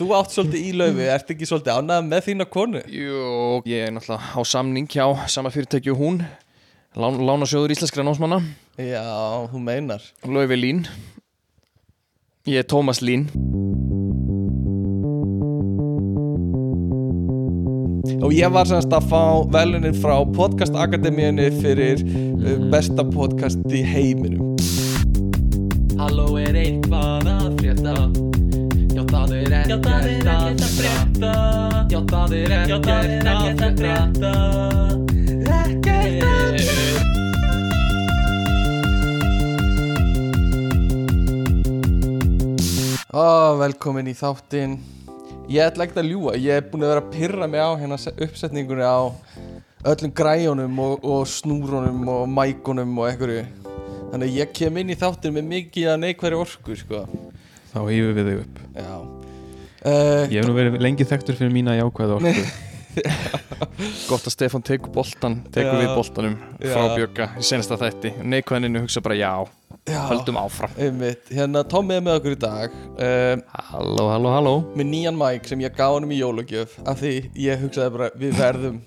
þú átt svolítið í laufi, ert ekki svolítið ánægð með þína konu? Jú, ég er náttúrulega á samning hjá sama fyrirtæki og hún Lán, Lánasjóður íslenskra námsmanna. Já, þú meinar. Laufi Lín. Ég er Tómas Lín. Og ég var semst að fá velunin frá Podcast Akademíunni fyrir uh, besta podcast í heiminum. Halló er frétta. Já það er ekkert að frétta. Ekkert að Ó, velkomin í þáttinn. Ég ætla ekkert að ljúa, ég er búin að vera að pyrra mig á hérna se- uppsetningunni á öllum græjónum og, og snúrunum og mækunum og einhverju. Þannig að ég kem inn í þáttinn með mikið að neikværi orku, sko. Þá hýfum við þig upp. Já uh, Ég hef nú verið lengi þekktur fyrir mína jákvæða orku. Gott að Stefán tekur boltan Tekur Já. við boltanum Já. frá Bjögga í senasta þætti. Neikvæðinu hugsa bara já, Já, höldum áfram. Einmitt. Hérna, Tommi er með okkur í dag. Uh, Halló, halló, halló. með nýjan mæk sem ég gaf honum í jólagjöf af því ég hugsaði bara við verðum.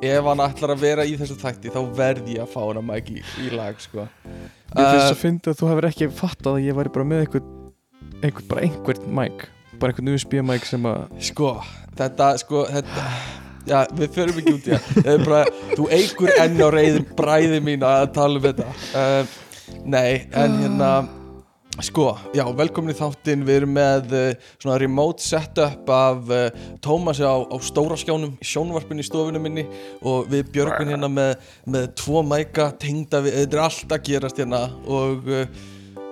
Ef hann ætlar að vera í þessu þætti þá verð ég að fá hann mæk í, í lag sko. Ég finnst uh, að finna að þú hefur ekki fattað að ég væri bara með einhvern, einhvern bara einhvern mic bara einhvern USB mic sem að sko þetta sko þetta Já, við förum ekki út í það. Þú eigur enn á reyðin bræði mín að tala um þetta. Uh, Nei, en hérna Sko, já, velkomin í þáttinn. Við erum með uh, svona remote setup af uh, Tómasi á, á stóra skjánum í sjónvarpinu í stofinu minni. Og við björgun hérna með, með tvo mæka tengda við, þetta er allt að gerast hérna. Og, uh,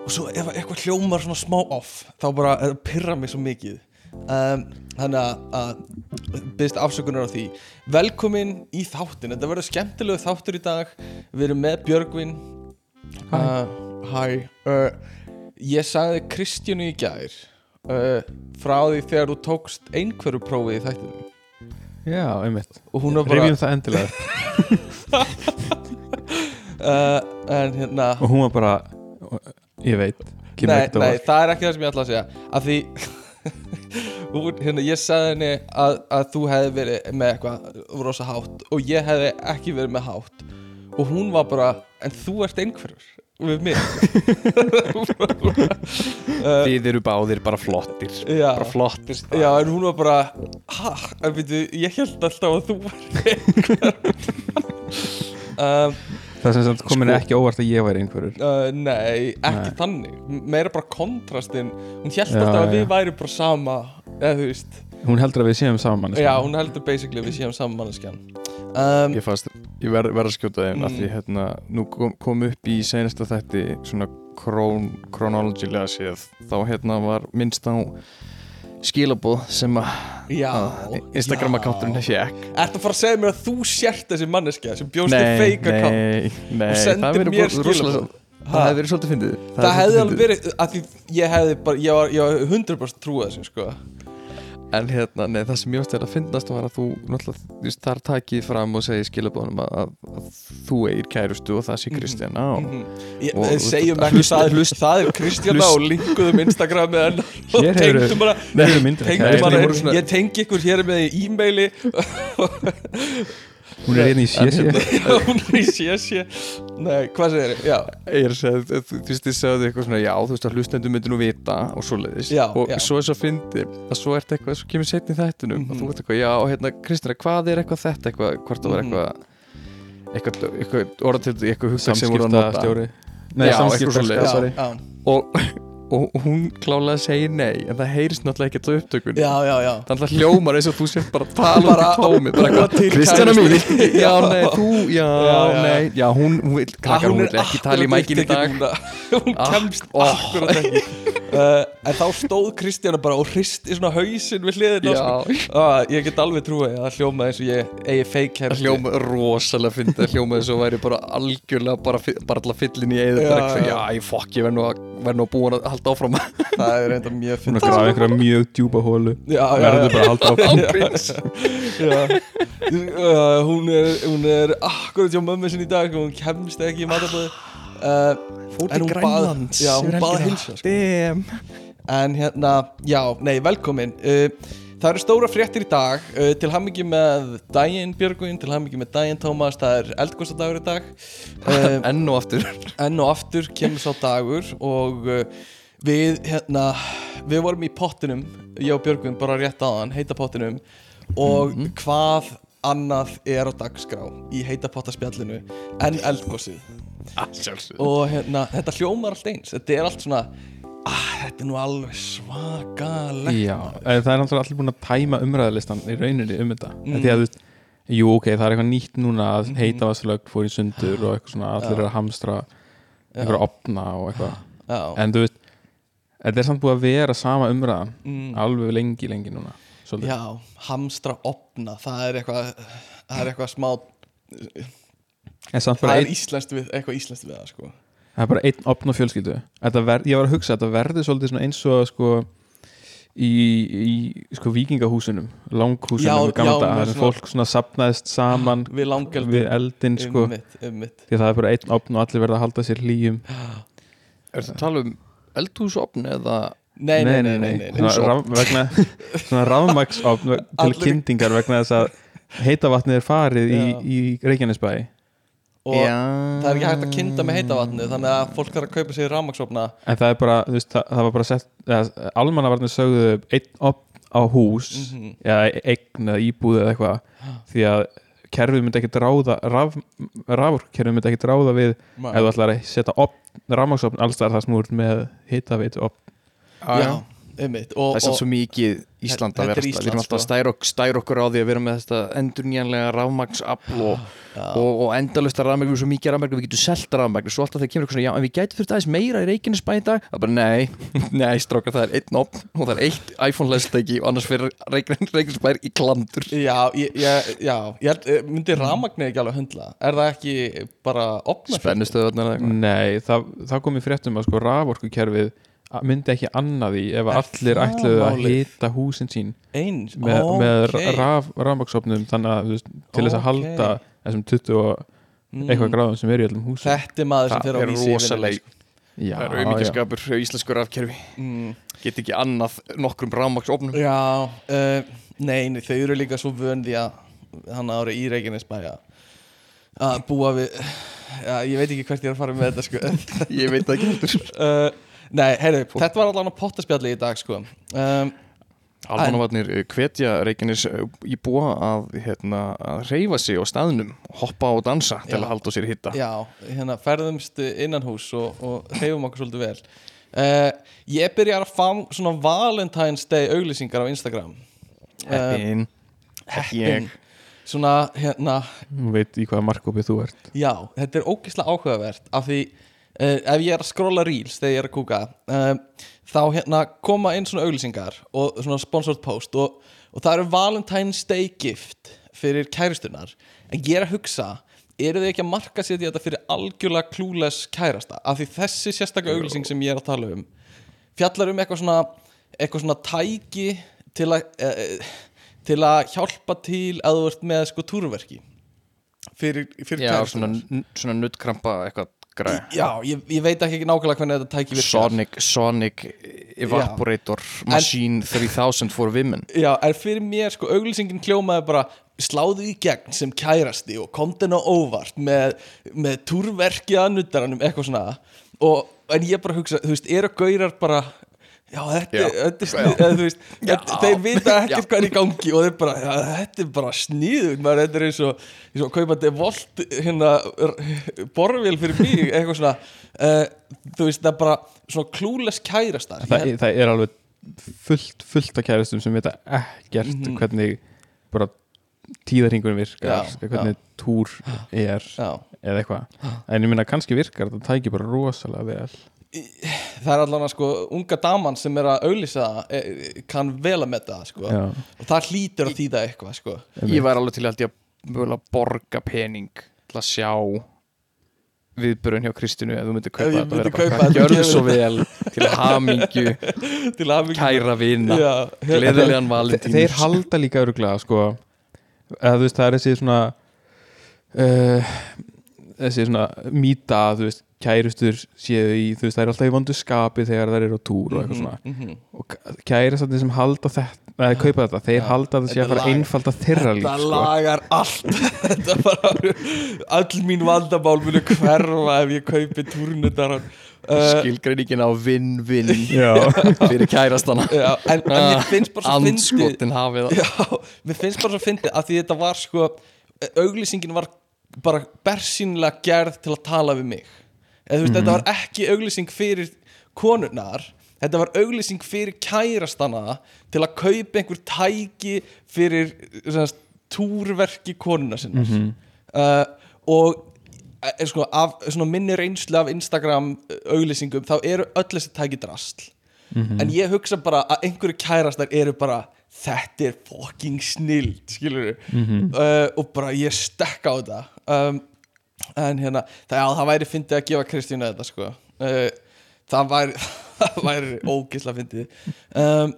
og svo ef eitthvað hljómar svona smá off þá bara uh, pyrra mig svo mikið. Um, þannig að, að byrst afsökunar á því. Velkomin í þáttin, þetta verður skemmtilegu þáttur í dag. Við erum með Björgvin. Hæ. uh, uh, Ég sagði Kristjánu í gær uh, frá því þegar þú tókst einhverju prófið í þættinu Já, einmitt. Rifjum það endilega. En hérna Og hún var bara Ég veit nei, nei, það er ekki það sem ég ætla að segja. Af því hún, hérna, ég sagði henni að, að þú hefði verið með eitthvað rosa hátt og ég hefði ekki verið með hátt. Og hún var bara en þú ert einhverjur við mig. Uh, Þið eru báðir bara flottir. Já, Bara flottir já, en hún var bara ha, en veitu, ég held alltaf að þú var einhverjur um, Það sem sagt komin Sko- ekki óvart að ég væri einhverjur Uh, nei, ekki Nei. þannig meira bara kontrastinn hún held Já, alltaf að við já. væri bara sama eða þú veist Hún heldur að við séum saman já, hún heldur basically að við séum saman manneskjan um, Ég ég verð ver að skjóta þeim Mm. af því hérna, nú kom, kom upp í senasta þætti svona krón, chronologylega séð þá hérna var minnst á skilabóð sem að já, að Instagram-akkánturinn fekk Ertu að fara að segja mér að þú sért þessi manneskja sem bjóst í fake account? nei, nei, og sendir mér skilaboð? Það hefði verið svolítið fyndið. Það hefði alveg verið, að því ég hefði bara, ég var, ég var 100% trúið þessu, sko. En hérna, nei, það sem mjóst er að fyndast var að þú náttúrulega, þar takið fram og segið skilabóðum að, að, þú eigir kærustu og það sé Kristjana á Mhm. Ég, Og- við segjum ekki það, hlust- það er Kristjana og linkuðum Instagramið hennar og tengdum bara Nei, tengdum bara, ég tengi ykkur hér með í e-maili Hún er hérna í sési hún er í sési Nei, hvað segir þið? Ég er að segja, þú þú veist, þið sagðu eitthvað svona, já, þú veist að hlustendur myndir nú vita og svoleiðis Já, og já. svo er svo að fyndi að svo ert eitthvað, svo kemur setni þættunum Mhm. og þú ert eitthvað, já, og hérna, Kristina, hvað er eitthvað þetta, eitthvað, hvort það var Mhm. eitthvað eitthvað, eitthvað orðatildi, eitthvað hugtak sem voru að nota Nei, Já, eitthvað sorry. já, og, og hún klálega segir nei en það heyrist náttúrulega ekkert á upptökun já, já, já. þannig að hljómar eins og þú sér bara að tala Bara- út í tómi bara búa til eitthvað, Kristjana mín, já, nei, þú, já, nei. Já, hún, hún vil, krakkar, hún vil ekki tala í mækin í dag. Hún Ah, kemst ó. akkurat ekki. Uh, En þá stóð Kristjana bara og hristi svona hausinn við hliðina Já. sko. ah, Ég get alveg trúið að það hljóma eins og ég eigi feik það hersti hljóma rosalega fyndið það hljóma þess að væri bara algjörlega bara, bara alltaf fyllin í eða já, ég fokk, ég verð nú að verð nú að búin að halda áfram. Það er reynda mjög Hún fyndið er að grafa einhverja mjög djúpa hólu Verður bara að halda áfram. Uh, hún er hún er akkurat hjá mömmu sinni í dag og hún kemst ekki í matabóði uh, fór til Grænlands já, hún yfir bað að helgina. heilsa, sko. En hérna, já, nei, velkomin. Uh, Það eru stóra fréttir í dag uh, Til hammingi með daginn Björgvin Til hammingi með daginn Tómas Það er eldgóstadagur í dag. Uh, Enn og aftur. Enn og aftur kemur sá dagur Og uh, við, hérna Við vorum í pottinum Ég og Björgvin bara rétt aðan Heita pottinum Og hvað annað er á dagskrá Í heita pottaspjallinu En eldgósið og hérna, þetta hljómar allt eins þetta er allt svona ah, þetta er nú alveg svakalegt Já, en það er náttúrulega allir búin að tæma umræðalistan í rauninni um þetta. Mm. Því að þú veist, jú ok, það er eitthvað nýtt núna að heita vasslögn fór í sundur og eitthvað svona allir Já. eru að hamstra eitthvað opna og eitthvað. En þú veist, þetta er samt búið að vera sama umræðan mm, alveg lengi, lengi núna Svolítið. já hamstra opna það er eitthvað það er eitthvað smá En samt það bara er einn, íslenskt við, eitthvað íslenskt við það sko það er bara einn opna fjölskyldu. Þetta ver, Ég var að hugsa að þetta verði svolítið eins og sko í, í sko vikingahúsunum langhúsunum Já, í gamla já, svona- fólk svona sapnaðist saman við við eldin sko. Ummitt, ummitt því að það er bara einn opn og allir verða að halda sér hlýjum. Er það að tala um eldhúsopn eða? Nei, nei, nei, nei, nei, nei. Svona, raf, vegna, svona rafmaksopn til Allir- kyndingar vegna þess að heita vatnið er farið í, Já. í Reykjanesbæ og það er ekki hægt að kynda með heita vatni þannig að fólk þarf að kaupa sér rafmaksopna en það er bara, þú veist, það, það var bara sett eða, almannavarnir sögðu einn opn á hús Mhm. eða eign eða íbúð eða eitthvað því að kerfið myndi ekki ráða raf, rafurkerfið myndi ekki ráða við ef þú ætlar að setja opn, rafmaksopn alls þar það snúrt með hitaveit opn já, ummitt og, Það er og svo mikið Ísland að er vera Ísland, Við erum alltaf að sko. stæra, ok, stæra okkur á því að vera með þetta endurnýjanlega rafmagsafl og, og, og endalust að rafmagn við erum svo mikið rafmagn við getum selt rafmagn svo alltaf þegar kemur eitthvað svona já en við gætum þurft aðeins meira í Reykjanesbæ í dag. Það er bara nei, nei strákar það er einn opn og það er eitt iPhone lestæki og annars fyrir Reykjanesbær í klandur. Já, ég, ég, já, ég held, eh, myndi rafmagnið ekki alveg höndla? Er það ekki bara opna Í að sko myndi ekki annað því ef Er allir ætluðu að hita húsin sín Eins, með, ok. með raf, rafmaksopnum þannig að veist, til þess að Ok. halda þessum 20 og Mm. eitthvað gráðum sem eru í öllum húsum. Þetta er maður sem fer á er vísi í rosaleg Já, Það er auðmyggjaskapur hjá íslensku rafkerfi. Mm, Get ekki annað nokkrum rafmagsopnum Já, uh, nei, nei, þau eru líka svo vön því að hann ára í Reykjanesbæja að búa við Já, ég veit ekki hvert ég er að fara með þetta sko. Ég veit ekki uh, Nei, heyrðu, þetta var allan á pottaspjalli í dag sko. Um, Almannavarnir hvetja Reykjanes í búa að, hérna, að reyfa sig á staðnum hoppa og dansa til Já. að halda sér hitta Já, hérna ferðumst innan hús og, og hreyfum okkur svolítið vel. Uh, Ég byrjar að fá svona Valentine's Day auglýsingar á Instagram. Heppin. Heppin. Svona, hérna, Þú veit í hvaða markkópið þú ert. Já, þetta er ógeðslega áhugavert af því uh, ef ég er að skrolla reels þegar ég er að kúka uh, þá hérna koma inn svona auglýsingar og svona sponsored post og, og það eru Valentine's Day gift fyrir kæristunar en ég er að hugsa eru þið ekki að marka sér þetta fyrir algjörlega klúles kærasta? Af því þessi sérstaklega auglýsing sem ég er að tala um fjallar um eitthvað svona eitthvað svona tæki til að uh, til að hjálpa til að þú ert með sko túrverki fyrir, fyrir Já, kæristunar. svona, svona nuttkrampa eitthvað græð Já, ég, ég veit ekki nákvæmlega hvernig þetta tæki virkar. Sonic, Sonic Evaporator Machine 3000 for women. Já, en fyrir mér sko auglýsingin hljómaði bara sláðu í gegn sem kærasti og henni á óvart með, með túrverki að nuttaranum eitthvað svona. Og en ég bara hugsa, þú veist, eru gaurar bara já, þetta, Já. er- þetta er snið eða, veist, þetta, þeir vita ekkert hvað er í gangi og þeir bara, já, þetta er bara sniðug maður, þetta er eins og, eins og kaupandi volt hérna, borvél fyrir mig, eitthvað svona uh, þú veist, það er bara svona klúles kærastar það, það er alveg fullt, fullt af kæristum sem vita ekkert Mhm. hvernig bara tíðarhingunum virkar Já, hvernig túr er já. eða eitthvað. En ég minna kannski virkar þetta tæki bara rosalega vel það er allan að sko unga daman sem er að það eh, kann vel að metta það sko. Já. og það hlýtur að þýða eitthvað sko. Ég var alveg til að að mögulega borga pening til að sjá viðbörun hjá Kristinu ef þú myndir kaupa þetta myndi bara, kaupa þetta, gjörðu svo vel til hamingju til að kæra hérna- gleðilegan valentínus þeir halda líka öruglega sko. Eða þú veist það er þessi svona uh, þessi svona mýta þú veist kærustur séu í, þú veist, það er alltaf í vondu skapi þegar það eru á túr og eitthvað svona. Mhm. og kærastandi sem halda þetta eða kaupa þetta, þeir Já. halda að það sé Þetta að fara lagar- einfalda þeirra líf Þetta sko. lagar allt. Þetta bara All mín vandamál munu hverfa ef ég kaupi túrnutar. Uh, skilgreiningin á vinn-vinn fyrir kærastana. Já, en, en mér finnst bara svo fyndið. andskotin hafið það. Mér finnst bara svo fyndið að því þetta var sko auglýsingin var bara bersýnilega gerð til að tala við mig þú veist, þetta var ekki auglýsing fyrir konurnar þetta var auglýsing fyrir kærastana til að kaupa einhver tæki fyrir svona, túrverki konuna sinnar. Uh, og er, sko, af minni reynslu af Instagram auglýsingum þá eru öll þessi tæki drasl. En ég hugsa bara að einhverju kærastar eru bara þetta er fucking snild skilur uh, og bara ég stekka á þetta. Um, en hérna það, já, það væri fyndið að gefa Kristínu þetta sko. Uh, það væri það væri ógisla fyndið. Um,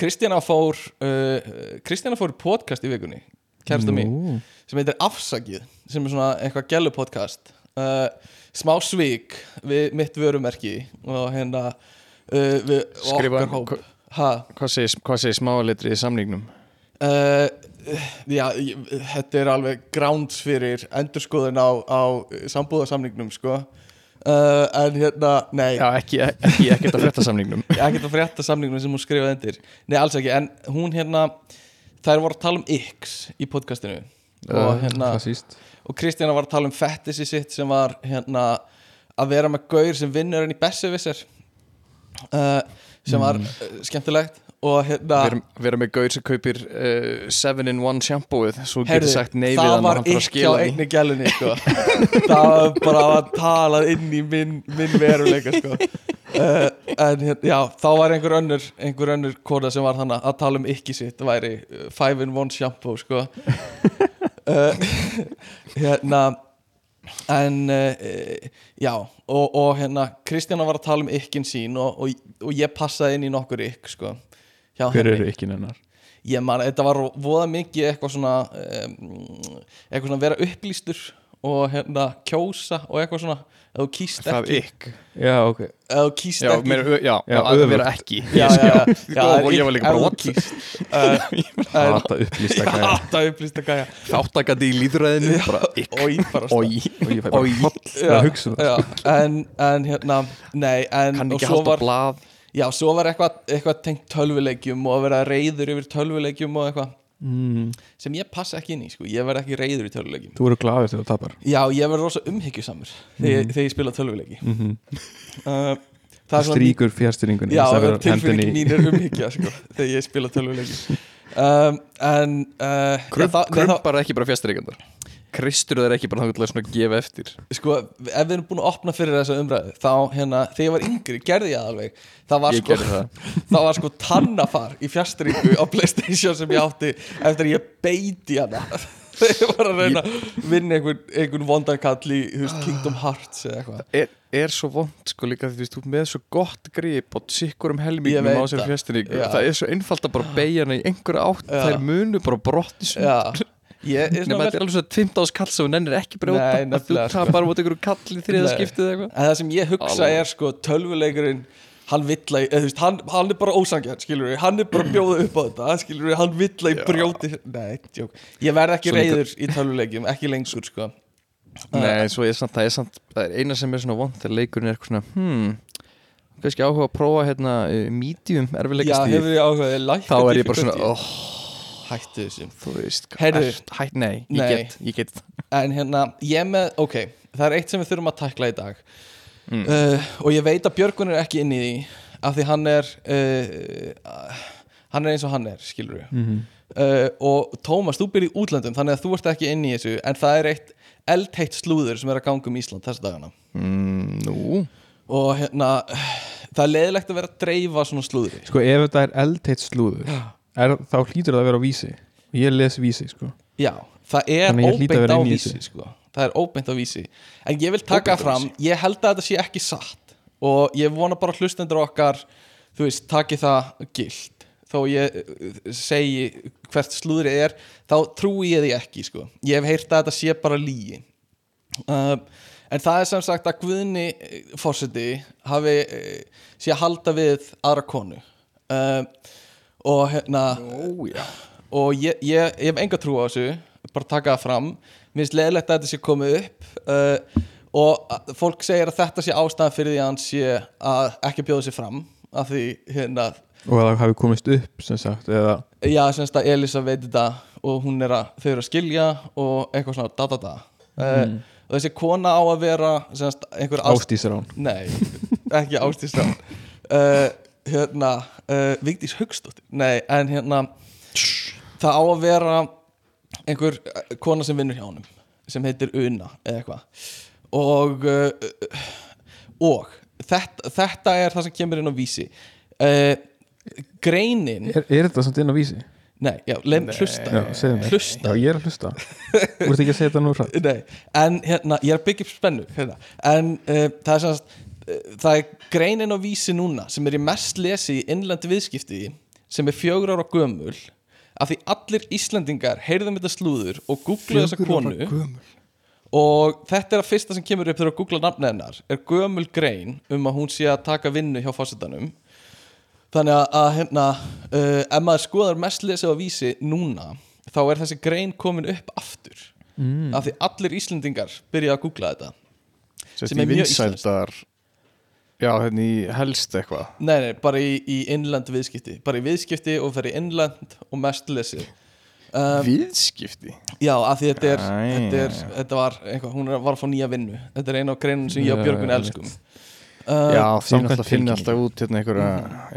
Kristjana fór uh, Kristjana fór podcast í vikunni kærasta mín Nú. sem heitir Afsakið sem er svona eitthvað gælu podcast uh, smá svík við mitt vörumerki og hérna uh, við Skrifa- okkar hóp. ha, hvað segir, smáalitri í samningnum já, þetta er alveg grounds fyrir endurskoðun á, á sambúðarsamningnum sko. Uh, en hérna, nei. Já, ekki, ekki, ekkert að frétta samningnum ekkert að frétta samningnum sem hún skrifaði undir. Nei, alls ekki, en hún hérna þær voru að tala um X í podcastinu. Og hérna og Kristjana var að tala um fettisi sitt sem var hérna að vera með gaur sem vinnur henni í Bessevisser uh, sem var uh, skemmtilegt hérna vera, vera með gaur sem kaupir uh, 7-in-1 sjampóið svo Heyrðu, getur sagt nei við það hann og hann fyrir að skila því gælunni sko. það var bara að talað inn í minn, minn veruleika sko. uh, en hérna, já, þá var einhver önnur einhver önnur kona sem var þannig að tala um ekki sitt væri 5-in-1 shampoo sko. uh, hérna en uh, já og, og hérna Kristjana var að tala um ykkin sín og, og, og ég passaði inn í nokkur ykk sko, hjá Hver henni eru ekki nennar? ég man, þetta var voða mikið eitthvað svona um, eitthvað svona vera upplýstur og hérna kjósa og eitthvað svona. Ef þú kýst það ekki. ykk Já, ok. Ef þú kýst já, ekki. ö- já, Já, að öfugt. vera ekki. Já, já, já, já, og ég var líka bara þú what uh, Hata upplýsta gæja. Hata upplýsta gæja. Þáttakandi í líðræðinu bara ykk og ég bara. Og ég fæ bara að hugsa um það já, en, en hérna nei, en kann ekki halda var, blað já, svo var eitthvað, eitthvað tengt tölvuleikjum og að vera reyður yfir tölvuleikjum og eitthvað. Mm. sem ég passa ekki inn í, sko, ég verð ekki reyður í tölvuleikjum. Þú eru glaður þegar þú tapar. Já, ég verð rosa umhyggjusamur þegar, ég- þegar ég spila tölvuleiki. Mm -hmm. uh, Það Stríkur fjárstyringunni Já, tilfinning mín er umhyggja sko, þegar ég spila tölvuleiki. Um, En uh, Krump, það, nei, krumpar ekki bara fjastreikandar kristur það ekki bara að svona gefa eftir. Það, sko, Ef við erum búin að opna fyrir þessa umræðu Þá, hérna, þegar ég var yngri, gerði ég það alveg. Það var ég sko, það. það var sko tannafar í fjastringu á Playstation sem ég átti eftir að ég beiti hana. Þegar ég var að reyna að vinna einhvern, einhvern vondankall í veist, Kingdom Hearts eða eitthvað. Er, er svo vond sko líka því þú veist, með svo gott grip og sikkur um veit á sér það. fjastringu það er svo einfalt að bara beigja hana í einhverja átt. Þær munu bara brotti Já, ég er alveg svo 15 ás kall sem þú nennir ekki brjóta Nei, að þú tapar út einhverju kall í þriða Nei. skiptið eða eitthvað. En það sem ég hugsa Alveg. er sko tölvuleikurinn hann vill að, þú veist, hann, hann er bara ósangjarn skilur við, hann er bara að bjóða upp á þetta skilur við, hann vill að brjóti nei, tjók, ég verð ekki Svo líka- reyður í tölvuleikjum, ekki lengur sko. Nei, svo er samt, það er samt það er eina sem er svona vond þegar leikurinn er eitthvað svona hmm, kannski áhuga að prófa hérna medium áhugaði lækka þá er ég bara svona oh, Hættu þessu. Þú veist, ert, hætt, nei, ég Nei. get, ég get. En hérna, ég með, ok Það er eitt sem við þurfum að tækla í dag. Mm. uh, Og ég veit að Björgun er ekki inn í því Af því hann er uh, Hann er eins og hann er, skilur við Mhm. uh, Og Tómas, þú byrði í útlöndum Þannig að þú ert ekki inn í þessu En það er eitt eldheitt slúður sem er að ganga um Ísland þessa dagana. Mm, Nú, Og hérna, það er leiðilegt að vera að dreifa svona slúðri. Sko ef þetta er eldteitt slúður er, þá hlýtur það að vera á vísi. Ég les vísi sko. Já, það er óbeint á vísi. Sko. Það er óbeint á vísi. En ég vil taka Óbeint fram, ég held að þetta sé ekki satt. Og ég vona bara hlustendur okkar Þú veist, taki það gilt. Þó ég uh, segi hvert slúðrið er Þá trúi ég því ekki sko. Ég hef heyrt að þetta sé bara lígi uh, en það er sem sagt að Guðni fórseti hafi eh, sé að halda við aðra konu. Uh, og hérna Ó, og ég, ég, ég hef enga trú á þessu bara taka það fram. Mér finnst leðilegt að þetta sé komið upp uh, og fólk segir að þetta sé ástæðan fyrir því að hann sé að ekki bjóða sér fram af því hérna og að það hafi komist upp sem sagt eða já, semst að Elisa veit þetta og hún er að, þau eru að skilja og eitthvað svona da da da. Uh, og þessi kona á að vera einhver ást ástísar án nei, ekki ástísrán uh, hérna uh, Vigdís Haugsdóttir, nei, en hérna það á að vera einhver uh, kona sem vinnur hjá honum sem heitir Una eða eitthvað. Og uh, og þetta, þetta er það sem kemur inn á vísi. Uh, greinin er, er þetta samt inn á vísi? nei, já, leið hlusta. Já, hlusta. Já, ég er að hlusta. Þú ert ekki að segja þetta nú hrætt Nei, en hérna, ég er að byggja upp spennu hérna. en uh, það er semast uh, það er greinin á vísi núna sem er í mest lesi í innlendi viðskipti sem er fjögur ára gömul af því allir Íslendingar heyrðum þetta slúður og googluðu þessa konu. og þetta er að fyrsta sem kemur upp þegar að googla nafnið hennar er gömul grein um að hún sé að taka vinnu hjá fórsetanum þannig að, að hérna uh, ef maður skoðar mest lesið á vísi núna þá er þessi grein komin upp aftur. Mm. af því allir Íslendingar byrja að googla þetta. Sett Sem er mjög vinsældar Já, hérna í helst eitthvað. Nei, nei, bara í, í innlend viðskipti. Bara í viðskipti og fer í innlend og mest lesið. Um, Viðskipti? Já, af því þetta er, Æ, þetta, er þetta var eitthvað, hún er- var að fá nýja vinnu. Þetta er eina á greinum sem ég og Björgun elskum. uh, Já, samkvæmt náttúrulega finnir alltaf út hérna einhverja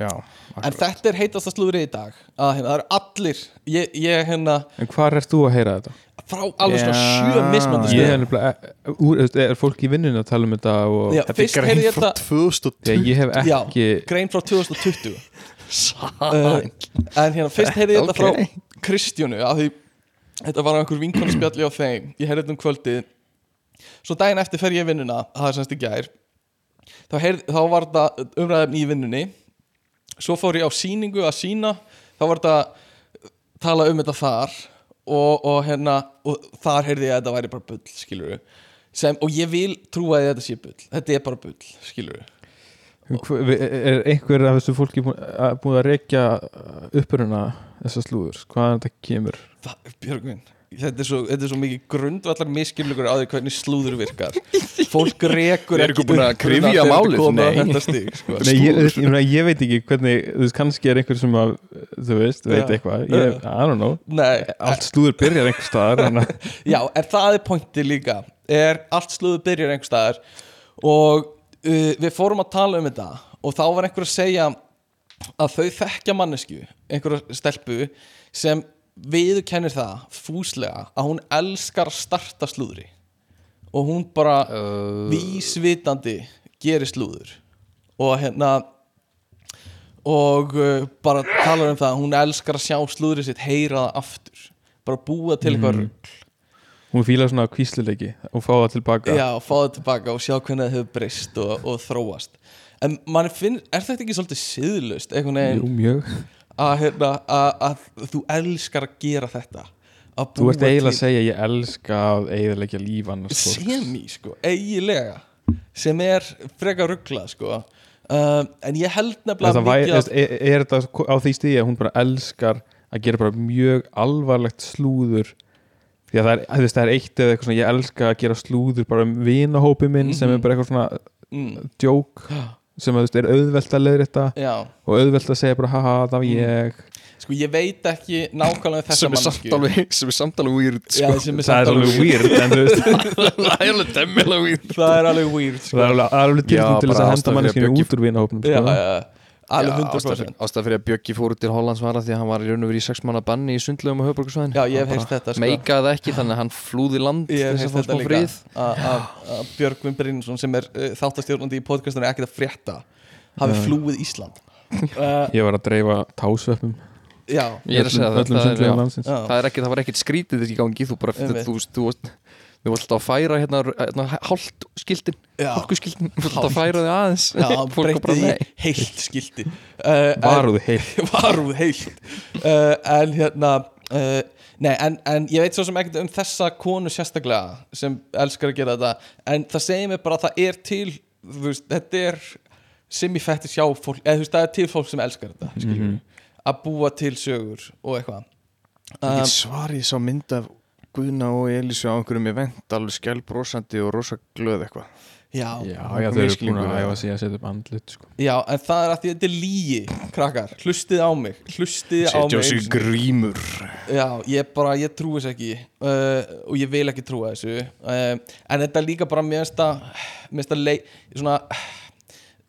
Já, en þetta er heitasta slúðrið í dag. Að hérna, það eru allir ég, ég hérna, En hvar ert þú að heyra þetta? Frá alveg svona Já, sjö mismandi Ég er stöðum nefnilega e- úr, þú veist, Er fólk í vinnunni að tala um þetta og Já, Þetta er grein frá þetta 2020 Ég, hef Já, ekki grein frá 2020 uh, en hérna, fyrst heyrði ég þetta Ok. frá Kristjónu af því þetta var einhver vinkonspjalli á þeim. Ég heyrði þetta um kvöldið. Svo daginn eftir fer ég í vinnuna það er semst í gær. Þá, heyrði, þá var þetta umræðum í vinnunni. Svo fór ég á sýningu að sína þá var þetta tala um þetta þar og, og hérna og þar heyrði ég að þetta væri bara bull skilur Sem, og ég vil trúa að þetta sé bull þetta er bara bull skilur Hver- Er einhver af þessu fólki búin að, rekja uppuruna þessa slúður? Hvaðan þetta kemur? Það, Björgvin, þetta er svo, þetta er svo mikið grundvallar miskilningur á því hvernig slúður virkar. Fólk rekur ekki búin að kryfja málið, stig, sko. Nei, ég, ég, ég, veit ekki hvernig þú veist, kannski er einhver sem að þú veist, veit eitthvað. Ég, I don't know, Nei, allt slúður byrjar einhver staðar já, en það er pointi líka. Er allt slúður byrjar einhver staðar Og uh, við fórum að tala um þetta Og þá var einhver að segja Að þau þekkja mannesku Einhverja stelpu Sem viðurkennir það fúslega Að hún elskar starta slúðri Og hún bara Uh, vísvitandi gerir slúður. Og hérna og uh, bara talar um það að hún elskar að sjá slúðrið sitt heyra það aftur. Bara búa til eitthvað Mm. rugl. Hún fílar svona kvísluleiki og fá það tilbaka. Já, fá það tilbaka og sjá hvernig það hefur breyst og, og þróast. En mann finn, er þetta ekki svolítið siðlust Jú, mjög að, hérna, að, að þú elskar að gera þetta. Að Þú ert eiginlega að segja ég elska að eiginlega líf annars semi sko, eiginlega sem er frekar rugglað sko. Um, en ég held nefnilega mikið er, er, er þetta á því stíði að hún bara elskar að gera bara mjög alvarlegt slúður? Því að það er, það er eitt eða eitthvað svona ég elska að gera slúður bara um vinahópi minn sem er Mhm. bara eitthvað svona mm, djók sem að, þú veist, er auðvelt að leiðrétta já, og auðvelt að segja bara haha það var Mm. ég sko ég veit ekki nákvæmlega þessa sem mannsku samt alveg sem er samt alveg weird já, sko. sem er það samt er alveg weird en þú veist það er alveg demmilega weird það er alveg weird sko. það er alveg, Já, til þess að henda Bjöggi- út úr vinahópnum já, sko. já, alveg Já, 100% ástæð fyrir að Bjöggi fór út til Hollands var að því að hann var í raun og verið í sex manna banni í sundlegum og höfbruksvæðin Já, ég hef heyrt þetta, sko. meikaði ekki þannig að hann flúði land ég hef fá þetta líka að- Björgvin Brynnsson sem er uh, þáttastjórnandi í podcastinu ekkert að frétta hafi Já. flúið Ísland uh, ég var að dreifa tásvöppum já, ég er að segja það, öllum það, er, sundlegum já, landsins já. það er ekki, það var ekkert skrítið þessi í gangi þú bara, þú, Einmitt. þú, veist, þú varst alltaf að færa hérna, hérna hálft skiltin, Já. hálfkuskiltin þú varst alltaf að færa þig aðeins. Já, Fólk var bara, breytið í nei. heilt skildi uh, en- varúð heil varúð heilt. Uh, en hérna uh, Nei, en, en ég veit svo sem ekkert um þessa konu sérstaklega sem elskar að gera þetta en það segir mér bara að það er til veist, þetta er semifætti sjá fólk, eða þú veist, það er til fólk sem elskar þetta, skiljum Mhm. að búa til sögur og eitthvað. Ég um, svar ég sá mynd af Guðna og Elísu á einhverjum event alveg skjálbrósandi og rosa glöð eitthvað. Já, Já, já, já, þau eru búin að æfa sig að setja upp andlut sko. en það er að því að þetta er lígi krakkar, hlustið á mig hlustið á mig Setja á sig grímur. Já, ég bara, ég trúi þess ekki uh, og ég vil ekki trúa þessu. Uh, en þetta er líka bara mér finnst að mér finnst að lei, svona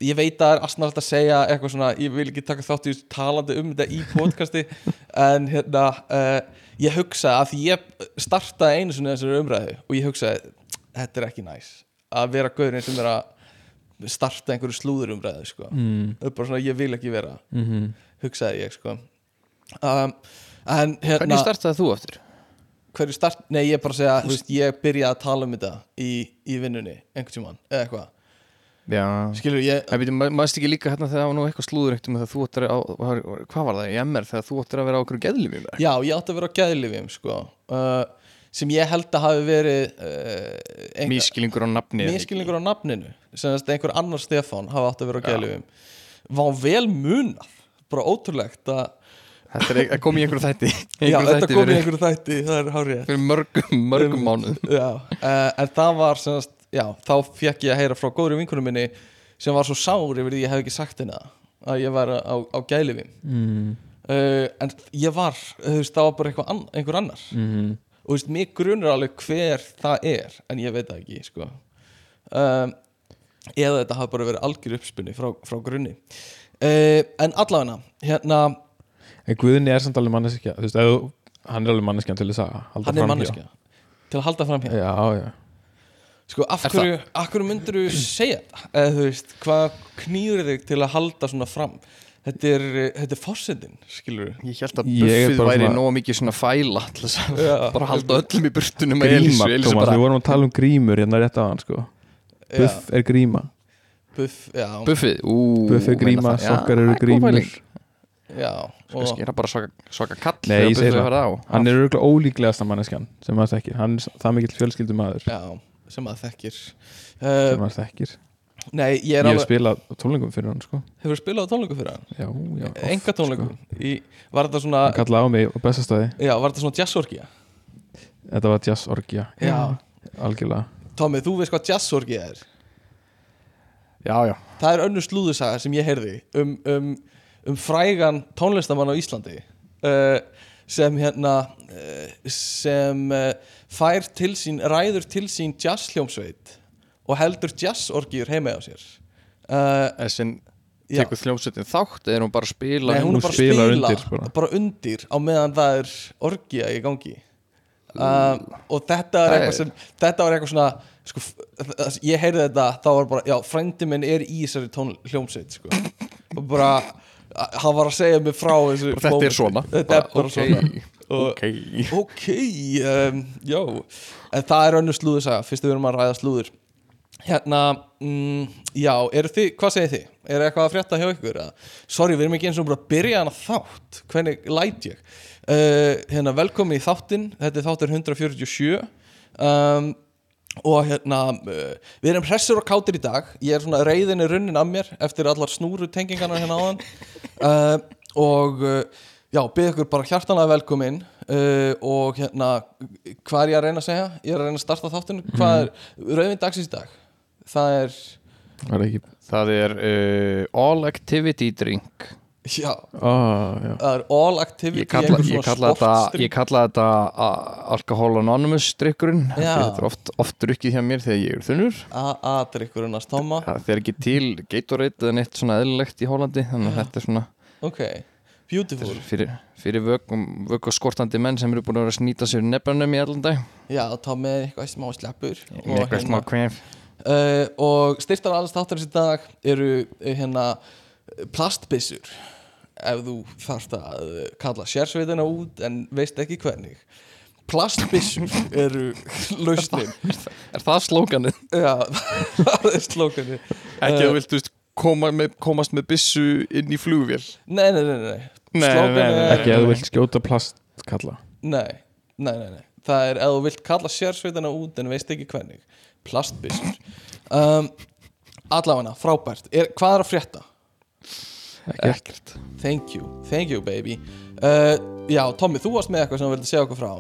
ég veit að það er asnalt að segja eitthvað svona, ég vil ekki taka þátt í talandi um þetta í podcasti en hérna uh, ég hugsaði að ég startaði einu sinni þessari umræðu og ég hugsaði, þetta er ekki næs að vera gaurinn sem er að starta einhverju slúður umræðu sko. mm. bara svona, ég vil ekki vera mm hugsaði ég sko um, en hérna Hvernig startaði þú eftir? hverju start, nei ég er bara að segja þú veist, ég byrjaði að tala um þetta í, í vinnunni, einhvern tímann, eða eitthvað skilur ég, maður ekki líka hérna þegar það var nú eitthvað slúður eitt um þegar þú ættir á, var- hvað var það, í MR þegar þú ættir að vera á okkur geðlifjum já, ég átti að vera á geðlifjum sko, uh, sem ég held að hafi verið uh, Mískilingur á nafni eða ekki? miskilningur á nafninu. Einhver annar Stefán hafi átti að vera á geðlifjum var vel munað bara ótrúlegt að Þetta er koma í einhverju þætti. Já, þetta kom í einhverju þætti, það er hárið Fyrir mörgum, mörgum mánuð já, uh, en það var semast, já, þá fekk ég að heyra frá góðri vinkunum minni sem var svo sár yfir því ég hef ekki sagt henni að ég var á, á gælifim Mm. uh, en ég var, þú veist, það var bara eitthvað an, einhver annar. Mm. og þú veist, mig grunur alveg hver það er en ég veit það ekki, sko. Um, eða þetta hafi bara verið algjör uppspunni frá, frá grunni. Uh, en allavegna hérna, En Guðni er samt alveg manneskja Þú veist, hann er alveg manneskja til þess að halda framhjá. manneskja. Til að halda fram hér Já, já Sko, af Er hverju, af hverju myndir þú segja þetta? Eða þú veist, hvað knýður þig til að halda svona fram? Þetta er, þetta er fórsetin, skilur Ég held að er buffið væri svona- nóg mikið svona fæla að Já. bara halda öllum í burtunum Gríma, Elísu Elísu Tómas, bara við vorum að tala um grímur hérna rétt á hann sko Buff er gríma. Buff, já, Buffið, ú Buff er gríma, það, sokkar eru það er grímur. já Sko, og, skera bara svaka, svaka kall Nei, ég segi Buffið það. Hann er örgulega ólíklegasta manneskjan sem maður þekkir. Hann er það mikill fjölskyldum maður já, sem að þekkir. Sem uh, maður þekkir. Nei, ég Ég er hef alveg spilað á tónleikum fyrir hann sko. Hefur spilað á tónleikum fyrir hann? Já, já Enga tónleikum? í, Var þetta svona Hann kallaði á mig á bestastæði Já, var þetta svona jazzorgía? Þetta var jazz orgja Já. Algjörlega. Tommi, þú veist hvað jazzorgía er? Já, já. Það er önnur slúðusaga sem ég heyrði um, um, um frægan tónlistamann á Íslandi. Uh, sem hérna uh, sem uh, fær til sín, ræður til sín jazzhljómsveit og heldur jazzorgýr heima á sér uh, Þessin Já. tekur þljómsveitin þátt eða er hún bara spila Nei, hún hún bara að spilar spila undir, bara. bara undir á meðan það er orgía í gangi um, og þetta er Það eitthvað sem þetta var eitthvað svona sko, ég heyrði þetta, þá var bara já, frændi minn er í þessari tón hljómsveit sko. og bara hann var að segja mig frá þessu Bara þetta er svona. Þetta er bara Ok, svona. Ok. Ok, um, já. En það er önnur slúðursaga, fyrst við erum að ræða slúður. Hérna, mm, já, eru þið hvað segir þið? Er eitthvað að frétta hjá ykkur? Eða? Sorry, við erum ekki eins og bara að byrja hana þátt. Hvernig læt ég? Uh, hérna, velkomin í þáttin þetta er þáttur 147 um, og hérna uh, við erum hressur og kátir í dag. Ég er svona reyðinni runnin af mér eftir allar snúru tengingarna hérna áðan. Uh, og uh, já, byrð ykkur bara hjartanlega velkomin. Uh, og hérna hvað er ég að reyna að segja? Ég er að reyna að starta þáttinu hvað er rauðin dagsins í dag? það er, það ekki Það er All Activity Drink já, Ó, já. Það er all activity Ég kalla, ég kalla þetta, ég kalla þetta a- Alcohol Anonymous drikkurinn Þetta er oft, oft drukkið hjá mér þegar ég er þunnur. A-drykkurinn að stóma. Það er ekki til Gatorade eða neitt svona eðlilegt í Hollandi Þannig að þetta er svona ok, beautiful. fyrir, fyrir vökum, vöku skortandi menn sem eru búin að vera að snýta sér nefnum í allan dag. Já, tá með eitthvað smá sleppur eitthvað smá kvef. Uh, og styrtar alls þáttarins í dag eru uh, hérna plastbissur ef þú þarft að uh, kalla sérsveitina út en veist ekki hvernig. Plastbissur eru lausnin. Er það slókanið? já, það er slókanu Ekki að þú vilt, þú veist, koma með, komast með byssu inn í flugvél? Nei, nei, nei, nei, Nei, nei, nei, er- Ekki að þú vilt skjóta plastkalla? Nei, nei, nei, nei. Það er ef þú vilt kalla sérsveitina út en veist ekki hvernig. Plastbissur um, Allavega, frábært. Er, Hvað er að frétta? Ekkert. Thank you, thank you baby. Uh, Já, Tommy, þú varst með eitthvað sem þú vildi segja okkur frá.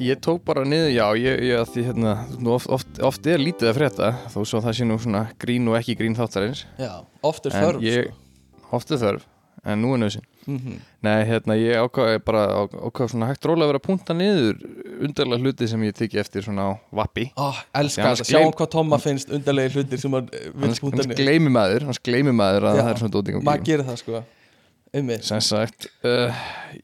Ég tók bara niður, já, ég, ég því hérna, oft, oft, oft er lítið að frétta þó svo það sé nú svona grín og ekki grín þáttarins. Já, oft er þörf ég- sko. oft er þörf, en nú er nöðsinn mm Nei, hérna, ég ákvaði bara á- ákvað svona hægt rólega að vera að punta niður undarlega hluti sem ég tekið eftir svona á vappi. Oh, Elskar þetta, sjáum gleym- hvað Tomma finnst undarlegi hlutir sem hann eh, púnta hans niður. gleymi maður, hans gleymi maður að Já. það er svona dóting Maður gerir það sko. Einmitt. Sem sagt, uh,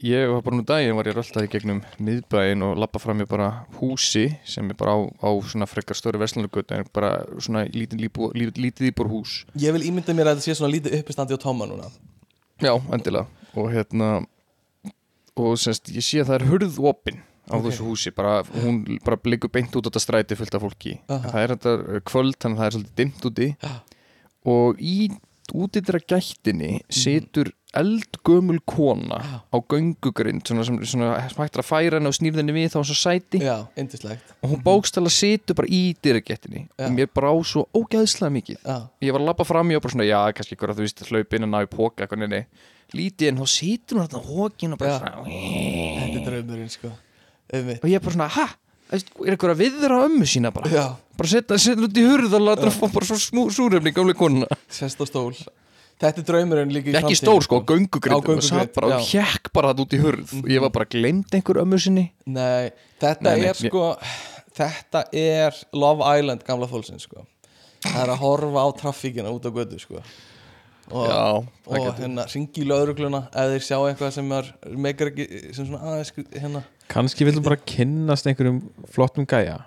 ég var bara nú daginn var ég röldaði gegnum miðbæinn og lappa fram ég bara húsi sem er bara á, á svona frekar stóri verslunargötu en bara svona lítið, íbúr hús Ég vil ímynda mér að þetta sé svona lítið uppistandi á Tomma núna. Já, endilega og hérna og semst, ég sé að það er hurð opin á Ok. þessu húsi, bara, hún bara liggur beint út á þetta stræti fullt af fólki Aha. En það er þetta kvöld, þannig að það er svolítið dimmt úti Já. og í út í þeirra gættinni Mhm. Eldgömul kona á göngugrind svona, sem, svona, sem hægt er að færa henni og snýr henni við þá svo sæti. Já, og hún bókstæla situr bara í dyragættinni Já. og mér brá svo ógæðslega mikið. Já, ég var að lappa fram í og bara svona, já, kannski ykkur að þú veist hlaupin og ná í póka lítið en þá situr hún þarna hókin og bara Já. svona þetta er draumurinn sko. Og ég bara svona, ha, Veist, er eitthvað að viðra ömmu sína bara? Já, bara setja setja út í hurð og fá bara svo smú, súrefni gamli konuna. Sest á stól Þetta er draumurinn líka í ekki framtíðinni, stór sko, Á göngugrind og satt bara og hjekk bara það út í hurð. Og ég var bara glemt einhver ömmu sinni? Nei, þetta Nei, nei, er sko Þetta er Love Island gamla fólksinn sko. Það er að horfa á traffíkina út á götu sko. Og, já, og hérna ringi í lögregluna ef þeir sjá eitthvað sem er meikar ekki sem svona aðeins hérna. Kannski viljum bara kynnast einhverjum flottum gæja.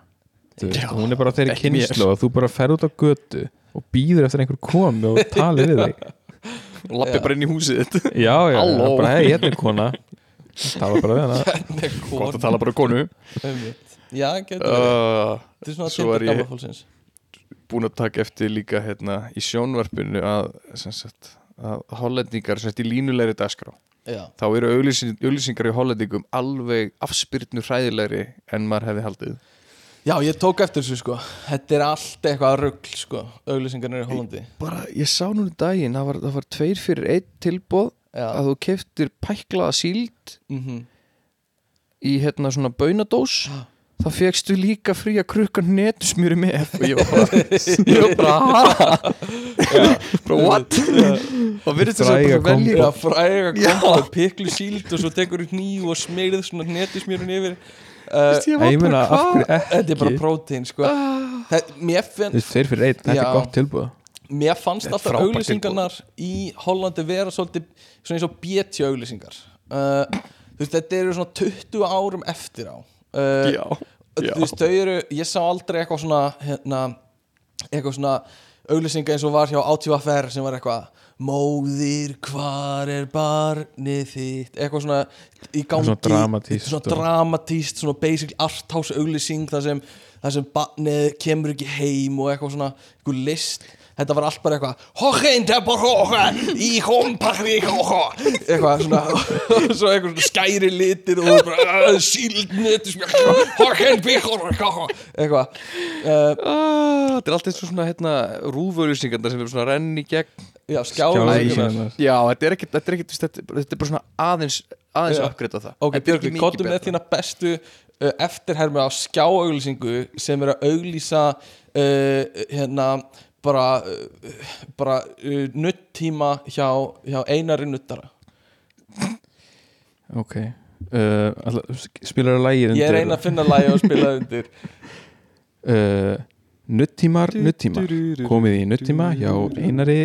Já, hún er bara þeirri ekki kynslu og þú bara fer út á götu og býður eftir einhver komi og tali við þig lappi bara inn í húsið þitt. Já, já, Halló. bara hei, hérna er kona. Tala bara við hana. Hvernig er gott að kona tala bara konu. Einmitt. Já, getur verið. Uh, Þetta er svona svo er ég- gamla fólksins. búin að taka eftir líka hérna í sjónvarpinu að, sem sagt, að hollendingar sem sagt í línulegri dagskrá. Já, þá eru auglýsing, auglýsingar í hollendingum alveg afspyrnu hræðilegri en maður hefði haldið Já ég tók eftir þessu sko. Þetta er allt eitthvað rugl sko Auglýsingarnir í Hollandi. bara, ég sá núna um daginn það var, það var tveir fyrir einn tilbóð Já, að þú keftir pæklaða síld mhm. í hérna svona baunadós. Þá fegstu líka frí að krukka netusmjöri með. Og ég var bara, ég var bara ha? bara what? Og virðist þess að velja Já, fræga Já. kompa, piklu síld og svo tekur þú hníf og smeyrið svona netismjörun yfir ég meina, af hverju ekki? Þetta er bara prótein sko. Finn, veist, þeir fyrir einn, þetta er gott tilbúð mér fannst Þetta er alltaf auglýsingarnar í Hollandi vera svolítið svona eins og BT auglýsingar. Uh, Þú veist, þetta eru svona 20 árum eftir á. Uh, já, já. þú veist, þau eru, ég sá aldrei eitthvað svona hérna, eitthvað svona auglýsinga eins og var hjá ATVFR sem var eitthvað móðir, hvar er barnið þitt? Eitthvað svona í gangi Svona dramatískt svona dramatíst, svona basic arthouse auglýsing þar sem, sem barnið kemur ekki heim og eitthvað svona eitthvað list Þetta var allt bara eitthvað Hókinn tepar hóka Í hómpakri hóka Eitthvað svona og Svo eitthvað svona skæri litir Og bara Síldnut Hókinn bíkor Eitthvað. Uh, Ah, þetta er alltaf eins og svona hérna, rúfauðlýsingarna sem er svona renni í gegn. Já, Skjáauglýsingarnar. skjáðu já, þetta er ekkert, þetta er ekkert þetta, þetta er bara svona aðeins aðeins Já. uppgreitt á það. Ok, Björgvin, kottum með þína bestu uh, eftirhermi á skjáauglýsingu sem er að auglýsa uh, hérna bara, bara uh, nutttíma hjá, hjá einari nuttara ok. Uh, spilar það lægir Ég er einn að finna lægi og spila undir. Uh, nuttímar, nuttímar komið í nuttíma hjá einari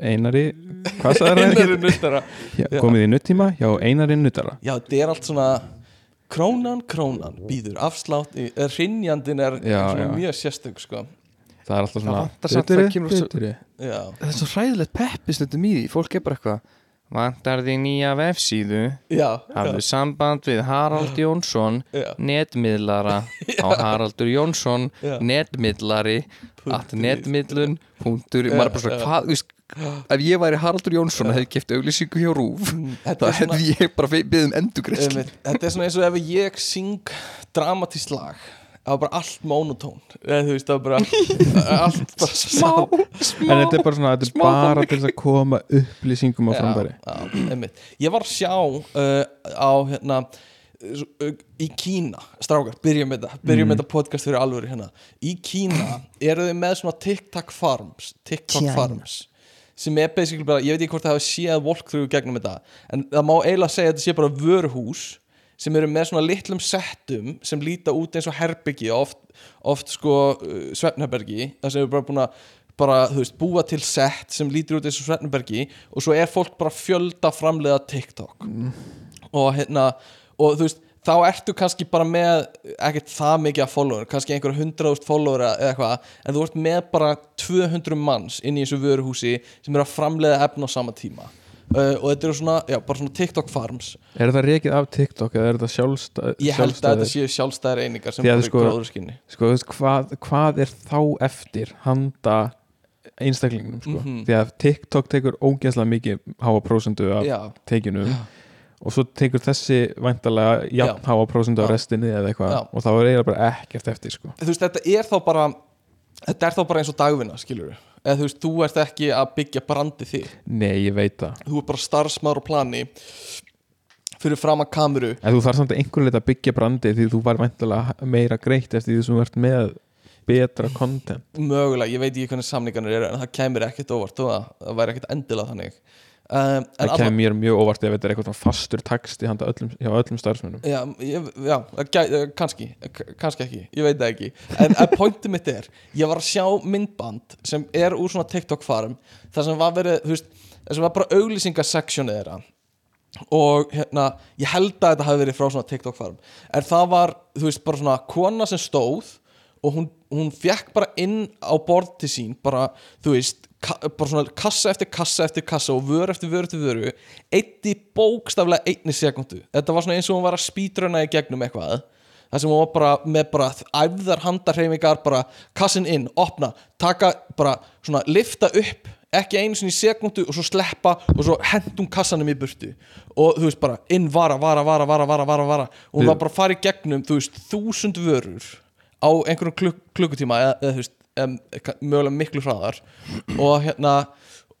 einari hvað sagði það einari nuttara Já, komið í nuttíma hjá einari nuttara Já, þetta er allt svona krónan, krónan, býður afslátt hrynjandinn er já. mjög sérstök sko það er alltaf svona það er svo hræðilegt peppi stundum í því. Fólk er bara eitthvað vantar því nýja vefsíðu? Já, hafðu samband við Harald Jónsson netmiðlara. Á Haraldur Jónsson netmiðlari. At netmiðlun Já, maður er bara svona hvað, þú veist, ef ég væri Haraldur Jónsson og hefði keft auglýsingu hjá Rúf Þetta þá hefði ég bara beðið um endugreislu Einmitt. Þetta er svona eins og ef ég syng dramatískt lag það var bara allt monotón. Eða þú veist það var bara allt bara smá, smá En þetta er bara svona, þetta er bara til þess að koma upplýsingum á Já, frambæri já, einmitt. ég var að sjá uh, á hérna uh, í Kína, strákar, byrjum með þetta byrjum með þetta podcast fyrir alvöru hérna. Í Kína eru þau með svona TikTok farms TikTok China. farms sem er basically bara, ég veit ekki hvort það hafa séð walkthrough gegnum þetta, en það má eiginlega segja að þetta sé bara vöruhús sem eru með svona litlum settum sem líta út eins og herbyggi oft, oft sko uh, svefnherbergi það sem eru bara búin að bara, veist, búa til sett sem lítur út eins og svefnherbergi og svo er fólk bara fjölda framleiða TikTok. Og hérna og þú veist, þá ertu kannski bara með ekkert það mikið af follower kannski einhver hundraðust follower eða eitthvað en þú ert með bara 200 manns inn í þessu vöruhúsi sem eru að framleiða efn á sama tíma uh, og þetta eru svona, já, bara svona TikTok farms Er það rekið af TikTok eða er þetta sjálfstæð ég held að þetta séu sjálfstæðar einingar sem bara sko- gróðurskinni Sko, þú veist, hvað, hvað er þá eftir handa einstaklingnum sko? Mhm. Því að TikTok tekur ógeðslega mikið háa prósendu af já, tekjunum og svo tekur þessi væntalega jafn Já. háa prósendu af Já. restinni eða eitthvað Já. og þá er eiginlega bara ekkert eftir sko. þú veist, þetta er þá bara þetta er þá bara eins og dagvinna, skilur eða þú veist, þú ert ekki að byggja brandi þig Nei, ég veit það. Þú er bara starfsmaður og plani fyrir fram að kameru. En þú þarf samt að einhverju leita að byggja brandi því þú var væntalega meira greitt eftir því þú ert með betra content. Mögulega, ég veit ekki hvernig samningarnir eru en það kemur ekkert óvart og það væri ekkert endilega þannig um, Það kemur mér mjög óvart ef þetta er eitthvað fastur texti handa öllum, öllum starfsmönnum. Já, ég, já eh, kannski, kannski ekki, ég veit það ekki. En pointið mitt er, ég var að sjá myndband sem er úr svona TikTok farm Það sem var verið, þú veist, það sem var bara auglýsingaseksjónið þeirra Og hérna, ég held að þetta hafi verið frá svona TikTok farm. En það var, þú veist, bara svona kona sem stóð Og hún, hún fekk bara inn á borð til sín Bara, þú veist, bara svona kassa eftir kassa eftir kassa Og vör eftir vör eftir vöru Eitt í bókstaflega einni sekundu Þetta var svona eins og hún var að spýtruna í gegnum eitthvað. Það sem hún var bara með bara æfðar handarhefingar bara kassin inn, opna, taka bara svona lifta upp ekki einu sinni sekundu og svo sleppa og svo hendum kassanum í burtu. Og þú veist bara inn vara, vara, vara, vara, vara, vara, vara. Og hún var bara að fara í gegnum þú veist þúsund vörur á einhverjum klukk, klukkutíma eða þú veist ka- mögulega miklu hraðar. Og hérna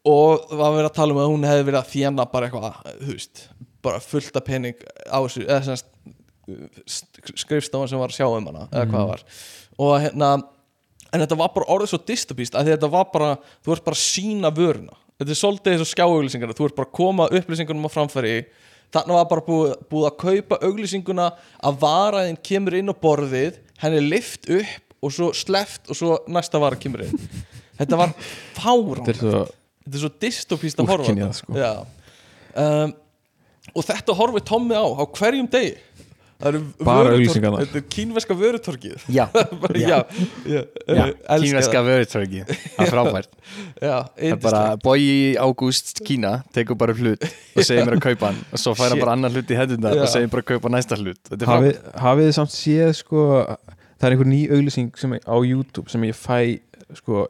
og það var verið að tala um að hún hefði verið að þjána bara eitthvað, þú veist bara fullt af pening á þessu eða semst skrifstofan sem var að sjá um hana eða hvað það var. Og hérna en þetta var bara orðið svo dystopist að þetta var bara, þú ert bara að sína vöruna. Þetta er svolítið eins og skjáauglýsingar þú ert bara að koma upplýsingunum á framfæri. Þannig var bara búið, búið að kaupa auglýsinguna að varaðin kemur inn á borðið, henni lift upp og svo sleft og svo næsta vara kemur inn. Þetta var fárán Þetta er svo þetta er svo dystopist að horfa þetta. sko. Um, og þetta horfið Tommi á á hverjum degi. Bara auglýsingarnar. þetta er kínverska vörutorkið Já, Bara, já, já, já, já kínverska vörutorgi Það. er frábært. Það er bara Bogi Ágúst Kína tekur bara hlut og segir mér að kaupa hann. Og svo fær hann bara annar hlut í hendurna Já. og segir bara að kaupa næsta hlut. Hafið þið samt séð sko það er einhver ný auglýsing sem er á YouTube sem ég fæ sko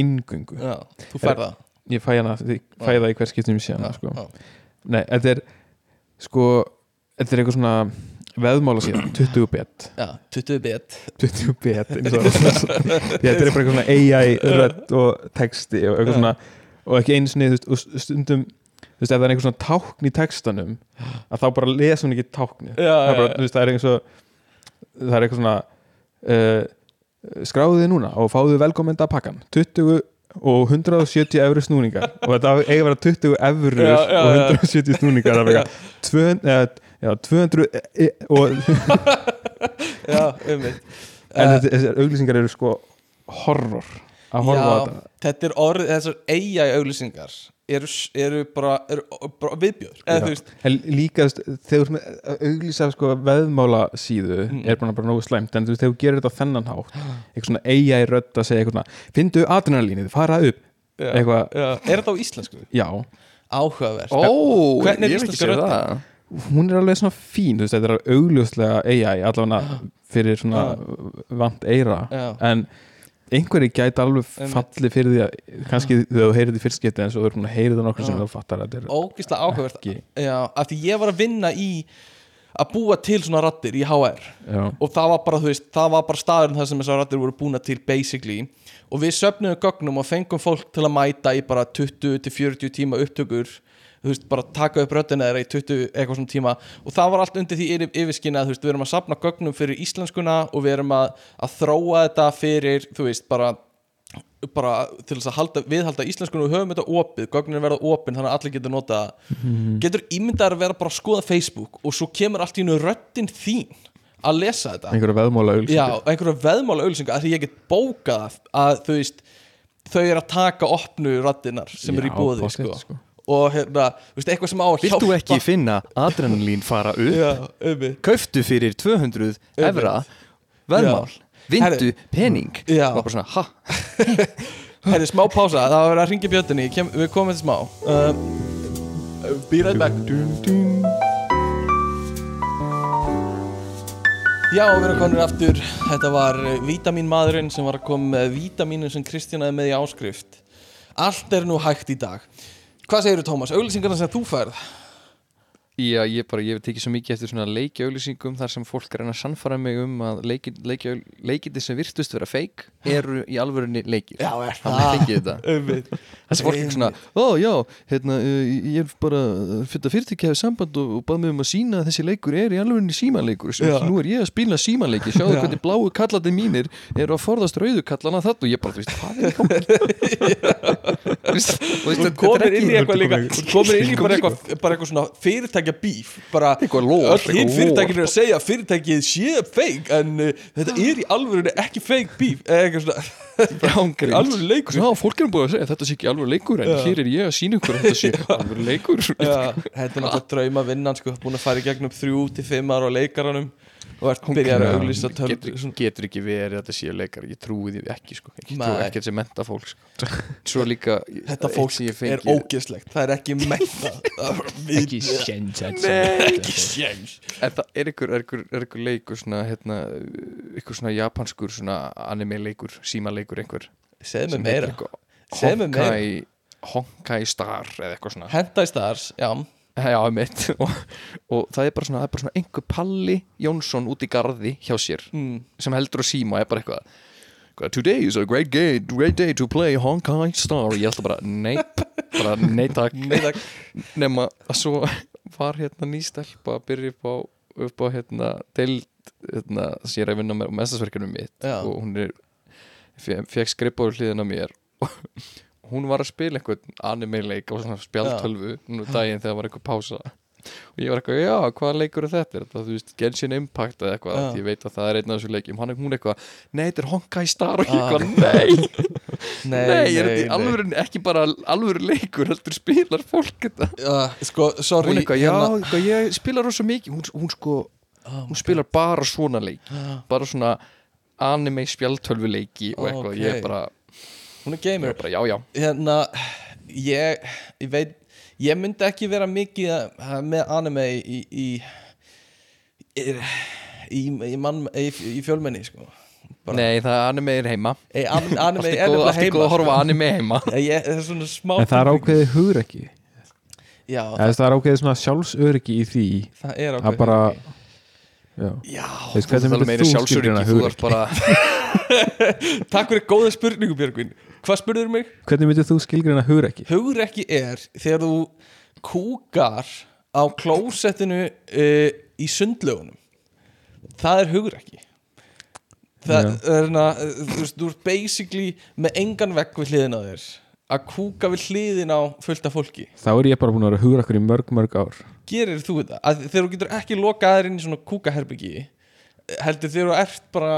inngöngu. Já, þú fær það. Ég fæ hana, ég fæ það í hver skiptum síðan já, sko. já. nei, þetta er sko, þetta er eitthvað svona veðmála síðan, 20 bet. Já, 20 bit 20 bet eins þetta er bara eitthvað svona AI rödd og texti og eitthvað svona og ekki einu sinni, þú veist, og stundum þú veist, ef það er einhver svona tákn í textanum að þá bara lesa hún ekki tákni það er bara, þú veist, það er eitthvað svo það er eitthvað svona uh, skráðu þið núna og fáðu velkomenda pakkan 20 og 170 efru snúningar. Og þetta eiga að vera 20 efrur Já, já, og já. 170 snúningar það er eitthvað. 200, eða, já, 200 e, e, og, já, um en þetta, þessar auglýsingar eru sko horror að horfa á þetta. þetta er orð þessar AI auglýsingar eru, eru bara, eru bara viðbjör eða Já. þú veist, en líka þegar þú auglýsa sko, veðmála síðu Mm. er bara, bara nógu slæmt en þú veist, þegar þú gerir þetta á þennan hátt eitthvað svona AI rödd að segja eitthvað svona findu adrenalínið, fara upp. Já, já, er þetta á íslensku? já, áhugavert. Ó, Hvernig er íslenska séð röddin? það. Hún er alveg svona fín þú veist, þetta er augljóslega AI allavega fyrir svona vant eira já, en einhverji gæti alveg falli fyrir því að kannski þegar þú heyrið í fyrst geti en svo er búin að heyra það nokkur sem þú fattar að þetta er ógislega áhugavert. Já, af því ég var að vinna í að búa til svona rattir í HR já, og það var bara, þú veist, það var bara staðurinn þar sem þessar rattir voru búna til basically. Og við söfnum gögnum og fengum fólk til að mæta í bara 20-40 tíma upptökur þú veist, bara taka upp röddina þeirra í 20 eitthvað svona tíma. Og það var allt undir því yfir, yfirskinni að þú veist, við erum að safna gögnum fyrir íslenskuna og við erum að, að þróa þetta fyrir, þú veist, bara bara til þess að halda, viðhalda íslenskunum og höfum þetta opið, gögnin verða opin þannig að allir getur nota það. Getur ímyndar að vera bara að skoða Facebook og svo kemur allt í einu röddin þín að lesa þetta. Einhverja veðmála já, einhverju veðmála auðlýsingu að því ég get bókað að þú veist þau eru að taka opnu raddinar sem eru í bóði sko. sko. Og hérna, þú veist, eitthvað sem á að Vilt þú ekki finna adrenalín fara upp? Já, um Kauftu fyrir 200 evra Verðmál. Vindu pening. Já. Og bara svona, ha? Herri, smá pása, það var verið að ringi bjötunni kem, við komum til smá. Uh, be right back. Já, við erum komin aftur. Þetta var vítaminmaðurinn sem var að koma með vítaminu sem Kristjanaði með í áskrift. Allt er nú hægt í dag Hvað segirðu Tómas? Auglýsingarna sem þú færð Já, ég bara, ég hef tekið svo mikið eftir svona leikjaauglýsingum þar sem fólk reyna að sannfara mig um að leikiti sem virtust vera feik eru í alvörunni leikir. Já, er Það. Þessi fólk er svona, ó já, hérna, uh, ég er bara fyrir að fyrirtæki hefur samband og, og bað mig um að sína að þessi leikur er í alvörunni símanleikur nú er ég að spila símanleiki sjáðu Já. hvernig bláu kallandi mínir eru að forðast rauðu kallana þetta og ég bara, þú veist, hvað er gangi? Þú komir inn í eitthvað líka. Þú komir inn í bara eitthvað, svona fyrirtækja bíf bara öll hinn fyrirtækin er að segja fyrirtækið sé feik en uh, þetta er í alvörunni ekki feik bíf eða eitthvað svona. Ángríns. Alvöru leikur. Já, fólk er búin að segja þetta sé ekki alveg leikur en Já. hér er ég að sína ykkur að þetta sé alveg leikur. Já, þetta er náttúrulega drauma vinnan sko, búin að fara í gegnum þrjú til fimm ára á leikaranum og ert byrjar að auglýsa getur, getur ekki verið að þetta sé leikar ég trúi því ekki sko. Ég trúi ekki að þetta sé menta fólk sko. svo líka Þetta eitt fólk sem ég er fengi- ógeðslegt, það er ekki menna ekki sjens Ekki en það er ykkur, er ykkur, er ykkur leikur svona, hérna, ykkur svona japanskur svona anime leikur, síma leikur einhver. Segð mér meira. Honkai Star eða eitthvað svona. Henda í stars, já Já, mitt og, og það er bara svona, er svona einhver Palli Jónsson út í garði hjá sér mm. sem heldur að síma og er bara eitthvað Today is a great day, great day to play Honkai Star og ég ætla bara, nei bara, nei takk Nei, takk. nema að svo var hérna nýstelpa að byrja upp á, upp á hérna, deild hérna, sem ég er að vinna með mestasverkjunum mitt Já. og hún er fe- fekk hliðin á mér og hún var að spila einhvern anime-leik á svona spjaltölvu nú daginn þegar var einhver pása. Og ég var eitthvað, já, hvaða leikur er þetta? Þetta, þú veist, Genshin Impact eða eitthvað? Já. ég veit að það er einn af þessu leikjum. Hann er hún eitthvað, nei, þetta er Honkai Star. Og ég Ah. eitthvað, nei, Nei, nei, er þetta í alvöru ekki bara alvöru leikur, heldur spilar fólk þetta. Uh, sko, sorry hún eitthvað, já, hérna- eitthvað, ég spilar rosa mikið. Hún, hún sko, Oh hún spilar bara svona leik Ah, bara svona anime spjaltölvu leiki og eitthvað, ég Ok. er bara, Hún er gamer. Er bara, já, já. Hérna, ég, ég veit Ég myndi ekki vera mikið að- með anime í í, í, í, í, mann, í, í fjölmenni sko. Bara- nei, það anime er heima. Ei, an, Anime er er nefnilega allt er góð að heima horfa á anime heima. Sko. ég, Það er svona smá en það er ákveðið hugur ekki Já, Eða, það er ákveðið svona sjálfsöryggi í því. Það er að ákveð bara já. Já, tala myndir meira sjálfsöryggi, þú ert bara takk fyrir góða spurningu Björgvin Hvað spurður mig? hvernig myndir þú skilgreina hugrekki Hugrekki er þegar þú kúkar á klósettinu uh, í sundlögunum það er hugrekki það Já. er hérna uh, þú veist, þú ert basically með engan vegg við hliðina á þér að kúka við hliðin á fullt af fólki þá er ég bara búin að vera hugrakkur í mörg mörg ár gerir þú þetta? Að þegar þú getur ekki lokað þér inn í svona kúkaherbyggi heldur þegar þú ert bara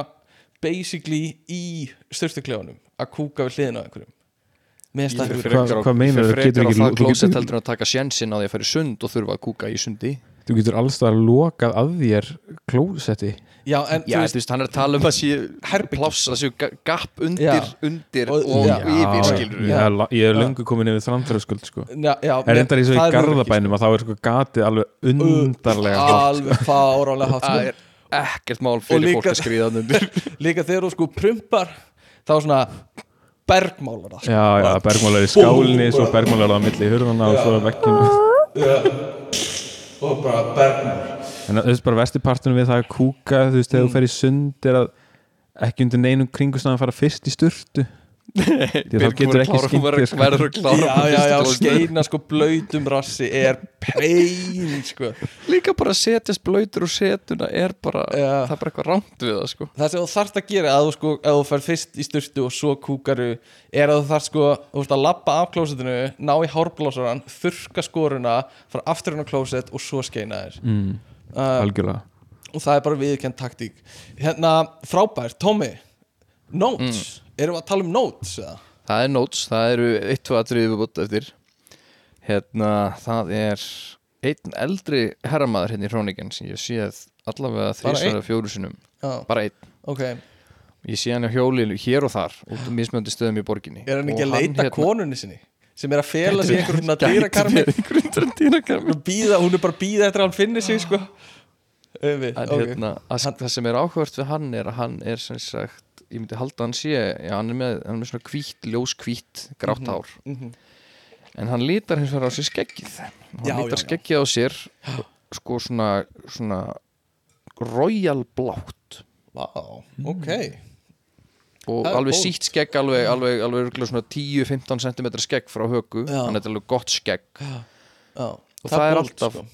basically í styrstuklefanum að kúka við hliðin á einhverjum Hvað- hvað meinarðu? Frekar Getur á ekki- það þú getur- að taka sjensin á því að fara í sund og þurfa að kúka í sundi þú getur allstað lokað að þér klósetti Já, en Já, þú þú veist, veist, hann er að tala um að sé Herbergi. pláss, að séu ga- gap undir, Já. undir Og- og, já. yfir, Já, skilur ég, er la- ég er löngu komin yfir þrandfjörðskuld sko. já, já, er reyndar í svo í það garðabænum að þá er sko gatið alveg undarlega sko. hátt. alveg fárálega hátt Það sko. er ekkert mál fyrir fólk að skriða hann undir líka þegar þú sko prumpar þá svona bergmálar það Já, já, bergmálar í skálinni Svo bergmálar á milli hurðana og svo vekkinu og bara bergmálar. En þú veist bara vestipartunum við það að kúka Þú veist, þegar þú fer í sund er að ekki undir neinum kringustæðan fara fyrst í sturtu þá getur ekki skýnt þér sko. verður að klára já, já, já, skeina sko blöytum rassi er pein sko. Líka bara að setjast blöytur og setuna er bara, Já. það er bara eitthvað rámt við það sko. Það sem þú þarft að gera að þú sko, ef þú fer fyrst í sturtu og svo kúkaru er að þú þarft sko, þú veist að lappa af klósetinu ná í hárblásaran, þurka skoruna fara aftur inn á klóset og svo skeina þér. Mm, uh, Algjörlega. og það er bara viðkend taktík. Hérna, frábært, Tommy notes, erum við að tala um notes eða? það er notes, það eru eitt, tvo atriði viðbútt eftir. Hérna, það er einn eldri herramaður hérna í Hróningen sem ég séð allavega þrísar einn? eða fjóru sinum Já, bara einn, ok, ég sé hann á hjólinu hér og þar út um mismöndi stöðum í borginni. Er hann ekki að leita hérna- konunni sinni sem er að fela sig einhverjum svona dýrakarmi hún er bara að býða eftir að hann finni sig sko. Öfi, en ok. hérna, að, það sem er áhugavert við hann er að hann er sem sagt ég myndi halda að hann sé, já, hann er með, hann er með svona hvítt, ljóskvítt, grátt hár. Mhm. en hann lítar hins vegar á sér skeggið. Hann Já, lítar já, já. skeggið á sér sko svona, svona royal blátt. Vá, ok. Og Það er alveg sítt skegg alveg, alveg, alveg svona 10-15 cm skegg frá höku, Já. hann er alveg gott skegg. Já, Og það er bold, alltaf- sko.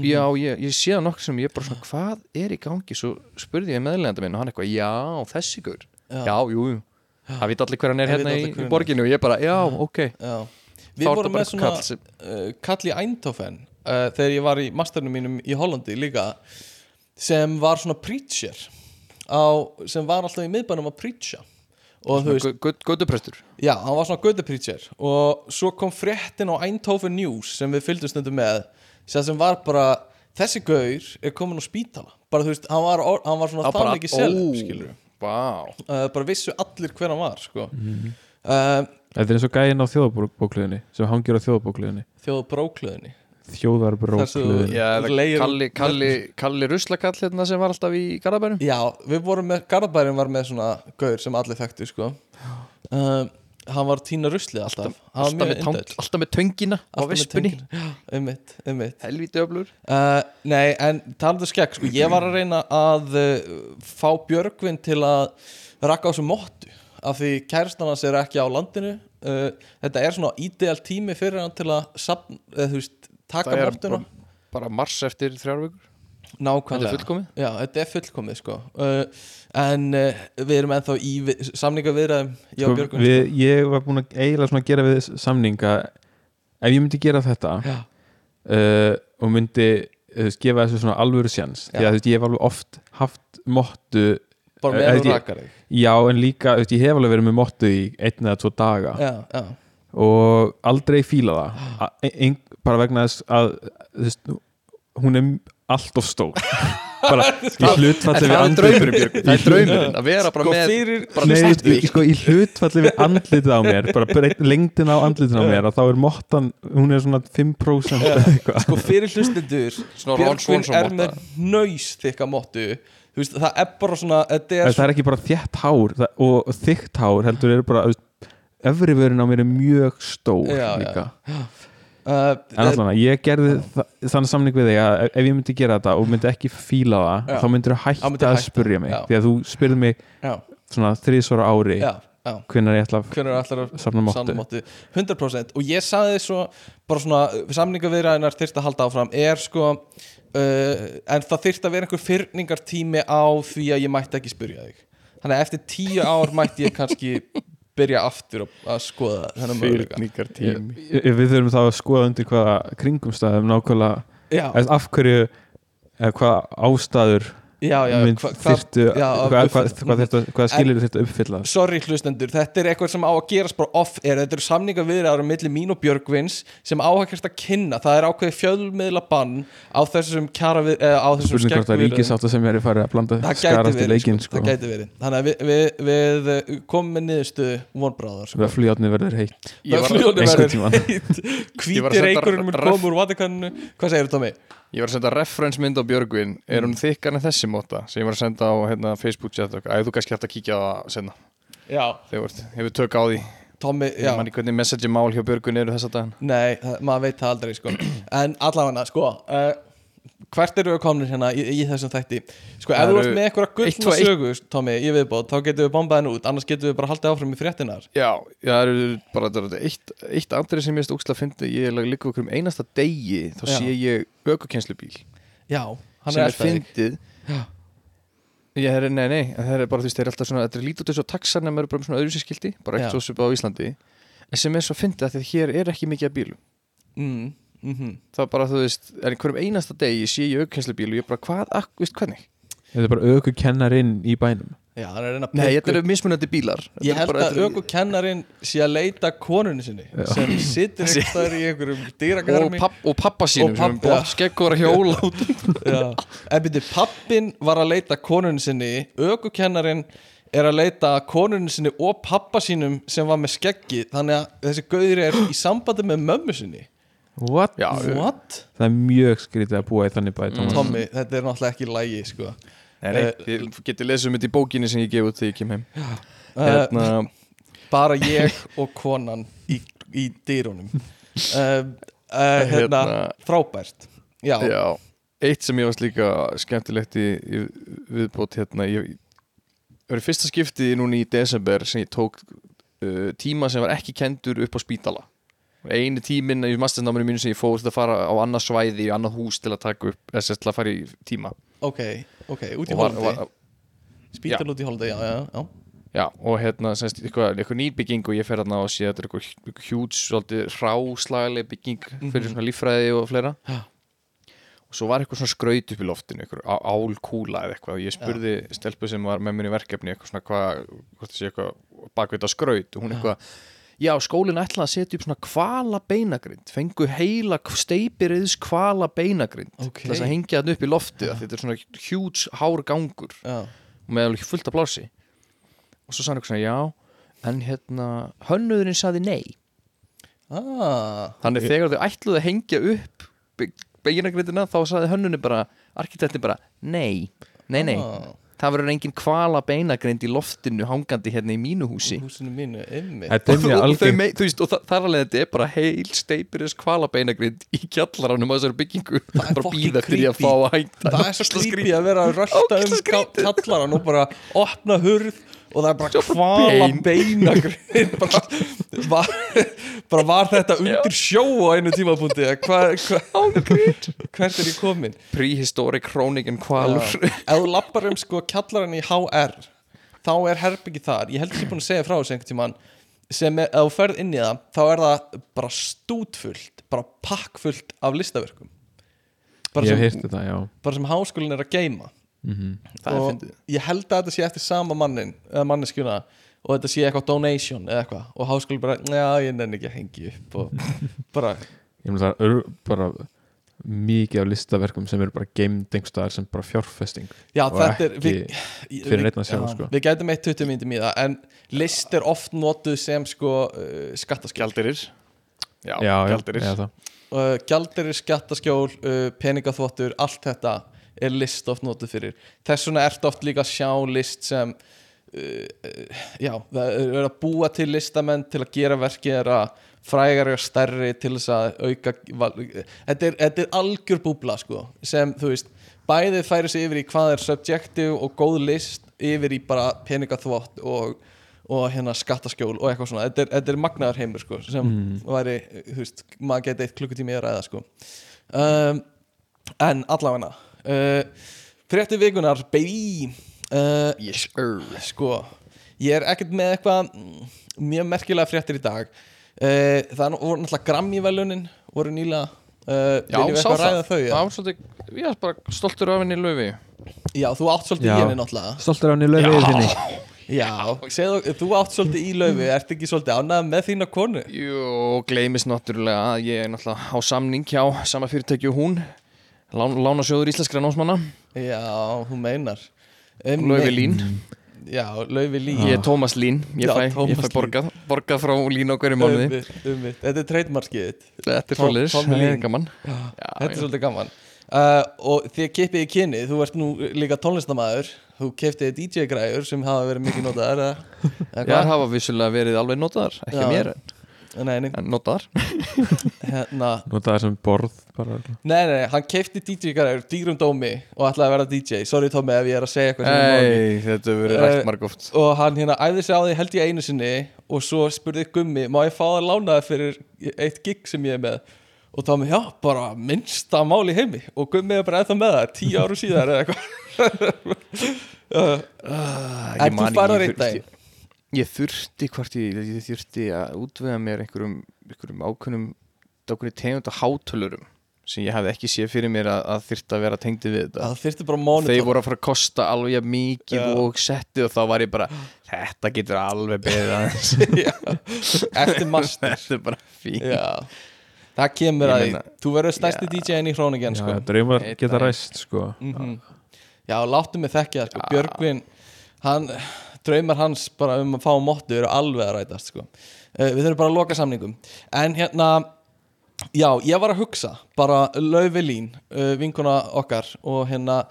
Já, ég, ég sé það nokkuð sem ég bara svona, hvað er í gangi? Svo spurði ég meðleganda minn og hann eitthvað, já, þessi gaur. Já. já, jú, jú. Það veit allir hver hann er hérna í, í borginu og ég bara, já, ok. Já. Þá Við er vorum með svona kall sem- uh, kall í Eindhoven uh, þegar ég var í masternum mínum í Hollandi líka sem var svona preacher á, sem var alltaf í miðbænum að preacha. Götuprestur. Já, hann var svona götu preacher og svo kom fréttin á Eindhoven News sem við fylgdum stundum með sem sem var bara, þessi gaur er komin á spítala, bara þú veist, hann var, hann var svona það mikið Vá. Uh, bara vissu allir hver hann var sko. Mhm. uh, Þetta er eins og gæinn á þjóðabókliðinni sem hangir á Já, eða Leir- Kalli, Kalli, Kalli Ruslakall hérna sem var alltaf í Garðabærum Já, við vorum með, Garðabærin var með svona gaur sem allir þekktu sko. Um, Hann var tína ruslið alltaf. Alltaf mjög með, alltaf með töngina á Alltaf með vespunni töngina. Já, Einmitt, einmitt. Helvíti öflur uh, Nei, en talandi um skegg sko, Ég var að reyna að uh, fá Björgvin til að rakka á þessu móttu af því kærastan hans er ekki á landinu. Uh, Þetta er svona ideal tími fyrir hann til að safn, eða, veist, taka móttuna bara, mars eftir þrjár vikur Þetta Nákvæmlega er fullkomið? Já, þetta er fullkomið sko. Uh, En uh, við erum ennþá í vi- samningaviðræðum Já, sko, Björgun við, Ég var búin að eiginlega svona gera við samninga. Ef ég myndi gera þetta Já. uh, og myndi uh, gefa þessu svona alvöru sjans því að þú veist, ég hef alveg oft haft mottu Bara með held þú ég- rakar þig já en líka, þú veist, ég hef alveg verið með mottu í einn eða tvo daga. Já, já. Og aldrei fíla það. A- ein, bara vegna þess að þú veist, hún er allt of stór. Bara í hlutfalli Það við andlit- draumurinn Björgur Það er draumurinn að vera bara Sko með fyrir bara Nei, sko, í hlutfalli við andlitið á mér bara breytt, lengdin á andlitið á mér að þá er mottan, hún er svona 5% eða eitthvað. Sko fyrir hlustendur Björgvin er með nöys þykka móttu Þú veist, það er bara svona Þetta er, það er ekki bara þétt hár það, og þykkt hár heldur er bara efri vörin á mér er mjög stór Já, já. líka uh, en allan ég gerði þa þann samning við þig að ef ég myndi gera þetta og myndi ekki fíla það Já. þá myndir þú hætta myndirðu að spurja mig. Já. því að þú spyrði mig Já, svona þrísvara ári hvenær ég ætla að Hvernig mottu Sannmáttu 100% og ég saði svo bara svona samningaviðræðinar þyrst að halda áfram er sko uh, en það þyrst að vera einhver fyrningartími á því að ég mætti ekki spyrja þig. Þannig að eftir tíu ár mætti ég kannski byrja aftur að, að skoða þennan möguleika. Við þurfum þá að skoða undir hvaða kringumstæðum nákvæmlega. Af hverju eða hvað ástæður já, já, mynd hva, hva, þyrftu já, hvað, skilir að uppfylla sorry hlustendur, þetta er eitthvað sem á að gerast bara off er, þetta eru samninga viðræður millir mín og Björgvins sem á að kynna það er ákveðið fjölmiðla bann á þessum kjara við, eh, á þessum spurning hvort að skeggviðræðum. ríkisátt sem er í farið að blanda það gæti skarast í verið, leikinn sko, sko. það gæti verið þannig að við, við, við eh, komum með niðurstöðu vonbráðar sko. við að fljóðni verður heitt var, Fljóðni verður heitt. Ég var að hvíti senda reykurinn mun Vatikaninu hvað segir þú Tómi? Ég var að senda reference mynd á Björgvin. Er Mm. hún þykkar en þessi móta sem ég var að senda á hérna, Facebook chat Æ, þú kannski hægt að kíkja á það senna Já, þegar hefur tök á því. Tommy, ég man ekki hvernig message mál hjá Björgun eru þessa dagan Nei, það, maður veit það aldrei sko. En allavega, sko uh, Hvert eru við komin hérna í, í þessum þætti? Sko, ef þú ert með eitthvað eitt, gullna sögu Tommy, í viðbót, þá getum við bombað henn út Annars getum við bara haldið áfram í fréttinar já, já það eru bara það er eitt, eitt andri sem ég veist ógslag að fyndi ég líka okkur um einasta degi þá Já. sé ég hann sem er fyndið. Ég er, nei, nei, það er bara þú veist, það er alltaf svona, þetta er lítið út og taxar nema bara svona öðru sér skildi, bara ekkert svo sem er svo fyndið að því hér er ekki mikið að bílum. Mm, mm það er bara, þú veist, en hverjum einasta degi sé ég ökukennslubíl og ég bara, hvað, ak, veist, hvernig? Þetta er bara auku kennarinn í bænum. Já, er nei, þetta eru mismunandi bílar. Þetta Ég er held bara- að þetta er- ökukennarinn sé að leita konunni sinni Já. sem situr eitthvað í einhverjum og, dýragarmi papp, og pappa sínum Og sem papp- er bótt skeggur að hjóla út. Já. En byrju, pappin var að leita konunni sinni ökukennarinn er að leita konunni sinni og pappa sínum sem var með skeggi þannig að þessi gauðri er í sambandi með mömmu sinni What? já, What? Það er mjög skrítið að búa í þannig bæ Thomas. Tommy, þetta er náttúrulega ekki lægi sko. nei, nei, Eh, ég geti lesið um þetta í bókinni sem ég gef út þegar ég kem heim uh, hérna, bara ég og konan í, í dýrunum uh, uh, hérna, Hérna. frábært já, Já, eitt sem ég varst líka skemmtilegt í, í viðbót hérna, ég það var í fyrsta skipti núna í desember sem ég tók uh, tíma sem var ekki kendur upp á spítala einu tíminn í mastersnáminu mínu sem ég fór til að fara á annað svæði í annað hús til að taka upp þess til að fara í tíma. Ok, ok, út í holdi spítal út í holdi, já, já, já. Já, og hérna, semst, eitthvað, eitthvað nýbygging og ég fer hérna og sé að þetta er eitthvað hjúts, svolítið ráslagaleg bygging fyrir svona líffræði og fleira. Já. og svo var eitthvað svona skraut upp í loftinu, á- álkúla eða eitthvað. Og ég spurði stelpu sem var með mér í verkefni eitthvað svona hvað, hvort það sé eitthvað bakvið þetta skraut. Og hún eitthvað Já, skólinn ætlaði að setja upp svona kvala beinagrind fengu heila steipiriðs kvala beinagrind Ok. til þess að hengja þetta upp í af því þetta er svona hjúts hár gangur og með alveg fullt af plási og svo hann eitthvað svona já en hérna hönnuðurinn saði nei. Ah, þannig þegar þau ætluðu að hengja upp beginagriðina þá saði hönnunni bara arkitektin bara nei, nei, nei. Ah, það verður engin kvala beinagrind í loftinu hangandi hérna í mínu húsi. Húsinu mínu, er og, mjög og, þau algeng mei, þú veist, og það, þar alveg þetta er bara heil steipiris kvala beinagrind í kjallaranum á þessari byggingu. Það er bara býða því að fá að hænta það er svo creepy að vera að rölda um kallarann og bara opna hurð og það er bara Svo bara kvala bein. beinagrinn bara, var, bara var þetta undir sjó á einu tímapunkti? Eða hva, hva, hvert er ég komin? Prehistoric chronic and kvalur Já. ef þú lappar um sko kjallarann í HR þá er herbyggi þar. Ég held er búin að segja frá þessu einhvern tímann. Sem er, ef þú ferð inn í það þá er það bara stútfullt bara pakkfullt af listaverkum. Bara, sem, já. bara sem háskólinn er að geima Það er og ég held að þetta sé eftir sama mannin eða manneskjuna og þetta sé eitthvað donation eða eitthvað. Og háskóli bara, já ég nenni ekki að hengi upp og bara, Ég meina það er bara mikið af listaverkum sem eru bara geimd einhverstaðar sem bara fjárfesting já og þetta er ekki við, fyrir neitt að sjá, já, sko. við gætum eitt 20 myndum í það en list er oft notuð sem sko uh, skattaskjól Gjaldirir Já, já, gjaldirir já, uh, gjaldirir, skattaskjól, uh, peningaþvottur allt þetta er list oft notuð fyrir. Þess vegna ert oft líka að sjá list sem uh, uh, já, það er að búa til listamenn til að gera verkið er að frægari og stærri til þess að auka þetta er, þetta er algjör búbla sko, sem þú veist bæðið færi sig yfir í hvað er subjective og góð list yfir í bara peningaþvott og, og hérna skattaskjól og eitthvað svona, þetta er, þetta er magnaður heimur sko, sem væri, þú veist maður geti eitt klukkutími að ræða sko. Um, en allavegna uh, frétti vikunar baby. Uh, Yes, sir. sko ég er ekkert með eitthvað mm, mjög merkilega fréttir í dag. Uh, það voru náttúrulega Grammy-velunin voru nýlega uh, Já, viljum við sá eitthvað það. ræða þau Það ja? var svolítið, ég er bara stoltur af henni í löfi já, þú átt svolítið Já. í henni náttúrulega. Stoltur á henni löfið þinni já, segðu, þú átt svolítið í laufi ert ekki svolítið ánægð með þína konu? Jú, gleymist náttúrulega að ég er náttúrulega á samning hjá sama fyrirtæki og hún Lán, Lánasjóður íslenskra námsmanna. Já, hún meinar. Löfi Lín, já, laufi lín ég er Tómas Lín Ég Já, fæ, ég fæ borgað, borgað frá Lín á hverju mánuði. Einmitt, einmitt. þetta er treytmarkið Þetta er Tommy það er gaman. Þetta er svolítið gaman. Uh, og því að kippið í kynni. Þú ert nú líka tónlistamæður þú kipptið DJ-græður sem hafa verið mikið notaðar eða, eða Já, hvað? hafa vissulega verið alveg notaðar. Ekki Já. mér, Nei, nei, en notaðar? Hérna. Nota það sem borð bara Nei, nei, hann keipti DJ-græður dýrum dómi og ætlaði að vera DJ Sorry Tommy ef ég er að segja eitthvað sem máli. Ei, þetta hefur verið Eh, rætt margóft. og hann hérna æði sig á því held ég einu sinni og svo spurði Gummi má ég fá það lánaði fyrir eitt gig sem ég er með? Og með já, bara minnsta mál í heimi. Og Gummi er bara ennþá með það tíu áru síðar eða eitthvað. Uh, En þú færðar einn dag Ég þurfti hvort ég, ég þurfti að útvega mér einhverjum, einhverjum ákveðnum ákveðnum tegunda hátölurum sem ég hafði ekki séð fyrir mér að, að þyrfti að vera tengdi við þetta. Það þyrfti bara monitor þeir voru að fara að kosta alveg mikið Já. og settið og þá var ég bara þetta getur alveg beðið aðeins. Já, eftir master. Þetta er bara fín Já, það kemur Ég að því meina- Þú verður stærsti Já. DJ-in í Hróningen sko. Einn geta ræst sko. Mm Já, láttu mig þekkja sko. Björgvin, hann draumar hans bara um að fá móttu eru alveg að rætast sko. uh, Við þurfum bara að loka samningum En hérna Já, ég var að hugsa bara Laufi Lín, uh, vinkona okkar og hérna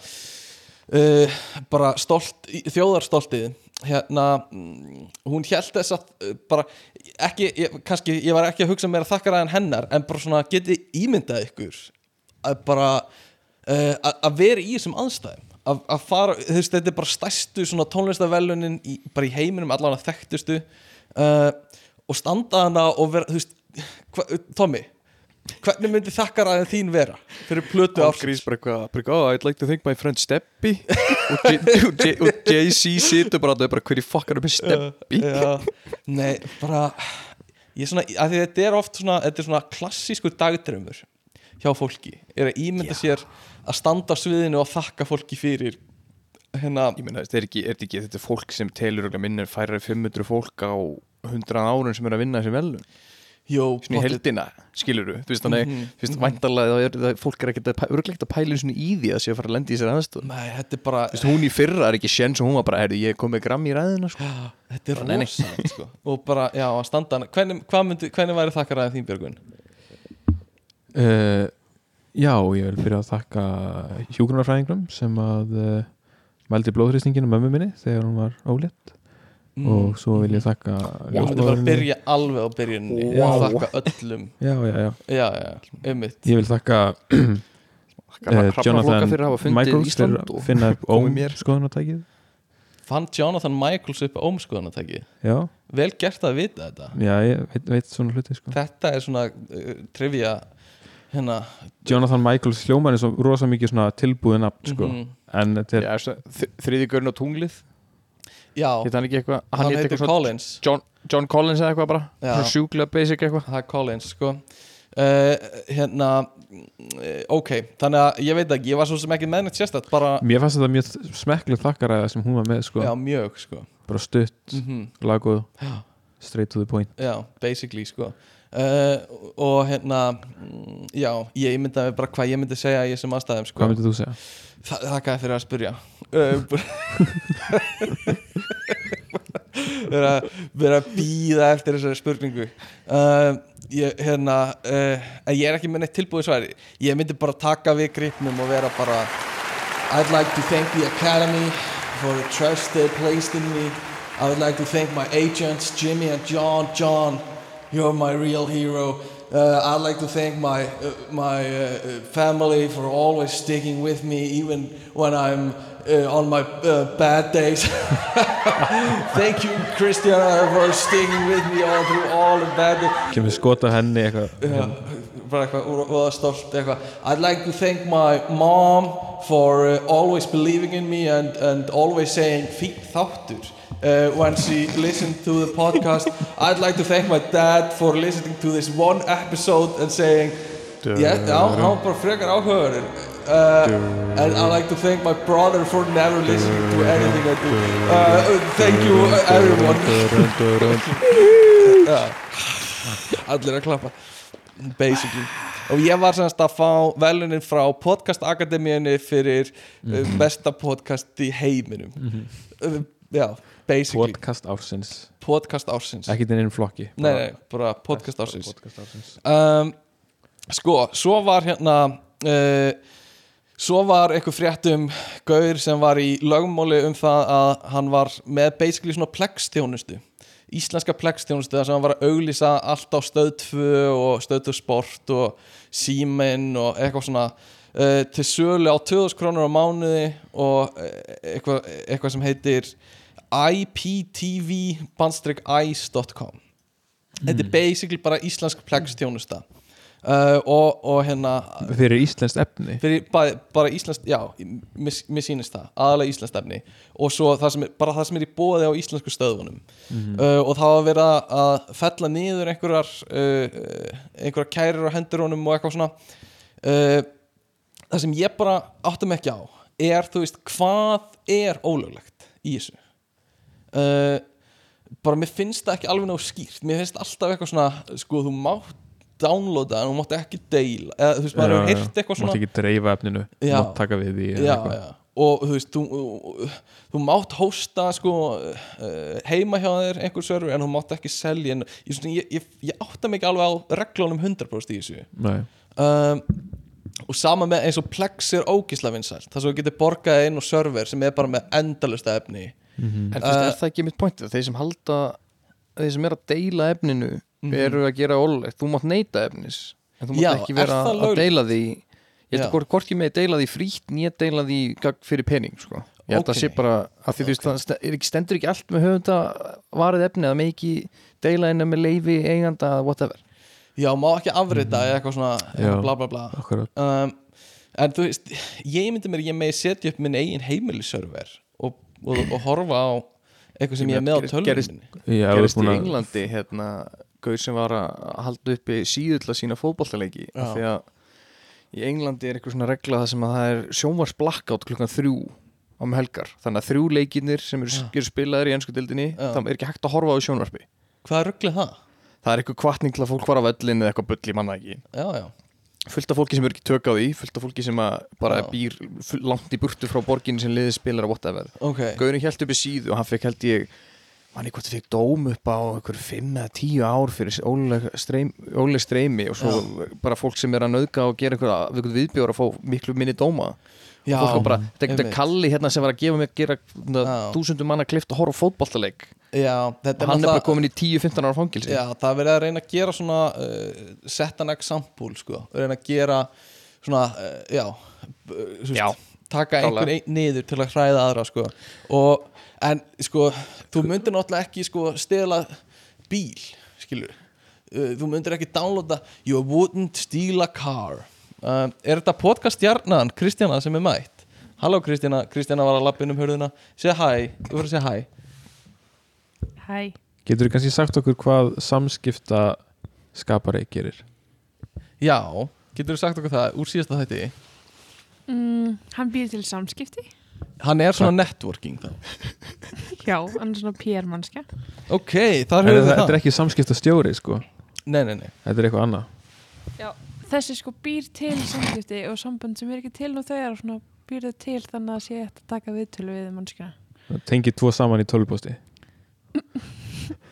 uh, bara stolt, þjóðarstoltið hérna mm, hún held þess að bara ekki, ég, kannski, ég var ekki að hugsa mér að þakka ræðan hennar en bara svona geti ímyndað ykkur að bara uh, að vera í þessum aðstæðum að, að fara, þú veist, þetta er bara stærstu svona tónlistavelunin í, bara í heiminum allan að þekktustu. Uh, og standa hana og vera, þú veist hva, Tommy, hvernig myndi þakkaræðin þín vera fyrir plötu ársins? Oh, I'd like to thank my friend Steppi. Og, J- og, J- og JC situr bara, bara hverju fokkar upp með Steppi? Nei, bara ég er svona, að því þetta er oft svona þetta er svona klassískur dagdrömmur hjá fólki, er að ímynda sér að standa sviðinu og þakka fólki fyrir hérna, Ég meina, þetta er ekki, er þetta ekki, þetta er fólk sem telur örugglega minni en færri 500 fólk á 100 árun sem er að vinna þessi velun jó, svona í heldina, skilur þú þú veist þannig, Mhm, þú veist, væntalega það er, fólk er ekkert að, örugglega ekkert að pæla í því að sé að fara að lenda í sér er bara Þú veist, hún í fyrra er ekki sjens og hún var bara, heyrðu, ég kom með gram í ræðina, sko. Þetta er rosalegt sko. og bara, já, að standa hvernig, hvernig væri þakkaræðin þín Björgun? Uh, Já, ég vil byrja að þakka hjúgrunarfræðingum sem að uh, mældi blóðhrýstinginu mömmu minni þegar hún var ólétt. Og svo vil ég þakka ég myndi bara byrja alveg á byrjunni og þakka öllum. Já, já, já. Já, já, einmitt. Ég vil þakka uh, Jonathan að Michaels fyrir að finna upp komið óm mér. skoðunartækið fann Jonathan Michaels upp ómskoðanatæki Já, vel gert að vita þetta. Já, ég veit, veit svona hluti sko. þetta er svona uh, trivia hérna Jonathan Michaels hljómar er svo rosa mikið svona tilbúið nafn sko. mhm. en þetta er Já, þriði görn á tunglið? Já, Hitt hann ekki eitthvað? Hann, hét heitir eitthvað svona- Collins. John, John Collins eða eitthvað bara? Já. Sjúklega basic eitthvað? Það er Collins sko. Uh, hérna uh, ok, þannig að ég veit ekki ég var svo sem ekki með neitt sérstætt bara, Mér fannst þetta mjög smekklið þakkaræða sem hún var með sko. já, mjög sko. Bara stutt, mm laguð já, straight to the point. Já, basically sko uh, og hérna mm, já, ég myndaði bara hvað ég myndi segja í þessum aðstæðum sko. Hvað myndir þú segja? Þa, Þakka þér fyrir að spyrja. Uh, vera, vera að býða eftir þessari spurningu. Uh, ég, hérna, uh, ég er ekki með neitt tilbúið sværi ég myndi bara taka við gripnum og vera bara I'd like to thank the Academy for the trust they placed in me. I would like to thank my agents Jimmy and John John, you're my real hero. Uh, I'd like to thank my uh, my uh, family for always sticking with me even when I'm uh, on my uh, bad days. Thank you Christiana for sticking with me all through all the bad days. Kemur skota henni eitthvað. Já, bara eitthvað voða stolt eitthvað. I'd like to thank my mom for uh, always believing in me and, and always saying fín þáttur uh, when she listened to the podcast I'd like to thank my dad for listening to this one episode and saying yeah, hann var bara frekar áhugaður uh, and I'd like to thank my brother for never listening to anything I do. Uh, uh, thank you uh, everyone. Allir að klappa. Basically. Og ég var semst að fá velunin frá podcast akademíunni fyrir uh, besta podcast í heiminum. Uh, já, basically. Podcast ársins. Podcast ársins. Ekki þinn einn flokki nei, nei, bara podcast ársins. Podcast ársins. Um, sko, svo var hérna uh, svo var eitthvað fréttum gaur sem var í lögmáli um það að hann var með basically svona plex-þjónustu íslenska plex-þjónustu þar sem hann var að auglýsa allt á stöð 2 og stöð 2 sport og síminn og eitthvað svona uh, til sölu á 2000 krónur á mánuði og eh, eitthvað, eitthvað sem heitir iptv-ice.com þetta er basically bara íslensk plex-þjónusta uh, og, og hérna fyrir íslenskt efni. fyrir bara, bara íslenskt, já, mér, mér sýnist það aðalega íslenskt efni. Og svo það sem er, bara það sem er í bóði á íslensku stöðunum uh, og það var verið að- að fella niður einhverjar uh, einhverjar kærir á hendur honum og eitthvað svona. Uh, það sem ég bara áttum ekki á er, þú veist, hvað er ólöglegt í þessu uh, bara mér finnst það ekki alveg náðu skýrt. Mér finnst alltaf eitthvað svona sko þú mátt downloada en þú mátt ekki deila eða þú veist maður hefur heyrt eitthvað mátt svona ekki dreifa efninu Já. mátt taka við því já, já. og þú veist þú, þú mátt hósta sko uh, heima hjá þér einhver server en þú mátt ekki selja en ég, ég, ég, ég átta mig alveg á reglunum 100% í þessu. Um, og sama með eins og Plex er ógísla vinsælt. Þar sem þú getur borgað inn á server sem er bara með endalust efni En þú veist, Uh, er það ekki mitt pointið? Þeir sem halda, þeir sem er að deila efninu Mhm. eru að gera ólulegt Þú mátt neyta efnis En þú mátt Já, ekki er vera það að löglegt? deila því Ég held að hvort, ég með deila því frítt nýja deila því fyrir pening sko. Ég held Ok. að sé bara að því þú veist, það er ekki, stendur ekki allt með höfunda varið efni að með ekki deila henni með leifi eiganda whatever já, má ekki afrita eða eitthvað svona Já. bla bla bla Akkurat. um, en þú veist, ég myndi mér ég megi setja upp minn eigin heimilisserver og, og, horfa á eitthvað sem ég er með á tölvunni gerist- í að- Englandi hérna, gauð sem var að halda uppi síðulla sína fótballtaleiki Já. af því að í Englandi er eitthvað svona regla það sem að það er sjónvars blackout klukkan þrjú á með helgar. Þannig að þrjú leikirnir sem eru, eru spilaðir í ennsku dildinni það er ekki hægt að horfa á í sjónvarpi. Hvað er rugglið það? það er eitthvað kvartning til að fólk fara á vellin eða eitthvað bull, ég manna ekki já, já, fullt af fólki sem er ekki tök á því fullt af fólki sem bara Já. býr langt í burtu frá borginni sem liðið spilar að whatever. Ok. Gauðurinn held uppi síðu og hann fekk held ég manni hvort það fekk dóm upp á einhver 5 eða 10 ár fyrir óleg streym, óleg streymi og svo bara fólk sem er að nauðga og gera einhver viðbjóður að fá miklu minni dóma já, fólk var bara, þetta er. Kalli hérna sem var að gefa mig að gera Já. þúsundum manna klift að horfa á fótballtaleik já, er hann er bara komin í 10-15 ára fangilsi já, það er verið að reyna að gera svona uh, set an example sko reyna að gera svona uh, já, uh, Já. taka einhver Klálega. ein, niður til að hræða aðra sko og en sko þú myndir náttúrulega ekki sko stela bíl skilur uh, þú myndir ekki downloada you wouldn't steal a car uh, er þetta podcast stjarnan Kristjana sem er mætt? Halló Kristjana, Kristjana var að lappa inn um hörðuna segja hæ, þú verður að segja hæ Hæ, Getur þú kannski sagt okkur hvað samskipta skapari gerir? Já, getur þú sagt okkur það úr síðasta þætti? Mm, hann býr til samskipti. Hann er svona networking þá. Já, hann er svona PR-mannskja Ok, þar höfum við þetta það. er ekki samskipta stjóri sko. Nei, nei, nei. Þetta er eitthvað annað Þessi sko býr til samskipti og sambönd sem er ekki til nú þegar og svona býr þau til þannig að sé hægt að taka viðtölu við mannskjana Tengið tvo saman í tölvuposti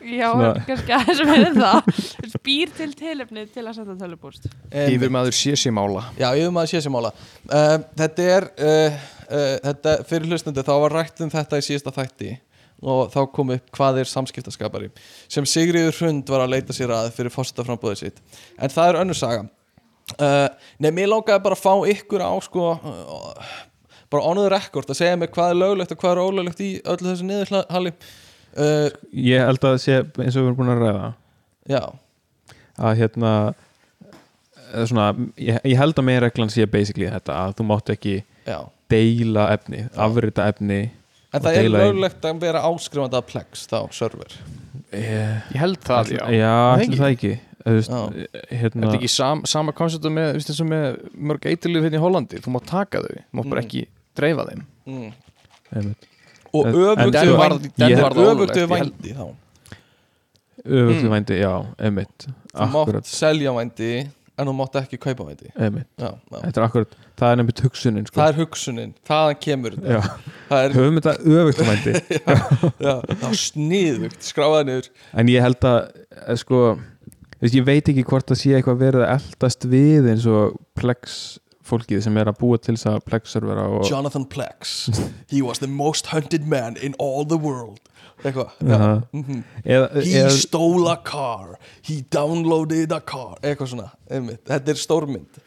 Já, en kannski aðeins með það. Þú veist, býr til tilefni til að setja tölubúst yfir maður sé sér mála Já, yfir maður sé sem mála uh, Þetta er uh, uh, þetta, Fyrir hlustandi þá var rætt um þetta í síðasta þætti og þá kom upp hvað er samskiptaskapari sem Sigriður Hrund var að leita sér að fyrir fórsetaframbúðið sitt. En það er önnur saga uh, Nei, mér langaði bara að fá ykkur á sko uh, bara on the record að segja mig hvað er löglegt og hvað er ólöglegt í öllu þessu niðurhali uh, Ég held að það sé eins og við erum búin að ræða. Já, að hérna svona, ég, ég held að með reglan sé basically þetta að þú mátt ekki já. deila efni, afrita efni En það er löglegt að vera áskrifandi að Plex þá, server. Yeah. ég held það, já, Já, Það ekki? Já. Er hérna, þetta ekki sam, sama konceptu með, með mörg eitilið hérna í Hollandi, þú mátt taka þau þú mátt bara Mm. ekki dreifa þeim mm. Og En- öfugt en við Den Ég- var, vændi den ég- var það Öfugt ólöglegt, við ég held- vændi þá öfugt Mm. vændi, já, einmitt Þú mátt selja vændi En þú mátt ekki kaupa vændi. Þetta er akkurat, það er nefnitt hugsunin sko. Það er hugsunin, þaðan kemur þetta Það er, höfum þetta öfugt vændi já, það er sniðugt Skráða niður En ég held að, eh, sko veist, Ég veit ekki hvort það sé eitthvað verið að eldast við eins og Plex fólkið sem er að búa til þess að Plex servera og Jonathan Plex. He was the most hunted man in all the world. Eitthvað já. Mhm. eða, He eða, stole a car. He downloaded a car. Eitthvað svona, einmitt. Þetta er stórmynd.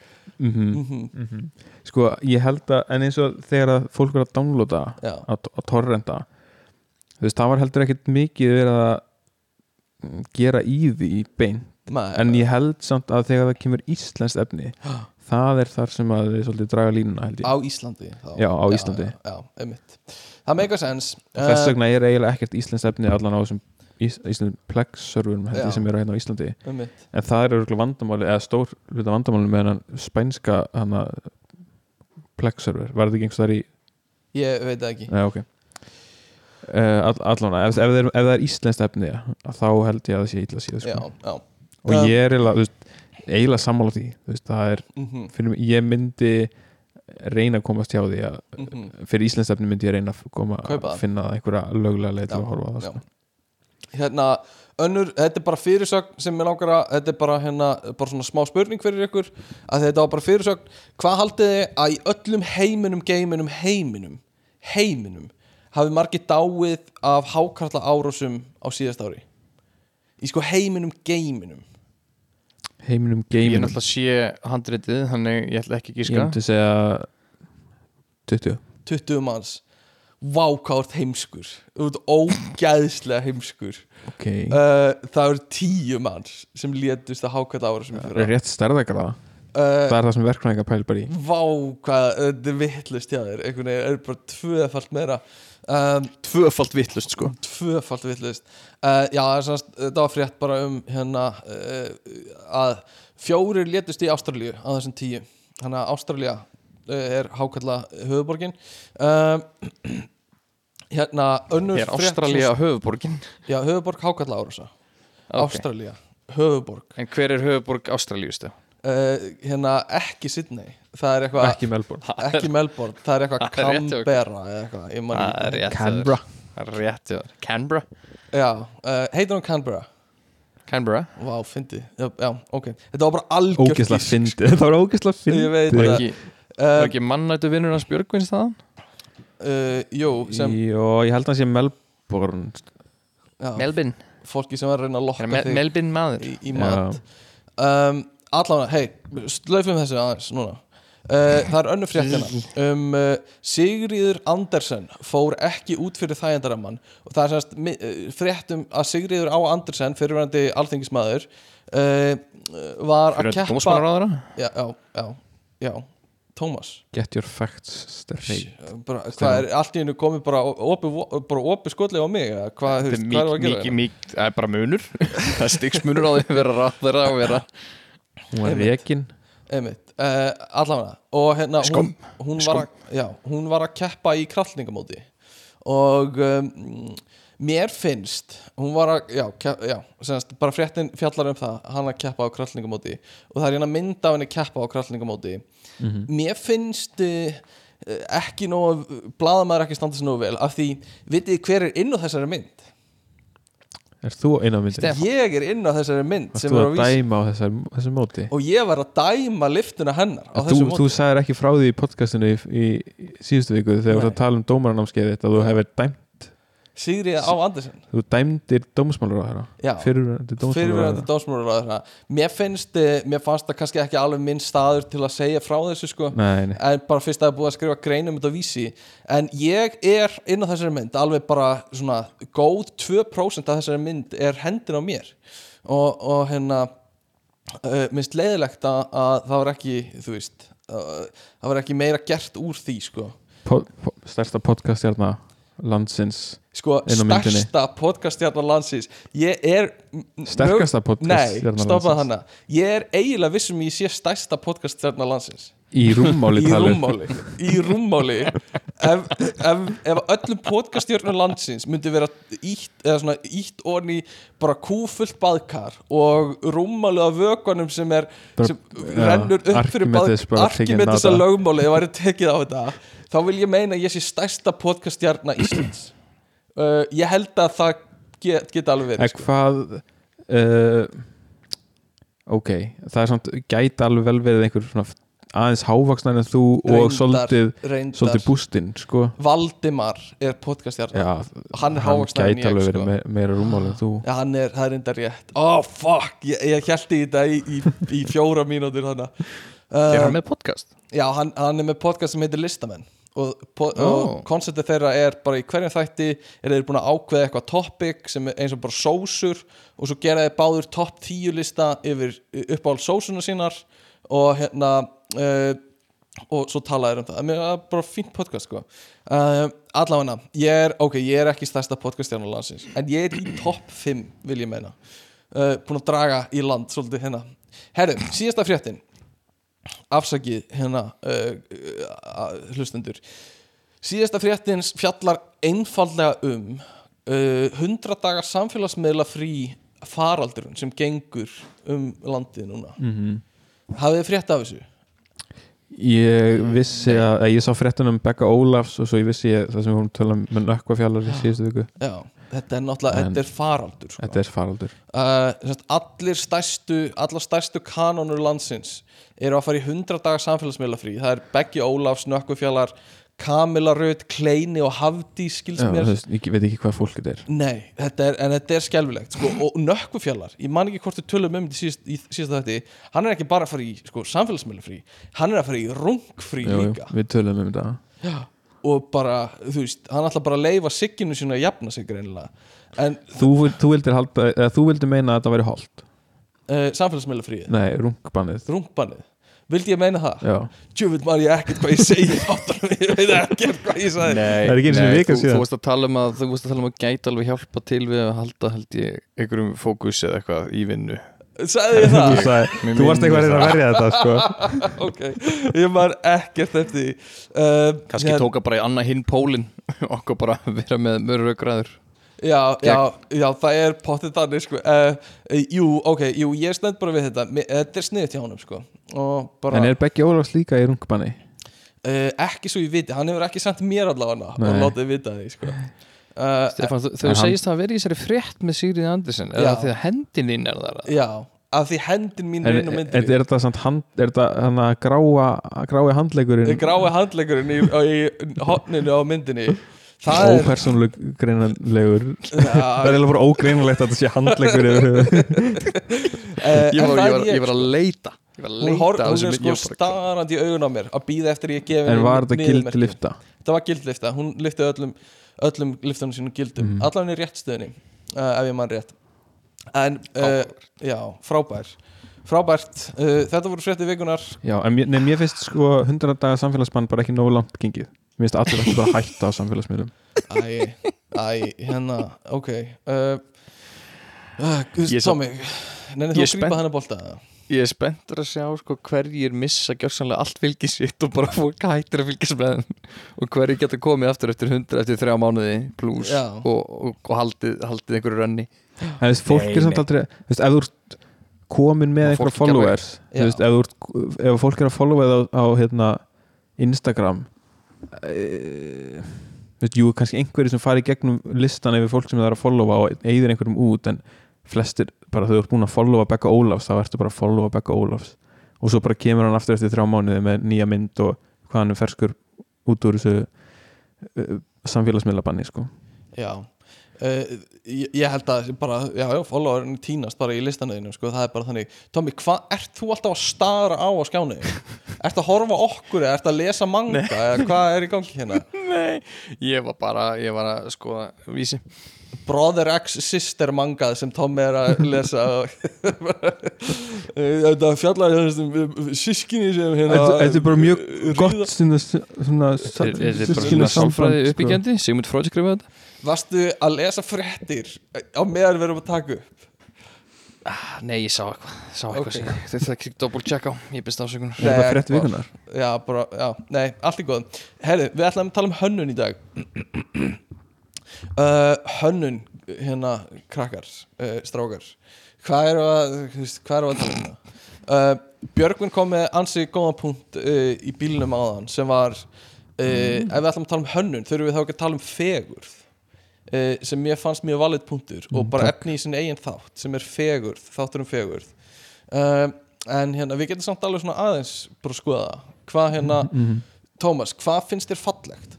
Mm Mhm. sko ég held að en eins og þegar að fólk er að downloada Já, að, að torrenta þú veist, það var heldur ekkert mikið verið að mm, gera í því beint maður en ég held samt að þegar það kemur íslenskt efni það er þar sem að þið svolítið draga línuna Á Íslandi þá. Já, á Íslandi. Já, já, Það meika sens og þess Eh, vegna er eiginlega ekkert íslenskt efni allan á þessum ís, íslenskt plex serverum held Já. ég sem eru hérna á Íslandi einmitt. en það er örgulega vandamáli eða stór hluta vandamáli með hennan spænska hana plex server, var þetta ekki einhvers þar í Ég veit ekki Nei, ok uh, all, Allan, ef, ef, ef það er íslenskt efni þá held ég að það sé illa síðan Já, sko. Og ég er eiginlega, eiginlega sammála því veist, er, mhm, fyrir mig, ég myndi reyna að komast hjá því að mhm. fyrir íslenskt efni myndi ég reyna að koma að finna einhverja löglega leið til að horfa það sko. Hérna, önnur, þetta er bara fyrirsögn sem ég langar að, þetta er bara hérna bara svona smá spurning fyrir ykkur að þetta var bara fyrirsögn, hvað haldið þið að í öllum heiminum, geiminum, heiminum heiminum, hafi margir dáið af hákarla árásum á síðast ári? Í sko heiminum, geiminum heiminum Ég er geiminum náttúrulega sé handritið Þannig ég ætla ekki að ég gíska myndi segja 20 20 manns. Vá, hvað þú ert heimskur. Ógæðslega heimskur. Ok, uh, Það eru tíu manns sem létust að hákvæða ára sem það er rétt stærðagraða uh, það er það sem verkfræðingar pæl bara í. Vá, hvað, þetta er vittlust veginn er bara tvöfalt meira um, Tvöfalt vittlust sko. Tvöfalt vittlust uh, Já, það var frétt bara um hérna uh, að fjórir létust í Ástralíu á þessum tíu. Þannig að Ástralía uh, er hákalla höfuborgin um, Hérna, önnur frétt Ástralía höfuborgin? Já, höfuborg hákalla árasa Ok. Ástralía, höfuborg En hver er höfuborg Ástralíu stu? uh, Hérna, ekki Sydney Það er eitthvað ekki Melbourne. Ekki Melbourne, það er eitthvað Það er. Canberra eða eitthvað, ég man Það er ekki. rétt Canberra. Það er. Canberra? Já, uh, heitir hún Canberra? Canberra? Vá, fyndi, já, já, ok. Þetta var bara algjört ógeðslega gísk. fyndið. Það var ógeðslega Ég veit fyndið. Var það. ekki, var uh, ekki mannættu vinnur hans Björgvins þaðan? uh, Jú, sem og ég held að hann sé Melbourne. Já, Melbin Fólki sem var að reyna að lokka Mel þig Melbin maður? í, í mat. Um, Allavega, hei, slöfum þessu aðeins núna uh, Það er önnur fréttina um uh, Sigríður Andersen fór ekki út fyrir þægendaramman og það er semast mi- uh, fréttum að Sigríður á Andersen fyrirvændi alþengismæður var að Fyrir keppa dómsmálaráðara? já, já, já, Tómas get your facts straight. Bara, hvað er allt í hennu komið bara opi skotlega á mig eða hvað, er veist, hvað er að mikið, gera mikið, mikið, það er bara munur. Það er stiksmunur á því að vera ráðara og vera hún var Einmitt. Uh, allavega. Og hérna hún, hún, var að, já, hún var að keppa í krallningamóti og um, mér finnst hún var að, já, ke, já semast, bara fréttin fjallar um það hann að keppa á krallningamóti og það er hérna mynd af henni keppa á krallningamóti mér finnst uh, ekki nóg blaðamaður ekki standa sér nógu vel af því, vitið þið hver er inn á þessari mynd er þú eina af myndinni? Ég er inn á þessari mynd Varst sem þú er á að vísi dæma á þessar, þessar móti? og ég var að dæma liftuna hennar á þessu Þú, móti þú sagðir ekki frá því í podcastinu í, í, síðustu viku þegar þú tala um dómaranámskeið þitt að þú hefur dæmt Sigriði á Andersen. Þú dæmdir dómsmálur á þeirra Já. fyrirverandi dómsmálur fyrirverandi dómsmálaráðherra. Mér finnst, eh, mér fannst það kannski ekki alveg minn staður til að segja frá þessu sko. Nei, nei, en bara fyrst að það er búið að skrifa grein um þetta á vísi. En ég er inn á þessari mynd alveg bara svona góð 2% af þessari mynd er hendin á mér. Og, og hérna uh, minnst leiðilegt að, að það var ekki þú veist uh, það var ekki meira gert úr því sko. Po, po, stærsta podcast hérna landsins sko stærsta podcastjarnar landsins. Ég er sterkasta podcast Nei, hérna stoppaði landsins. hana. Ég er eiginlega vissum ég sé stærsta podcast þarna landsins í rúmmáli Í rúmmáli Í rúmmáli. Ef, ef, ef öllum podcastjörnum landsins myndi vera ítt eða svona ítt onni bara kúfullt baðkar og rúmmáli af vökunum sem er Bara- sem já, rennur upp fyrir bara baðkar á að lögmáli ef væri tekið á þetta þá vil ég meina ég sé stærsta podcastjarna Íslands. Uh, Ég held að það get, get alveg verið en hvað uh, ok, það er samt gæti alveg vel verið einhver svona aðeins hávaksnar en þú og Reyndar- svolítið, reyndar. svolítið bústinn sko. Valdimar er podcastjarnar Já, hann er hávaksnar en gæti ég alveg sko. verið me meira rúmál en þú. Já, hann er, það er enda rétt. Oh fuck, ég, ég held í þetta í, í, í fjóra mínútur þannig Er hann með podcast? Já, hann, hann er með podcast sem heitir Listamenn. Og, og konceptið þeirra er bara í hverjum þætti er þeir búin að ákveða eitthvað topic sem er eins og bara sósur og svo gera þeir báður topp 10 lista yfir uppáhald sósuna sínar og hérna uh, og svo tala þeir um það. Mér er bara fínt podcast sko. Uh, allavega, ég er, ok, ég er ekki stærsta podcastjarnar landsins, en ég er í topp 5 vil ég meina. Uh, búin að draga í land svolítið hérna. Herru, síðasta fréttin. Afsakið hérna hlustendur. Síðasta fréttins fjallar einfallega um uh, 100 dagar samfélagsmiðla frí faraldurinn sem gengur um landið núna. Mm hafið þið frétt af þessu? Ég vissi að, að ég sá fréttan um Becca Ólafs og svo ég vissi ég, það sem við vorum tala um með nökkvafjallar í síðustu viku. Já, þetta er náttúrulega, þetta er faraldur sko. Þetta er faraldur. Uh, allir stærstu allar stærstu kanonur landsins eru að fara í 100 dagar samfélagsmiðla frí það er Beggi Ólafs, Nökkufjallar Kamila Röð, Kleini og Hafdí skils mér. Ég veit ekki hvað fólk þetta er. Nei, þetta er, en þetta er skelfilegt sko, og Nökkufjallar, ég man ekki hvort við tölum um síðast, í síðast þetta, hann er ekki bara að fara í sko, samfélagsmiðla frí, hann er að fara í rungfrí líka. Við tölum um þetta. Og bara, þú veist, hann ætla bara að leifa sigginu sína að jafna sig greinilega. En Þú, þú, vildir halda, eða, þú vildir meina að þetta væri holt? Uh, samfélagsmiðla fríið, Nei, rungbannið. Rungbannið vildi ég meina það? Já, Tjöfull maður ég ekkert hvað ég segi ég veit ekkert hvað ég sagði Nei, Það er ekki sinni nei, vika þú, síðan. þú varst að tala um að þú varst að tala um að gæti alveg hjálpa til við að halda held ég einhverjum fókus eða eitthvað í vinnu sagði ég þú, það? sagði, Mér þú varst eitthvað að verja þetta sko. ok, ég maður ekkert eftir því uh, kannski tóka bara í annað hinn pólinn okkur bara vera með mörgræður já, já, já, það er pottið þannig sko. uh, uh, jú, ok, jú, ég stend bara við þetta. Þetta er sniðið hjá honum sko. og bara, En er Beggi Ólafs líka í rungbanni? uh, ekki svo ég viti. Hann hefur ekki sendt mér allavega og látið vita því sko. uh, Stefán, þú, þú hann- segist það að vera í þessari frétt með Sigrid Andersen eða því að hendin inn er það já, af því hendin mín er inn á er, myndinni er þetta samt hand, er þetta hann að gráa, grái handlegurinn grái handlegurinn í, í, í hotninu á myndinni það er ópersónuleg greinanlegur Það er eiginlega bara ógreinulegt að þetta sé handlegur uh, ég var, en það ég, var, ég var að leita. Ég var að hún, er sko starrandi í augun á mér að býða eftir ég gefi En var þetta niðurmerki. gild lifta? þetta var gildlifta, hún lifti öllum öllum liftunum sínum gildum. Mhm. allan í rétt stöðni, uh, ef ég mann rétt. En, uh, já, frábær. Frábært, uh, þetta voru frétti vikunar Já, en mér, nei, mér finnst sko 100 daga samfélagsbann bara ekki nógu langt gengið Mér finnst allir ekki bara hætta á samfélagsmiðlum æ, æ, hérna, ok uh, uh, Ég sá- Tommy nennir þú Ég að er grípa spennt. hennar bolta ég er spenntur að sjá sko, hverjir missa gjörsanlega allt fylgisitt og bara fólk hættir að fylgjast með þeim og hverjir geta komið aftur eftir 100 eftir þrjá mánuði pluss Já. og, og, og haldið, haldið einhverju rönni En þú veist, fólk Nei, er samt nei. aldrei Þú veist, ef þú ert komin með einhverja fólk alveg- followers Þú Já. veist, ef þú ert ef fólk er að followa það á, á hérna, Instagram Þú veist, jú, kannski einhverju sem fari gegnum listan yfir fólk sem það er að followa og eigður einhverjum út en flestir, bara þú ert búin að followa Becca Ólafs, þá ertu bara að followa Becca Ólafs og svo bara kemur hann aftur eftir þrjá mánuði með nýja mynd og hvað hann er ferskur út úr þessu uh, samfélagsmiðlabanni sko. já Uh, ég, ég held að bara, já, já, followerinn týnast bara í listanöðinu, sko, það er bara þannig Tommy, hvað, ert þú alltaf að stara á á skjáni? ert að horfa okkur eða ert að lesa manga, eða hvað er í gangi hérna? Nei, ég var bara, ég var að sko vísi Brother X Sister mangað sem Tommy er að lesa Þetta fjallar um sískinni sem hérna Þetta er bara mjög gott er sálfræði sko. uppbyggjandi Sigmund Freud skrifaði þetta Varstu að lesa fréttir á meðan við erum að taka upp? ah, Nei, ég sá eitthvað, sá eitthvað Ok. okay. Þetta er ekki double check á, ég byrst ásökunar Er þetta Nei, frétt bara- vikunar? Já, bara, já, nei, allt í góð Herri, við ætlum að tala um hönnun í dag uh, Hönnun, hérna, krakkar, uh, strákar Hvað eru að, þú veist, hvað eru að tala um hérna? Uh, Björgvin kom með ansi góðan punkt uh, í bílnum áðan sem var uh, ef við ætlum að tala um hönnun þurfum við þá ekki að tala um fegurð uh, sem mér fannst mjög valið punktur og bara efni í sinni eigin þátt sem er fegurð, þáttur um fegurð. Uh, en hérna við getum samt alveg svona aðeins bara að skoða hvað hérna, Mhm. Tómas, hvað finnst þér fallegt?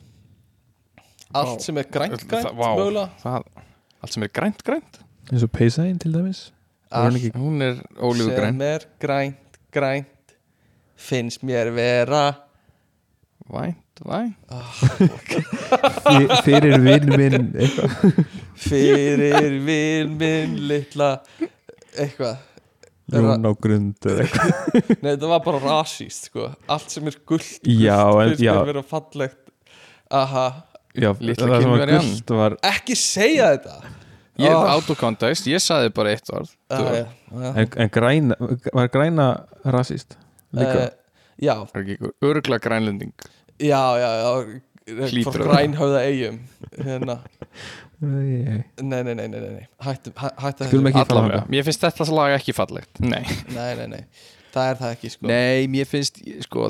Allt sem er grænt, grænt, mögulega? Það, allt sem er grænt grænt? Eins og peysaðin til dæmis? Allt ekki- hún er ólífu græn sem er grænt, grænt finnst mér vera vænt, vænt. Fyr- fyrir vinn minn eitthvað. Fyrir vinn minn litla eitthvað. Jón á grund Nei, þetta var bara rasíst, sko. Allt sem er gullt, já. mér vera fallegt. Aha, Já, var kynverjan. var ekki segja þetta. Ég er Ah. out of context, ég saði bara eitt orð Ah, já, já. en, en græna, var græna rasist líka? Eh, Já, það er ekki örgla grænlending. Já, já, já. Að- grænhöfða eigum Hérna, Nei, nei, nei, nei, nei, nei. Hættu, hæ- hættu allavega, mér finnst þetta lag ekki fallegt. Nei, Nei, nei, nei, það er það ekki, sko. Nei mér finnst sko,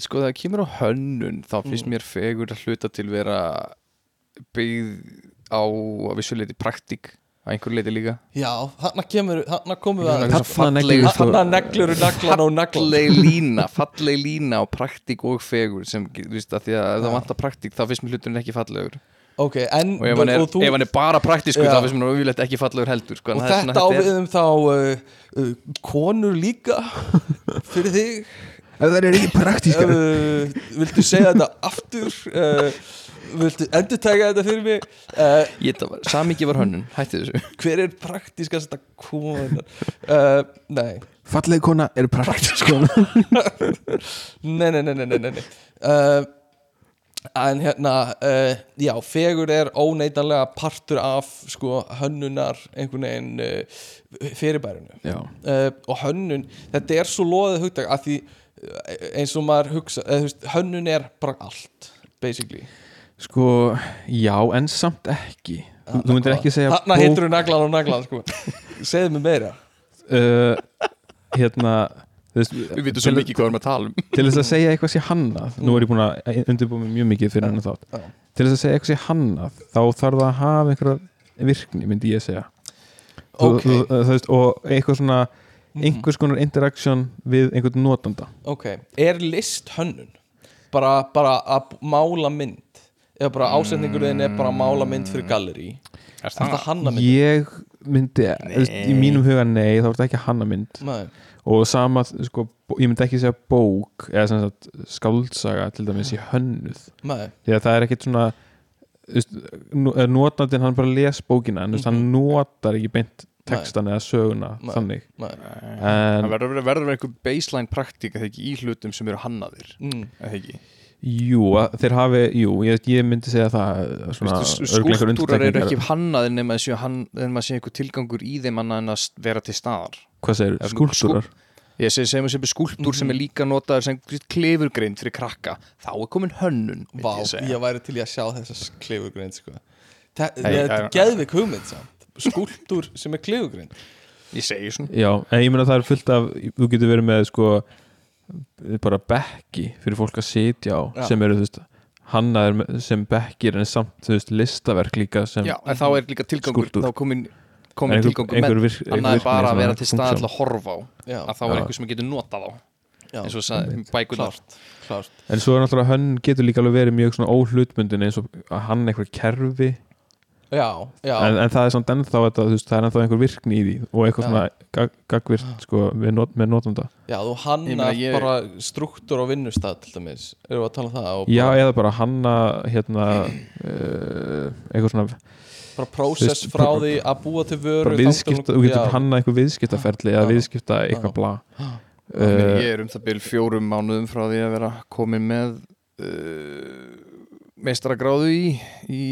sko það kemur á hönnun þá finnst Mm. mér fegur að hluta til vera byggð á að vissuleiti praktík að einhverju leiti líka. Já, þarna kemur, þarna komum við Þarna að Þarna Þarna falleg- neglur neglur naglan og naglan falleg lína, falleg lína á praktík og fegur sem, þú veist, að því að ef það vantar praktík þá finnst mér hluturinn ekki fallegur. Ok, en og ef hann er, og þú, ef hann er bara praktísku Já. þá finnst mér yfirleitt ekki fallegur heldur sko, og þetta svona- á þetta er- við um þá uh, uh, konur líka fyrir þig. Ef það er ekki praktíska uh, viltu segja þetta aftur uh, viltu endur taka þetta fyrir mig? Uh, var, samingi var hönnun, hætti þessu. Hver er praktískasta konar uh, nei. Falleg kona er praktísk kona. Nei, nei, nei, nei, nei. Uh, en hérna uh, já, fegur er óneitanlega partur af sko hönnunar einhvern veginn uh, fyrirbærinu. Uh, og hönnun, þetta er svo loðið hugtak að því eins og maður hugsa, eða, þú veist, hönnun er bara allt basically sko, já, en samt ekki. Þú, þú myndir ekki segja þarna bók- hittur þú naglan og naglan sko. segðu mig meira. Uh, Hérna veist, Við vitum svo til- mikið hvað við erum að tala um. Til þess að segja eitthvað sé hannað Nú er ég búin að undirbúa mig mjög mikið fyrir hennar þátt. Já. Til þess að segja eitthvað sé hannað Þá þarf það að hafa einhverja virkni Myndi ég segja. Þú- Ok. þú- þú veist, Og eitthvað svona Mhm. Einhvers konar interaction við einhvern notanda. Ok, er list hönnun bara, bara að mála mynd eða bara ásetningurinn er bara að mála mynd fyrir gallerí Er það hanna mynd? Ég myndi, þú veist, í mínum huga nei Þá er þetta ekki hanna mynd Nei. Og sama, sko, bó- ég myndi ekki segja bók Eða sem sagt skáltsaga Til dæmis í hönnuð Nei. því að það er ekkit svona þú veist, nú- eh, notandinn hann bara les bókina en mm hann notar ekki beint textan eða söguna Nei. þannig Nei. Það en verður verður að vera einhver baseline praktík eða ekki í hlutum sem eru hannaðir Mm. eða ekki jú, að þeir hafi jú, ég, ég myndi segja það eh, svona, skúltúrar eru ekki hannaðir nema að séu hann- nema að séu einhver tilgangur í þeim annað en að vera til staðar. Hvað segir, Ef- skúltúrar ég segi sem er skúltúr sem er líka notaður sem klefurgreind fyrir krakka. Þá er komin hönnun myndi Vá, ég ég væri til í að sjá þessa klifugrind sko. Þa, Hey, ég, þetta eh, er geðvik hugmynd samt. Skúltúr sem er klifugrind ég segi svona. Já, en ég meina það er fullt af þú getur verið með sko bara bekki fyrir fólk að sitja á Já. sem eru þú veist hannaður með- sem bekkir en samt þú veist listaverk líka sem já, en þá er líka tilgangur Skúlptúr. þá komin, komin einhver, tilgangur einhver, með virk, annað er bara að vera til function. staðar til að horfa á já, að þá er Já. einhver sem getur notað á já, eins og sagði, bækurnar klárt, klárt. En svo er náttúrulega hann getur líka alveg verið mjög svona óhlutbundin eins og að hann eitthvað kerfi já, já, en, en það er samt ennþá þetta, veist, það er ennþá einhver virkni í því og eitthvað Já. svona gag, gagvirt sko, við not, með notanda já, þú meina, ég- bara struktúr á vinnustad til dæmis, við að tala um það? Og Já, bara, eða bara hanna hérna uh, eitthvað svona bara prósess frá bara- því að búa til vöru bara viðskipta, þú getur hanna eitthvað viðskiptaferli eða viðskipta eitthvað Já. bla Uh, uh, ég er um það byrjum fjórum mánuðum frá því að vera komin með uh, meistaragráðu í, í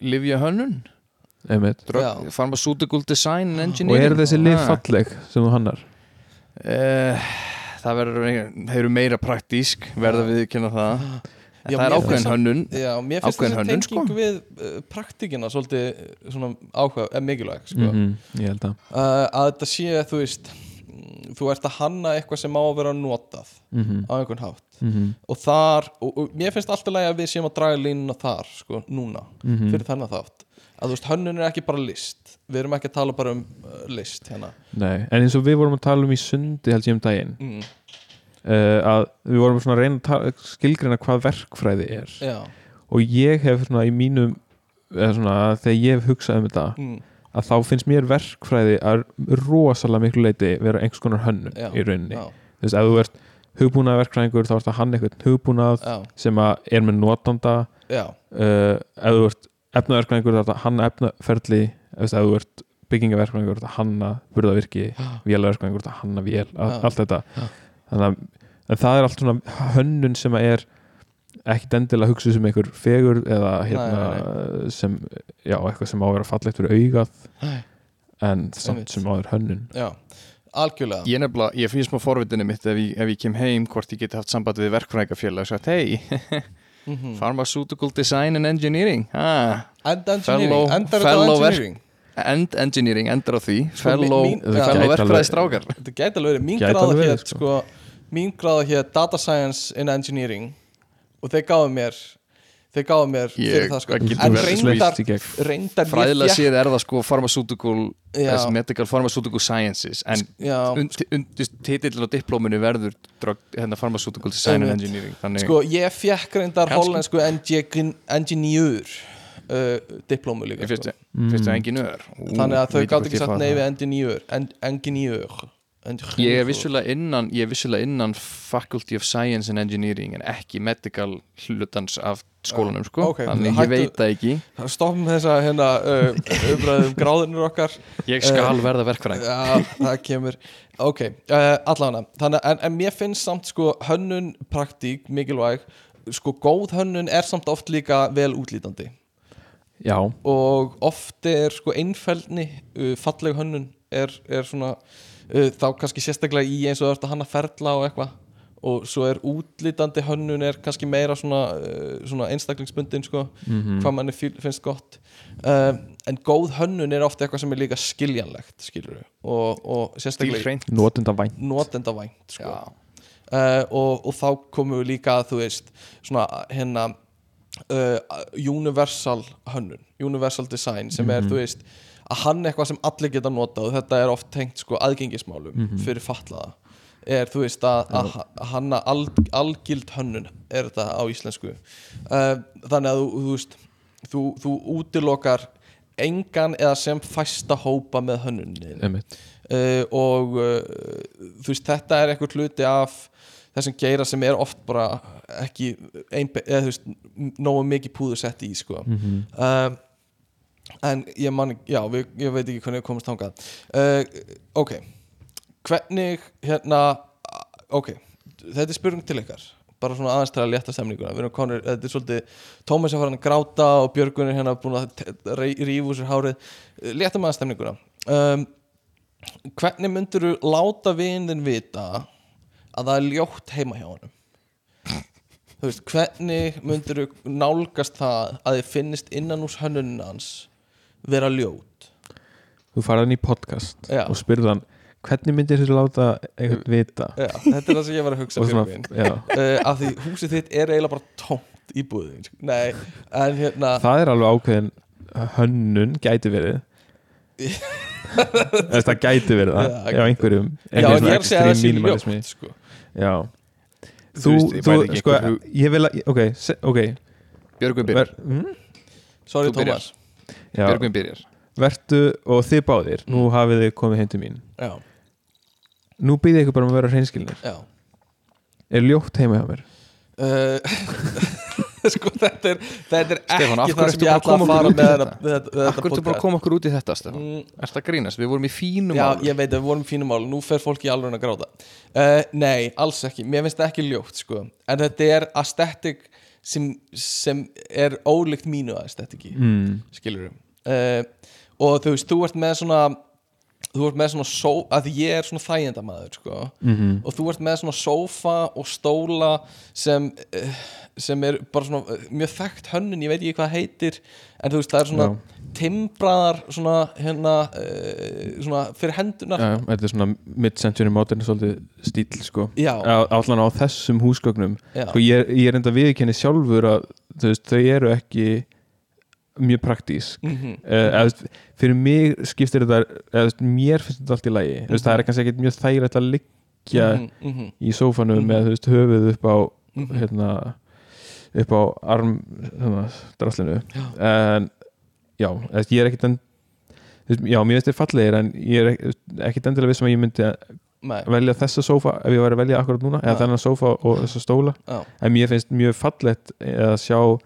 Livja Hönnun. Pharmaceutical Design and og Engineering er þessi Ah. falleg sem þú hannar uh, Það verður þeir eru meira praktísk verða við kynna það En Já, Það er ákveðin hönnun Já, mér finnst þessi hönnun, tenging sko. við uh, praktikina svolítið svona áhuga, er mikilvæg sko. mm ég held að uh, að þetta sé, þú veist þú ert að hanna eitthvað sem á að vera notað mm á einhvern hátt. -hmm. og þar, og, og mér finnst alltaf lægi að við séum að draga línuna þar, sko, núna Mhm. fyrir þennan þátt. Að þú veist, hönnun er ekki bara list. Við erum ekki að tala bara um uh, list hérna. Nei, en eins og við vorum að tala um í sundi held ég um daginn mm. uh, að við vorum svona að reyna að skilgreina hvað verkfræði er. Já, og ég hef svona í mínum eða svona þegar ég hef hugsað um þetta mm, að þá finnst mér verkfræði að rosalega miklu leiti vera einhvers konar hönnun Já, í rauninni. já, þú veist, ef þú ert hugbúnað verkfræðingur þá ert að hann eitthvað hugbúnað sem að er með notanda. Uh, ef þú ert efnaverkfræðingur þá ert að hanna efnaferli. Ef þú ert byggingaverkfræðingur þá ert að hanna burðavirki, vélaverkfræðingur þá hanna vél, allt þetta. Þannig að en það er allt svona hönnun sem að er ekkit endilega hugsuð sem einhver fegur eða hérna Nei, sem, já, eitthvað sem á að vera fallegt fyrir augað Nei. en samt sem áður hönnun. Já algjörlega. Ég nefnilega, ég finnst smá forvitinu mitt ef ég, ef ég kem heim hvort ég geti haft samband við verkfræðingafélag og sagt, hei, Mhm. Pharmaceutical Design and Engineering. Ah, End engineering, Fellow- endar þetta á engineering? End Engineering endur á því. Sko, Fellow, verkfræðistrákar. þetta gæti alveg verið, mín gráða hér sko, mín gráða hér data science in engineering og þeir gáðu mér þeir gáðu mér Ég- fyrir það sko. en verið reyndar, reyndar ég Fræðilega fékk- séð er það sko Pharmaceutical Já. þessi Medical Pharmaceutical Sciences. En titillin á diplóminu verður drug, hérna Pharmaceutical Design and. Engineering þannig sko ég fekk reyndar hollensku engin- engineer uh, diplómu líka ég finnst sko. það enginör þannig að þau gátt ekki sagt nei við engineer en, engineer Ég er vissulega innan, ég er vissulega innan Faculty of Science and Engineering en ekki medical hlutans af skólanum sko, ok, þannig hættu- ég veit það ekki. Stoppum þessa hérna uh, umræðum gráðinur okkar. Ég skal verða verkfræðing Já, það kemur. Ok, uh, allavega Þannig að en, en mér finnst samt sko hönnun praktík mikilvæg. Sko góð hönnun er samt oft líka vel útlítandi. Já, og oft er sko einfeldni uh, falleg hönnun er, er svona uh, þá kannski sérstaklega í eins og það er að hanna ferla og eitthvað. Og svo er útlítandi hönnun er kannski meira svona, uh, svona einstaklingsbundin sko, Mhm. hvað manni finnst gott. Uh, en góð hönnun er ofta eitthvað sem er líka skiljanlegt skilur og, og sérstaklega Stílhreint. Notenda vænt notendavænt sko. Uh, og, og þá komum við líka að þú veist svona hérna uh, universal hönnun universal design sem er þú veist að hann eitthvað sem allir geta notað og þetta er oft tengt sko aðgengismálum fyrir fatlaða. Er þú veist að, að hanna al, algild hönnun er þetta á íslensku. Uh, þannig að þú, þú veist þú, þú útilokar engan eða sem fæsta hópa með hönnunin uh, og uh, þú veist þetta er einhver hluti af þessum geira sem er oft bara ekki einbe, eða þú veist nógu mikið púður sett í sko. Mhm. uh, en ég man já, við, ég veit ekki hvernig komast þangað. Uh, ok. Hvernig hérna ok, þetta er spurning til ykkar. Bara svona aðeins til að létta stemninguna. Við erum konur, þetta er svolítið Tómas er farin að gráta og Björgun er hérna búin að úr sér hárið. Létta maður stemninguna. Um, hvernig myndur þú láta vinin vita að það er ljótt heima hjá honum? Þú veist, hvernig myndur þú nálgast það að þið finnist innan úr hönnuninn hans vera ljót. Þú farið hann í podcast Já. og spyrðu hann hvernig myndir þú láta einhvern vita? Já, þetta er það sem ég var að hugsa fyrir já, uh, af því húsið þitt er eiginlega bara tómt í búðin sko. nei, en hérna það er alveg ákveðin hönnun gæti verið. Það gæti verið það Já, já, einhverjum já, ég er að segja að það sé ljótt sko. já, Þú þú, þú, sko ég vil að, ok, ok. Björgvin byrjar, ver, mm? sorry byrjar. Tómas Björgvin byrjar. Vertu og þið báðir Mm. nú hafið þið komið heim til mín. Já, nú býðið ykkur bara um að vera hreinskilnir. Já. Er ljótt heima hjá mér? Uh, sko þetta er þetta er Stefán, af ekki hverju það ertu sem ég bara að ætla að koma fara okkur út í með þetta? þetta, þetta, þetta Akkur þú bara að koma okkur út í þetta Stefán? Mm, Er það grínast? Við vorum í fínum Já, ég veit að við vorum í fínum mál Nú fer fólk í alveg að gráta. Uh, Nei, alls ekki, mér finnst það ekki ljótt sko. En þetta er aesthetic sem, sem er ólíkt mínu aesthetic mm. Skilur uh, Og þú veist, þú ert með svona Þú ert með svona só, að ég er svona þægjendamaður sko. Mm og þú ert með svona sófa og stóla sem eh, sem er bara svona eh, mjög þekkt hönnun, ég veit ekki hvað heitir en þú veist það er svona Já. timbraðar svona hérna uh, svona fyrir hendunar já, þetta er svona mid-century modern svolítið stíl sko allan á þessum húsgögnum Já. sko, ég, er- ég er enda viðkenni sjálfur að þú veist, þau eru ekki mjög praktísk Mhm. uh, eða, fyrir mig skiptir þetta eða, mér finnst þetta allt í lagi mm -hmm. það er kannski ekkert mjög þægilegt að ligg, liggja Mhm, mhm, í sófanum Mhm. með þú veist, höfuð upp á mhm. hérna, upp á arm hérna, draslinu en já, veist, ég er ekkit en, já, mér finnst þér fallegir en ég er ek- ekkit endilega vissum að ég myndi Nei, velja þessa sófa ef ég væri að velja akkurat núna eða Já. þennan sófa og þessa stóla já, en mér finnst mjög fallegt að sjá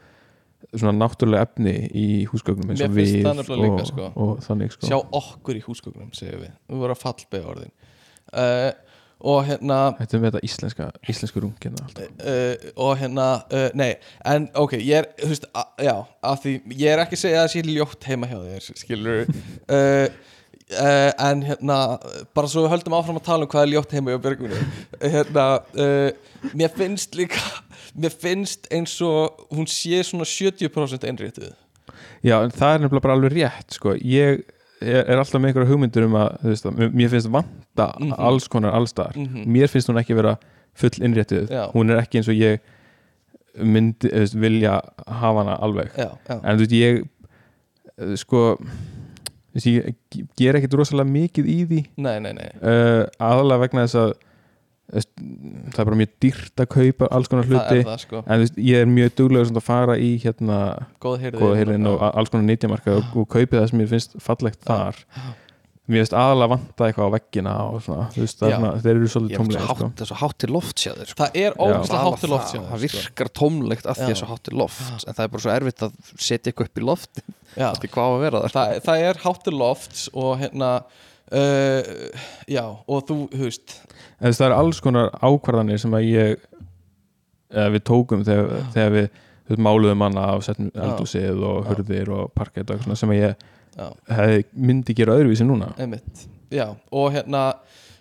svona náttúrulega efni í húsgögnum eins og við nefnilega líka, og, sko. og þannig sko. Sjá okkur í húsgögnum segjum við, við vorum að fallbega orðin. Uh, og hérna Þetta er með þetta íslenska, íslensku rungina alltaf. uh, og hérna, uh, nei en ok, ég er, þú veist, já af því, ég er ekki að segja að það sé ljótt heima hjá þér, skilur uh, uh, en hérna bara svo við höldum áfram að tala um hvað er ljótt heima hjá Björgvinu hérna, uh, mér finnst líka mér finnst eins og hún sé svona 70% einréttið Já, en það er nefnilega bara alveg rétt sko. ég er, er alltaf með einhverja hugmyndur um að þú veist, að mér finnst vanta Mhm. alls konar allstar Mhm. mér finnst hún ekki vera full innréttið Já. hún er ekki eins og ég myndi, veist, vilja hafa hana alveg já, já, en þú veist, ég eh, sko þú veist, ég ger ekkit rosalega mikið í því nei, nei, nei uh, aðalega vegna þess að það er bara mjög dýrt að kaupa alls konar það hluti. er það sko, en þú veist, ég er mjög duglegur svona að fara í hérna góð heyrðin góða heyrðin og alls konar nýtjamarka og, og kaupi það sem mér finnst fallegt þar. Mér finnst aðalega vanta eitthvað á veggina og svona, þú veist, það er svona, þeir eru Ég svolítið er svo tómlega sko. hátt, það er svo hátt til loft sér sko. það er ógæslega hátt til loft það, hjá það sko. virkar tómlegt að því að svo hátt til loft en það er bara svo erfitt að setja eitthvað upp í loft. Það, það er hátt til lofts og hérna uh, já, og þú, veist, það eru alls konar ákvarðanir sem að ég eða við tókum þegar, þegar við veist, máluðum hana á setnum eldúsið og Já. hurðir og parkett og svona sem að ég já, hefði myndi gera öðruvísi núna. Einmitt, já, og hérna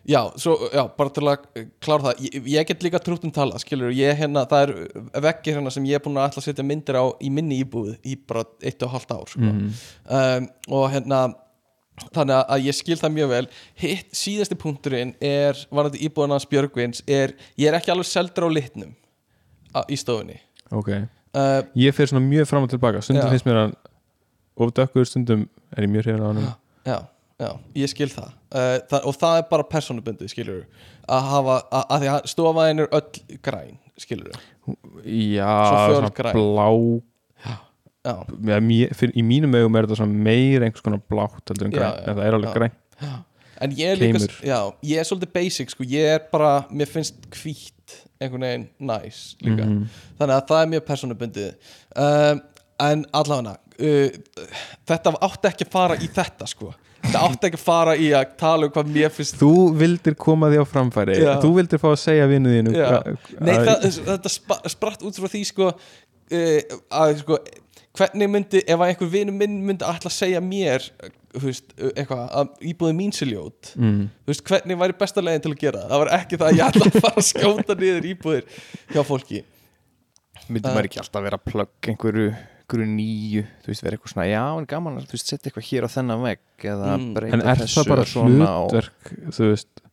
já, svo, já, bara til að klára það, ég, ég get líka trútt um tala skilur, ég hérna, það er veggir hérna sem ég er búin að ætla að setja myndir á í minni íbúð í bara eitt og halvt ár sko. Mhm. um, og hérna þannig að- að ég skil það mjög vel. Hitt síðasti punkturinn er varandi íbúðan hans Björgvins er, ég er ekki alveg seldur á litnum á, í stofunni. Ok, uh, ég fer svona mjög fram og tilbaka. Stundum Já. finnst mér hann of dökkur stundum er ég mjög hrifin á hann já, já, ég skil það, uh, það og það er bara persónubundið, skilur að hafa, að, að því að stofaðin er öll græn, skilur já, svona blá mér, fyrir, í mínum augum er þetta meir einhvers konar blátt heldur en já, en það er alveg já. grænt. En ég er líka já, ég er svolítið basic, sko, ég er bara mér finnst hvít einhvern veginn næs líka. Mhm. þannig að það er mjög persónubundið. Um, en allavega uh, þetta átti ekki að fara í þetta sko. Þetta átti ekki að fara í að tala um hvað mér finnst þú vildir koma því á framfæri. Já. þú vildir fá að segja vinnu þínu. Já. hva- Nei, að- það, þetta spratt út frá því sko, uh, að sko hvernig myndi, ef einhver vinur minn myndi að segja mér þú veist, eitthvað, að íbúði mín sé ljót mm. þú veist, hvernig væri besta leiðin til að gera það það var ekki það að ég að fara að skjóta niður íbúðir hjá fólki myndi Uh, maður ekki alltaf vera að plugg einhverju, einhverju nýju þú veist, vera eitthvað svona, já, en gaman að þú veist, setja eitthvað hér á þennan vegg eða Mm. breyta en er þessu það bara svona og- hlutverk þú veist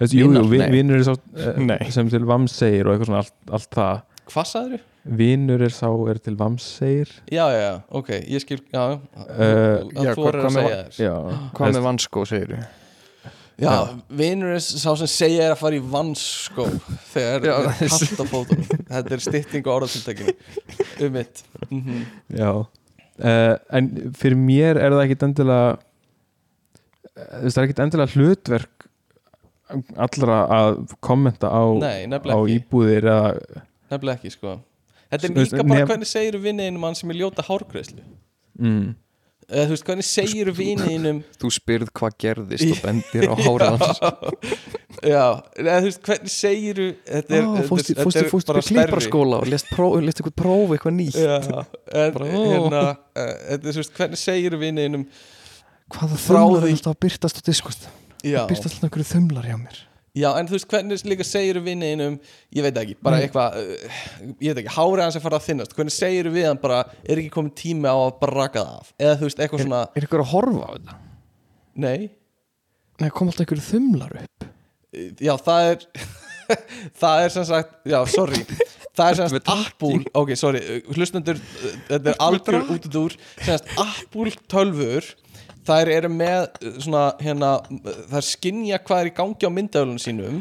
Þessi, jú, jú, Vinnar? vin, Nei. vinnur er sá Nei. sem til vamsegir og eitthvað svona allt, allt það hvað sagður vinnur er sá er til vamsegir Já, já, já, ok, ég skil Já, Eh, að já, þú hvað- er hvað að segja þér. já, hvað með vannskó, segir þú? Já, vinur er sá sem segja er að fara í vannskó þegar Já, er kallt á fótunum. Þetta er stytting á orðatiltekinu um mitt. Mm já. Uh, en fyrir mér er það ekkit endilega eh, þú veist, það er ekkit endilega hlutverk allra að kommenta á, Nei, á íbúðir eða nefnilega ekki sko. Þetta er líka bara nef- hvernig segir vinninum hann sem er ljóta hárgreðslu mm, eða þú veist, hvernig segir vinninum þú spyrð hvað gerðist og bendir á hárið hans. Já, eða þú veist, hvernig segir þetta er, þetta er- fórstu þetta fórstu- er fórstu bara til klipparskóla og lest, próf, lest eitthvað próf eitthvað nýtt. Já, en hérna er, þú veist, hvernig segir vinninum hvaða þumlar er alltaf að byrtast á diskust Já, byrtast alltaf einhverju þumlar hjá mér Já, en þú veist hvernig líka segir vinninum ég veit ekki, bara eitthvað uh, ég veit ekki, hárið hans er farið að þinnast hvernig segir við hann bara, er ekki komið tími á að bara raka það af, eða þú veist, eitthvað svona er einhver að horfa á þetta? nei, Nei, kom alltaf einhverju þumlar upp? Já, það er það er sem sagt, já, sorry. Það er sem Við sagt Apple, ok, sorry hlustendur, uh, þetta er algjör út út úr sem sagt Apple tölfur þær eru með svona hérna, þær skinja hvað er í gangi á myndavölunum sínum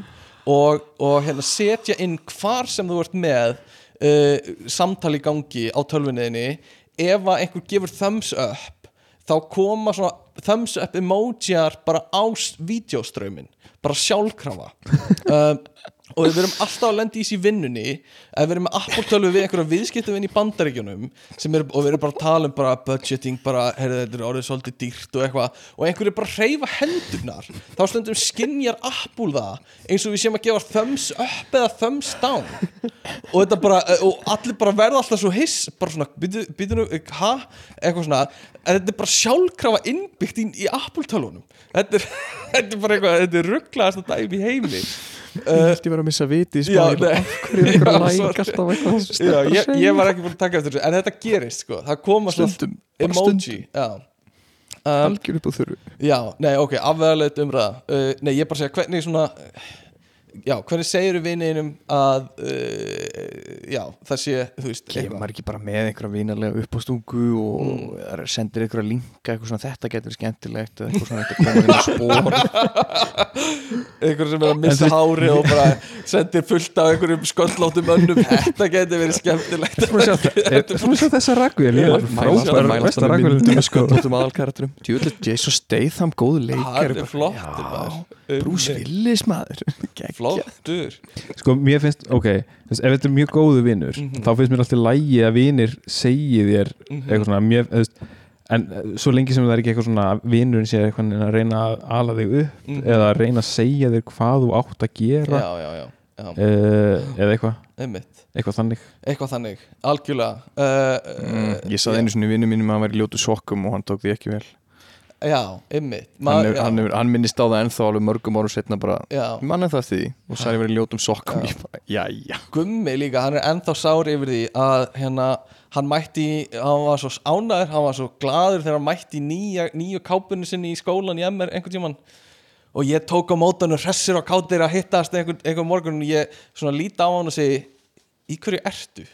og, og hérna setja inn hvar sem þú ert með uh, samtali í gangi á tölvunniðinni ef að einhver gefur thumbs up þá koma svona thumbs up emojiar bara á vídeostraumin bara sjálfkrafa. Um, og við erum alltaf að lenda í þessi vinnunni ef við erum með Apple tölvu við einhverja viðskiptavinn í bandaríkjunum er, og við erum bara að tala um bara budgeting bara, heyrðu þetta er orðið svolítið dýrt og eitthvað. Og einhverju bara hreyfa hendurnar. Þá stundum skinjar Apple það eins og við séum að gefa thumbs up eða thumbs down. Og bara, og allir bara verða alltaf svo hiss bara svona, býtu nú, ha? Eitthvað svona, en þetta er bara sjálfkrafa innbyggt í, í Apple tölvunum. Þetta þetta er bara eitthvað, þetta er rugglaðast að dæmi heimi Ég held ég verið að missa viti í spæl nei. Hverju er ykkur sorry. alltaf Já, ég, ég var ekki búin að taka eftir þessu en þetta gerist sko, það koma Stundum, emoji. Um, Algjör upp á þurru já, nei, ok, afveðalegt umræða uh, nei, ég er bara að segja, hvernig svona já, hvernig segir viniðinum að uh, já, það sé, þú veist Kemur eitthvað. ekki bara með einhverja vinalega upp á stúku og mm. sendir einhverja linka eitthvað svona þetta getur verið skemmtilegt eða eitthvað svona þetta komur inn á spór einhver sem er að missa hári og bara sendir fullt af einhverjum sköllóttum önnum þetta getur verið skemmtilegt Þú maður sjá þessa rakvél Ég er Mælast frábær mælast besta með aðalkarakterum Djúvill Jason Statham góð leikar er. Bruce Willis maður Geggjað. Flottur. Sko, mér finnst, ok þess, Ef þetta er mjög góðu vinnur Mhm. Þá finnst mér alltaf lægi að vinir segi þér eitthvað svona mér, veist, En eh, svo lengi sem það er ekki eitthvað svona að Vinurinn sé eitthvað að reyna að ala þig upp Mhm. Eða að reyna að segja þér hvað þú átt að gera já, já, já, já. uh, Eða eitthvað. Eitthvað þannig. Eitthvað þannig, algjörlega. Uh, Mm, Ég saði einu sinni vinnu mínum að hann væri í ljótu sokkum og hann tók því ekki vel já, einmitt. Hann, hann, hann minnist á það ennþá alveg mörgum árum setna bara mann er það eftir því. Og ég verið ljótum sokkum. Gummi líka, hann er ennþá sári yfir því að hérna, hann mætti hann var svo ánæður, hann var svo gladur þegar hann mætti nýja, nýju kápunni sinni í skólan í MR einhvern tímann. Og ég tók á mótanum hressir og kátir að hittast einhvern, einhvern morgun og ég svona líta á hann og segi í hverju ertu?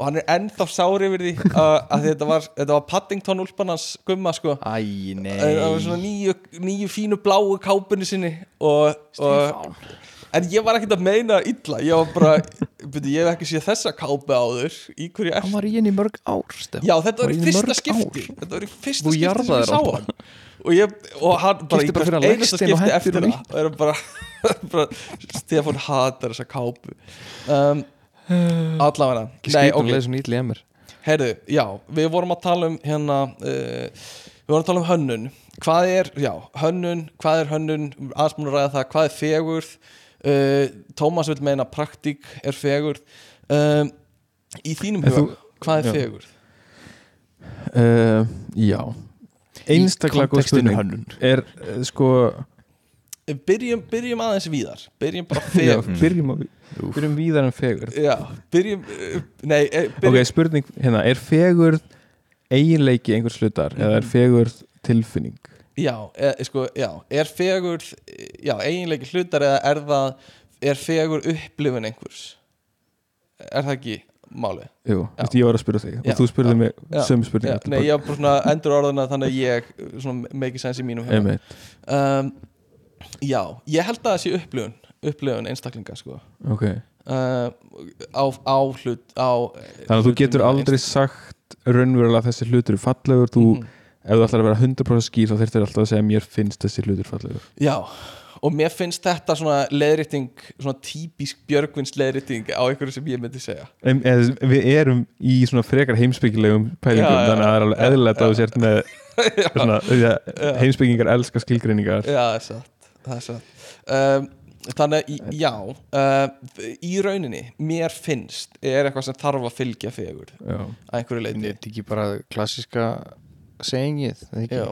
Og hann er ennþá sári yfir því að, að þetta var, þetta var Paddington úlpanans Gumma sko. Æ, nei. Það var svona nýju, nýju fínu bláu kápunni sinni og, og en ég var ekkert að meina illa. Ég var bara, byrju, ég hef ekki séð þessa kápu áður. Í hverju hann er var í henni í mörg ár Stefán. já þetta var í fyrsta skipti. ár. þetta var í fyrsta Þú skipti sem ég sá hann. Og, ég, og hann bara í hvert einasta skipti eftir það. Og er bara, bara Stefán hatar þessa kápu. Um, allavega. Ekki skýtum ok, okay. leið svona ítli emmer Heyrðu, já, við vorum að tala um hérna uh, Við vorum að tala um hönnun. Hvað er, já, hönnun Hvað er hönnun, aðeins múin að ræða það. Hvað er fegurð? Uh, Tómas vil meina praktík er fegurð. Um, Í þínum huga, hvað er já. fegurð? uh, Já. Einstaklega góð spurning. hönnun. Er uh, sko Byrjum, byrjum aðeins víðar. Byrjum bara já, fegurð Byrjum, byrjum víðar en fegurð Já, byrjum Nei, eh, byrjum Ok, spurning hérna. Er fegurð eiginleiki einhvers hlutar eða er fegurð tilfinning? Já, e, sko, já, er fegur já, eiginleiki hlutar eða er það er fegur upplifun einhvers? Er það ekki málið? Jú, Já. veist, ég var að spyrja þig. Já, og þú spurði já, mig já, sömu Já, spurningar nei, ég var bara svona endur orðuna þannig að ég svona make sense í mínum. Einmitt, um, Já, ég held að það sé upplifun upplifun einstaklinga sko. Ok. Uh, á, á hlut á Þannig að þú getur aldrei sagt raunverulega þessi hlutur er fallegur þú, Mhm. ef þú ætlar að vera 100% skýr þá þurftir alltaf að segja mér finnst þessi hlutur fallegur. Já, og mér finnst þetta svona leðriting, svona típisk björgvins leðriting á einhverju sem ég myndi segja. En, eð, Við erum í svona frekar heimspekilegum pælingum Já, þannig að það er alveg eðlilegt að þú sért með heimspekingar elska skilgreiningar. Já, það er satt, það er satt. Um, Þannig að í- já uh, Í rauninni, mér finnst er eitthvað sem þarf að fylgja fegur Já, að einhverju leiti er þetta ekki bara klassiska segingið eða ekki? Já.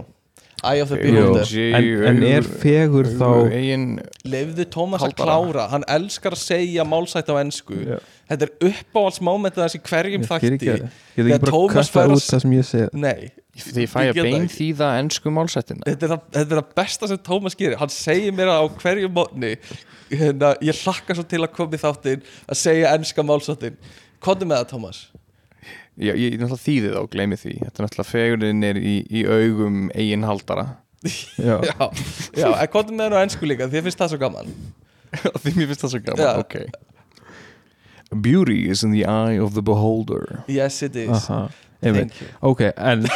Eye of the Jú. beholder. En, en er fegur þá eigin Leifðu Tómas að klára. Hann elskar að segja málsætt á ensku. Já. Þetta er uppáhaldsmomentið þessi hverjum fyrirgefðu. Ég get ekki bara Tómas kasta að út það sem ég segi? Nei, því ég fæ Ég að það bein ekki. þýða ennsku málsættina þetta er, það, þetta er það besta sem Tómas gerir. Hann segir mér það á hverjum mótni hérna, Ég hlakka svo til að koma í þáttin að segja enska málsættin Hvað með það Tómas? ég, ég náttúrulega þýði þá, gleymi því. Þetta er náttúrulega fegurinn er í, í augum eigin haldara Já, já, já, en hvað með hennu á ennsku líka því finnst það svo gaman. Því mér finnst það svo gaman, Já. ok. Beauty is in the eye of the beholder. Yes it is. Aha Einmitt. Ok, en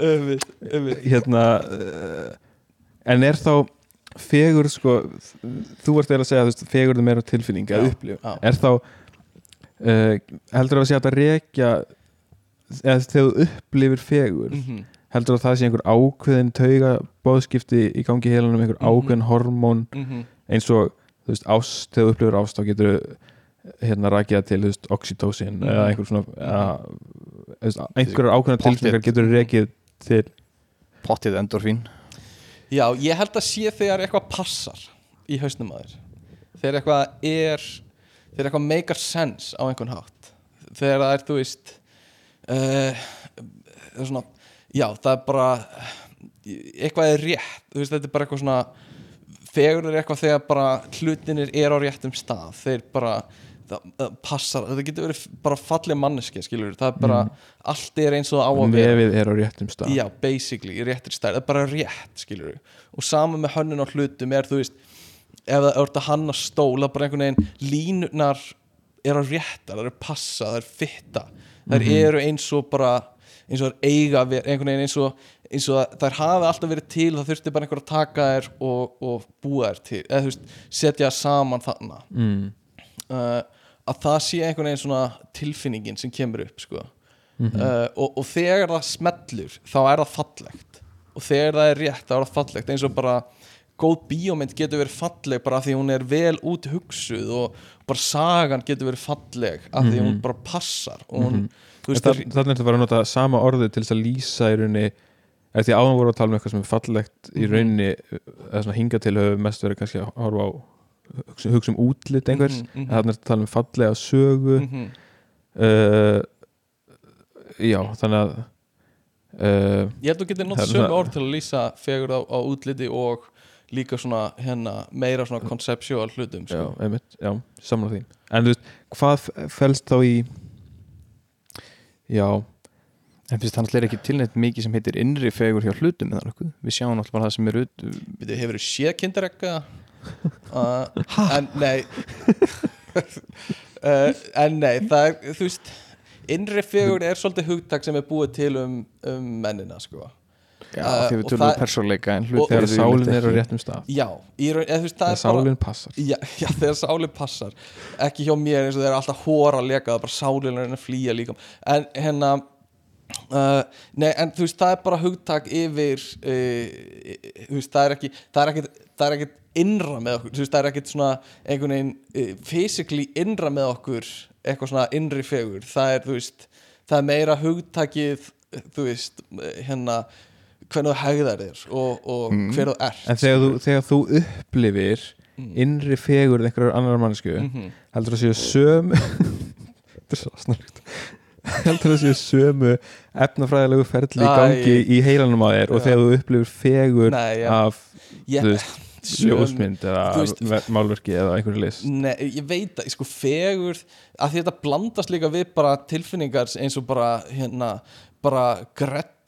einmitt, einmitt. hérna uh, En er þá fegur sko þú ert eða að segja að fegur er meira tilfinning eða Já, upplif já. er þá uh, heldur að sé hægt að rekja eða þegar þú upplifir fegur Mhm. heldur að það sé einhver ákveðin tauga bóðskipti í gangi í heilanum einhver Mhm. ákveðin hormón Mhm. eins og þú veist, ást, þegar þú upplifir ást þá getur hérna rækja til þú veist, oxytocin Mhm. eða einhver svona einhverjar Pottþétt. tilfinningar getur rekið til Pottið endorfín. Já, ég held að sé þegar eitthvað passar í hausnum að þér. Þegar eitthvað er þegar eitthvað meikar sense á einhvern hátt. Þegar það er, þú veist uh, það er svona já, það er bara eitthvað er rétt, þú veist, þetta er bara eitthvað svona fegur er eitthvað þegar bara hlutinir er á réttum stað. Þeir bara það, það passar, þetta getur verið bara falleg manneski, skilur það er bara, allt er eins og það á að vera. Nefið er á réttum stað. Já, basically, í réttir stærð, það er bara rétt, skilur og sama með hönnun á hlutum er, þú veist ef það er að hanna stóla bara einhvern veginn, línunar er á réttar, það er passa, það er fitta. Þær eru eins og bara eins og þær eiga, að vera- einhvern veginn eins og eins og að þær hafi alltaf verið til það þurfti bara einhver að taka þær og, og búa þær til, eða þú veist, setja þær saman þarna. Mm. uh, að það sé einhvern veginn svona tilfinningin sem kemur upp sko. uh, og, og þegar það smellur þá er það fallegt. Og þegar það er rétt þá er það fallegt. Eins og bara góð bíómynd getur verið falleg bara af því hún er vel út hugsuð og bara sagan getur verið falleg af því hún bara passar. Þú veist, Þannig er þetta bara að nota sama orðið til þess að lýsa í rauninni eða því áðan voru að tala um eitthvað sem er fallegt í Mhm. rauninni eða svona hinga til höfum mest verið kannski að horfa á hugsa, hugsa um útlit einhvers mhm. en þannig er að tala um fallega sögu Mhm. uh, já, þannig að uh, ég held að þú getur er sömu orð til að lýsa fegur á, á útliti og líka svona hérna meira svona conceptual hlutum já, sko. einmitt, já, samla því en þú veist, hvað felst þá í já, En finnst það náttúrulega ekki tilnætt mikið sem heitir innri fegur hjá hlutum Við sjáum náttúrulega bara það sem er ut Byrju, hefur séð kindarekka? Uh, en nei. Uh, En nei, það er, þú veist Innri fegur er svolítið hugtak sem er búið til um, um mennina, sko. Já, Uh, því við og tölum það- um persónleika en hlutir þegar sálinn er á ekki. réttum stað. Já, í raun, þú veist, það þegar er bara sálinn passar. Já, já, þegar sálinn passar. Ekki hjá mér eins og þeir eru alltaf hóra að leka Það er bara sálinn er að flýja líka. En hérna uh, Nei, en þú veist, það er bara hugtak yfir uh, Þú veist, það er ekki Það er ekkit, það er ekkit innra með okkur veist, það er ekkit svona einhvern veginn uh, Physically innra með okkur Eitthvað svona innri fegur Það er, veist, það er meira hugtakið Þú veist, hérna Hvernig þú hegðar þér og, og hver þú ert en þegar þú, þegar þú upplifir Mm. innri fegur einhverjar annar mannsku Mhm. heldur það séu sömu þetta er svo snarkt heldur það séu sömu efnafræðilegu ferli í gangi í heilanum á þér og þegar þú upplifir fegur Nei, já. af Ég- ljósmynd eða málverki eða einhverju list. Nei, ég veit að, sko, fegur að því þetta blandast líka við bara tilfinningar eins og bara, hérna bara grettu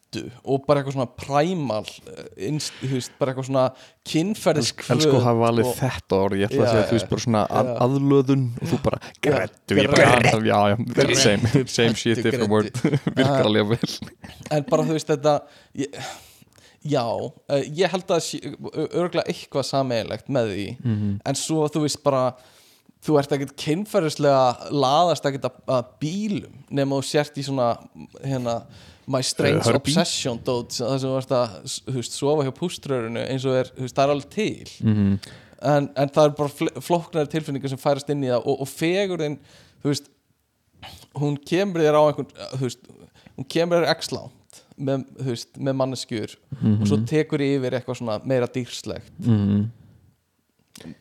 og bara eitthvað svona primal eh, innst, þú veist, bara eitthvað svona kynferðisk Elsku hafa valið og- þetta orð Ég ætla að segja, þú veist, bara svona að, aðlöðun og þú bara grættu Ég bara, Grettu. já, já, Grettu, same, same shit, grettu, different word. Virkar alveg vel. En bara þú veist þetta ég, já, eh, ég held að örgulega eitthvað sameiginlegt með því Mhm. en svo þú veist bara þú ert ekkert kynferðislega laðast ekkert að, að bílum nema þú sért í svona hérna, my strange Herbie? obsession dót, það sem þú ert að veist, sofa hjá púströrunu eins og er, veist, það er alveg til Mhm. en, en það er bara fl- flóknari tilfinningar sem færast inn í það og, og fegurinn þú veist hún kemur þér á einhvern veist, hún kemur þér x langt með, veist, með manneskjur og svo tekur yfir eitthvað svona meira dýrslegt mm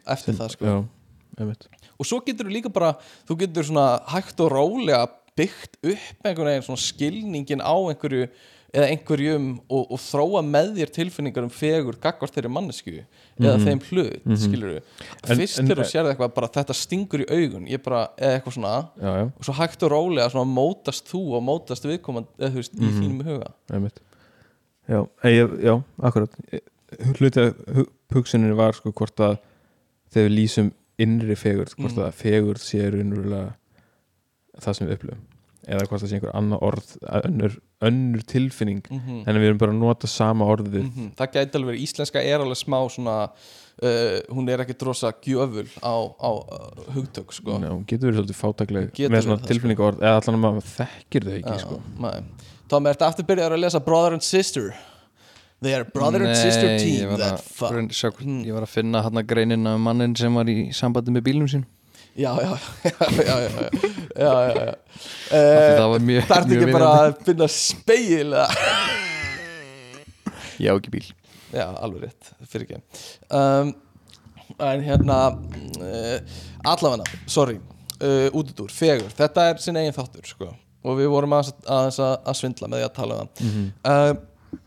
eftir það sko. Já, og svo getur þú líka bara þú getur svona hægt og rólega byggt upp einhvern veginn svona skilningin á einhverju eða einhverjum og, og þróa með þér tilfinningar um fegur gagvart þeirri mannesku eða Mhm. þeim hlut, mm Mhm. skilur En- fyrst en- þegar þú sérði eitthvað bara þetta stingur í augun ég bara, eða eitthvað svona já, já, og svo hægt og rólega svona mótast þú og mótast viðkomandi eða þú veist, í Mhm. þínum huga já, ég, já, akkurat hluti að hu- hugsunin var sko hvort að þegar við lýsum innri fegurð, hvort Mm. að fegurð sé raunverulega það sem við upplifum eða hvort það sé einhver annað orð önnur, önnur tilfinning mm -hmm. en við erum bara að nota sama orðið það gæti alveg verið, íslenska er alveg smá svona uh, hún er ekki drosa gjöful á, á uh, hugtök sko Ná, hún getur verið svolítið fátakleg Getur með svona það, tilfinningaorð eða allan að maður þekkir þau ekki Já, sko. nei. Tom, ertu aftur byrjar að lesa Brother and Sister They are brother and sister Nei, ég team sjá, hvort- Hmm. ég var að finna hann að greinina um mannin sem var í sambandi með bílum sín já, já, já, já eh, það var mjög þarf ekki bara að finna speil já, ekki bíl. Já, alveg rétt, fyrir ekki. Um, en hérna eh, uh, allafanna, sorry eh, uh, útudur, fegur, þetta er sin eigin þáttur sko. Og við vorum að, að, að svindla með því að tala um það. Mm -hmm. uh,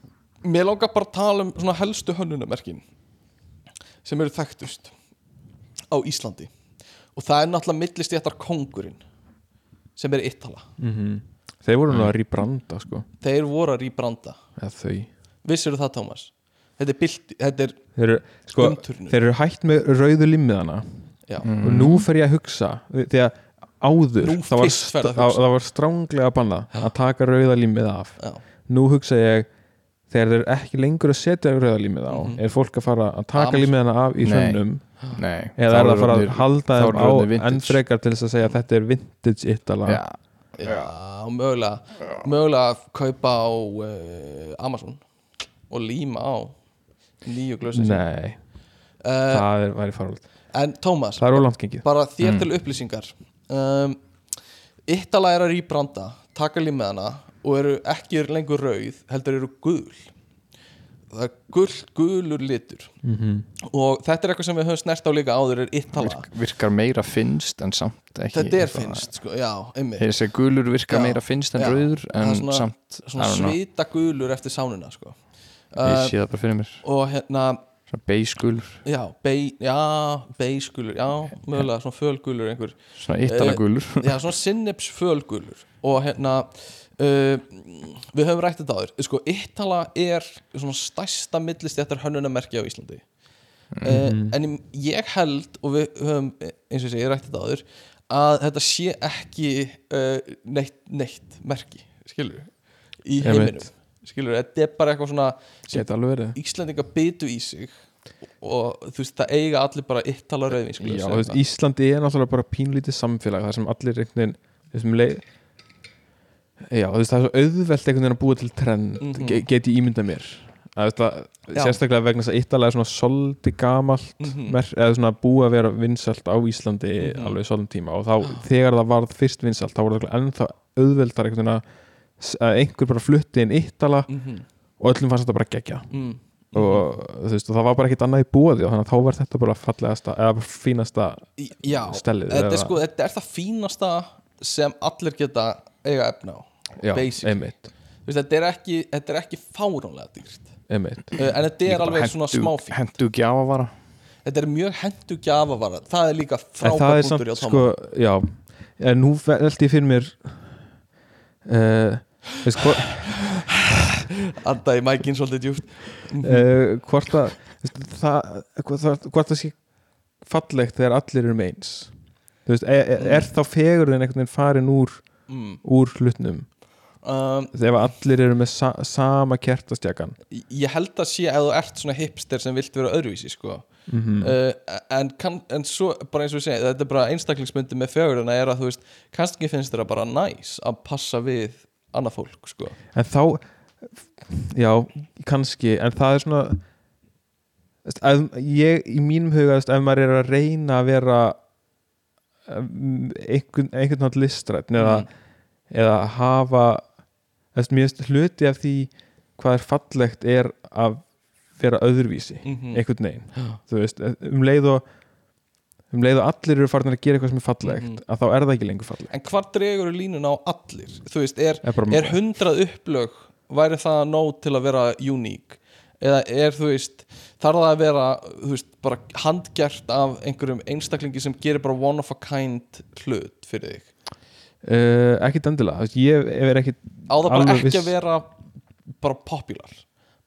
mér langar bara að tala um helstu hönunamerkin sem eru þekktust á Íslandi og það er náttúrulega millistjættar kongurinn sem er Ítala Mhm. þeir voru nú að rýbranda sko. Þeir voru að rýbranda eða þau. Vissirðu það, Tómas? Þetta er, bilt, þetta er þeir eru, sko, umturnur þeir eru hægt með rauðu limmiðana. Já, og nú fer ég að hugsa því að áður Nú það var, að það, var stránglega bannað að taka rauða limmið af. Já, nú hugsa ég þegar þeir eru ekki lengur að setja rauða limmið á Mhm. er fólk að fara að taka limmiðana af í Nei. Nei, eða er það að fara að halda þeim á enn frekar til þess að segja að þetta er vintage Ítala Já, já mögulega mögulega að kaupa á uh, Amazon og líma á nýju glösin nei, uh, það er, væri farald En Tómas, það er ólangt gengið. bara þér Mm. til upplýsingar. Um, Ítala er að rýbranda taka límiðana og eru ekki lengur rauð heldur eru gul það er gull, gulur litur. Mm -hmm. og þetta er eitthvað sem við höfum snert á líka áður er Ítala virk, virkar meira finnst en samt ekki þetta er finnst, sko, já, einmitt. Þeir segja gulur virkar Já, meira finnst en já. rauður en svona- samt svona svita gulur eftir sánuna sko. Ég uh, sé það bara fyrir mér. og hérna Svona beigskul, já, bei, já, beisgulur já, mögulega svona fölgulur einhver. Svona ittala gulur. já, svona sinneps fölgulur og hérna uh, við höfum rætt þetta áður. Sko, Ítala er svona stærsta millistjættar hönnunamerki á Íslandi. Uh, en ég held og við höfum, eins og ég segi, rætt þetta áður að þetta sé ekki uh, neitt, neitt merki skilur í heiminum. Skilur, þetta er bara eitthvað svona Íslandinga bytu í sig og þú veist, það eiga allir bara Ítala veist, Íslandi er náttúrulega bara pínlítið samfélag þar sem allir veginn þessum leið Já, þú veist, það er svo auðvelt einhvern veginn að búa til trend Mhm. ge get ég ímyndað mér að þetta, Já. sérstaklega vegna þess að Ítalega er svona soldi gamalt Mhm. mer, eða svona búið að vera vinsalt á Íslandi Mhm. alveg svolum tíma og þá þegar það varð fyrst vinsalt þá voru það ennþá auðveldar einhvern veginn að einhver bara flutti inn Ítala mm -hmm. og öllum fannst þetta bara gegja mm. og þú veist, og það var bara ekkert annað í búið og þannig að þá var þetta bara fallegasta eða fínasta Já, stellið þetta er, eða- sko, þetta er það fínasta sem allir geta eiga efna á þetta, er ekki, ekki fáránlega dýrt. Einmitt. Uh, en þetta er alveg svona smáfín Hendu gjafavara. Þetta er mjög hendu gjafavara. Það er líka En það frábær punktur samt, hjá Tóma sko, já. En nú veldi ég fyrir mér uh, veist, hvort, Anda í mækin svolítið djúft uh, hvort að það, hvort það sé fallegt þegar allir eru meins veist, er, er, er þá fegurðin einhvern veginn farin úr, mm. úr hlutnum um, þegar allir eru með sa, sama kertastjakan Ég held að sé að þú ert svona hipster sem vilt vera öðruvísi sko. mm -hmm. uh, en, kann, en svo bara eins og ég segi þetta er bara einstaklingsmyndi með fegurina er að þú veist kannski finnst þér bara næs að passa við annað fólk sko. en þá já, kannski en það er svona ég, í mínum huga veist, ef maður er að reyna að vera einhvern, einhvern nátt listrætt eða, Mm. eða hafa veist hluti af því hvað er fallegt er að vera öðruvísi mm einhvern veginn þú veist, um leið og um leið og allir eru farin að gera eitthvað sem er fallegt Mhm. að þá er það ekki lengur fallegt En hvar dregur línuna á allir? Þú veist, er, er er hundrað upplög væri það nóg til að vera uník eða er þú veist þarf það að vera veist, bara handgert af einhverjum einstaklingi sem gerir bara one of a kind hlut fyrir þig uh, ekkit endilega, veist, ég er ekkit á það bara ekki viss. að vera bara popular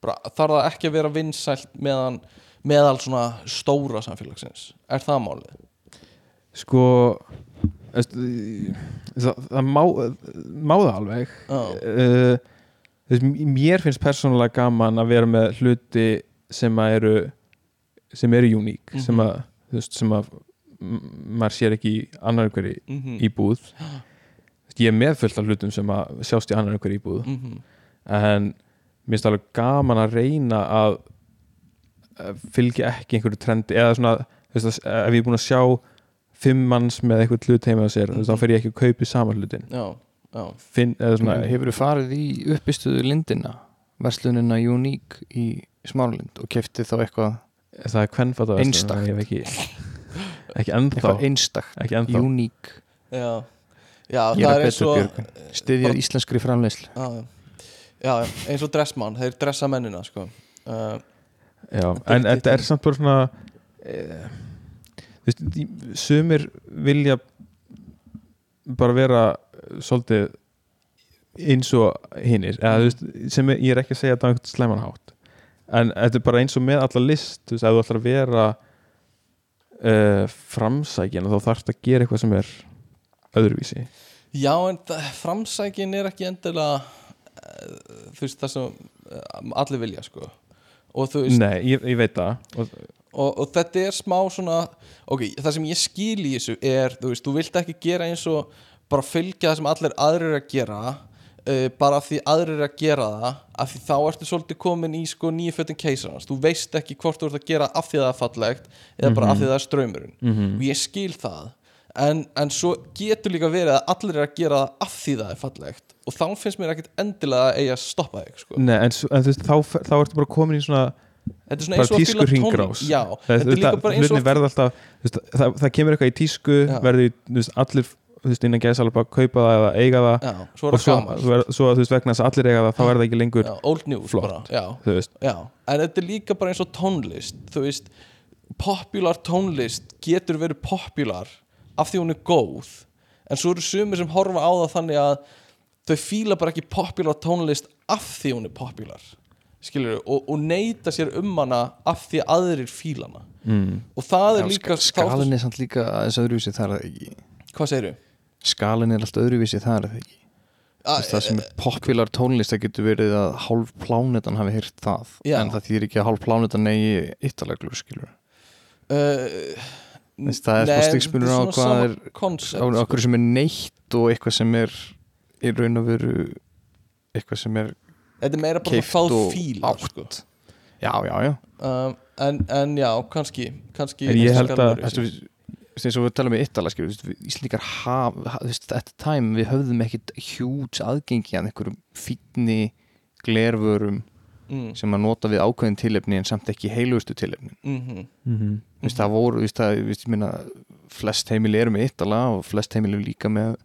bara, þarf það ekki að vera vinsælt meðan, meðal svona stóra samfélagsins er það málið? sko það, það má, má það alveg Já. uh, mér finnst persónulega gaman að vera með hluti sem að eru sem eru uník Mhm. sem að, þú veist, sem að maður sér ekki í annar einhverju Mm íbúð. Þú veist, ég er með fullt af hlutum sem að sjást í annar einhverju íbúð. -hmm. en mér finnst alveg gaman að reyna að fylgja ekki einhverju trendi eða svona, þú veist, ef ég er búin að sjá fimm manns með eitthvað hlut heima á sér, þá fer ég ekki að kaupi saman hlutin já, já, Finn, eða svona, Hefur þú farið í uppistuðu lindina? Verslunina Unique í Smáralind og kefti þá eitthvað það er kvennfata Einstakt. ég hef ekki ekki ennþá. Eitthvað einstakt, ekki ennþá. Unique. Já. Já, það er eins og Björgvin. styðjað íslenskri framleiðslu. Já, já, eins og dressmann þeir dressa mennina sko. uh, Já, en þetta er samt bara svona e, þú veist, í- sumir vilja bara vera svolítið eins og hinnir sem er, ég er ekki að segja þetta á einhvern slæmanhátt en þetta er bara eins og með alla list þú veist, ef þú ætlar að vera uh, framsækin þá þarfst að gera eitthvað sem er öðruvísi. Já, en framsækin er ekki endilega uh, þú veist það sem uh, allir vilja sko. og veist Nei, ég, ég veit það. Og, og, og þetta er smá svona ok, það sem ég skil í þessu er þú veist, þú vilt ekki gera eins og bara fylgja það sem allir aðrir að gera uh, bara af því aðrir eru að gera það af því þá ertu svolítið komin í sko nýju fötin keisarans, þú veist ekki hvort þú ert að gera af því það er fallegt eða bara af því það er ströymurinn Mhm. og ég skil það. En, en svo getur líka verið að allir eru að gera það af því það er fallegt. Og þá finnst mér ekkit endilega að eiga að stoppa þig sko. Nei, en, en þú veist, þá, þá ertu bara komin í svona þetta er svona eins og að fíla hringrás já, þetta er líka bara eins og veist, það, kemur eitthvað í tísku veist, allir þú veist, innan gæðs alveg bara að kaupa það eða eiga það já, svo er og svo, er, svo þú veist vegna þess að allir eiga það þá er það ekki lengur já, old news flott. bara, já, þú veist, já. en þetta er líka bara eins og tónlist þú veist, popular tónlist getur verið popular af því hún er góð en svo eru sumir sem horfa á það þannig að þau fíla bara ekki popular tónlist af því hún er popular skilur og, og neyta sér um hana af því að aðrir fíla hana mm. og það er Já, líka ska- Skalinn er samt líka aðeins öðruvísi þar er það ekki hvað segirðu? Skalinn er allt öðruvísi þar það ekki veist, Það sem er popular tónlist það getur verið að hálf plánetan hafi hýrt það Já. en það þýðir ekki að hálf plánetan eigi ytterleglu skilur Uh, Veist, það er stigsmunur á hvað er á okkur sem er neitt og eitthvað sem er í raun og veru eitthvað sem er þetta er meira bara keypt að fá og átt. sko. já, já, já um, en, en já, kannski, kannski En ég held að- veist, eins og við talum um Ítala veist, at the time við höfðum ekkit hjúts aðgengi að einhverjum fínni glervörum mm, sem að nota við ákveðin tilefni en samt ekki heilugustu tilefni mm Mm -hmm. mm. það voru, það, meina, flest heimili eru með Ítala og flest heimili eru líka með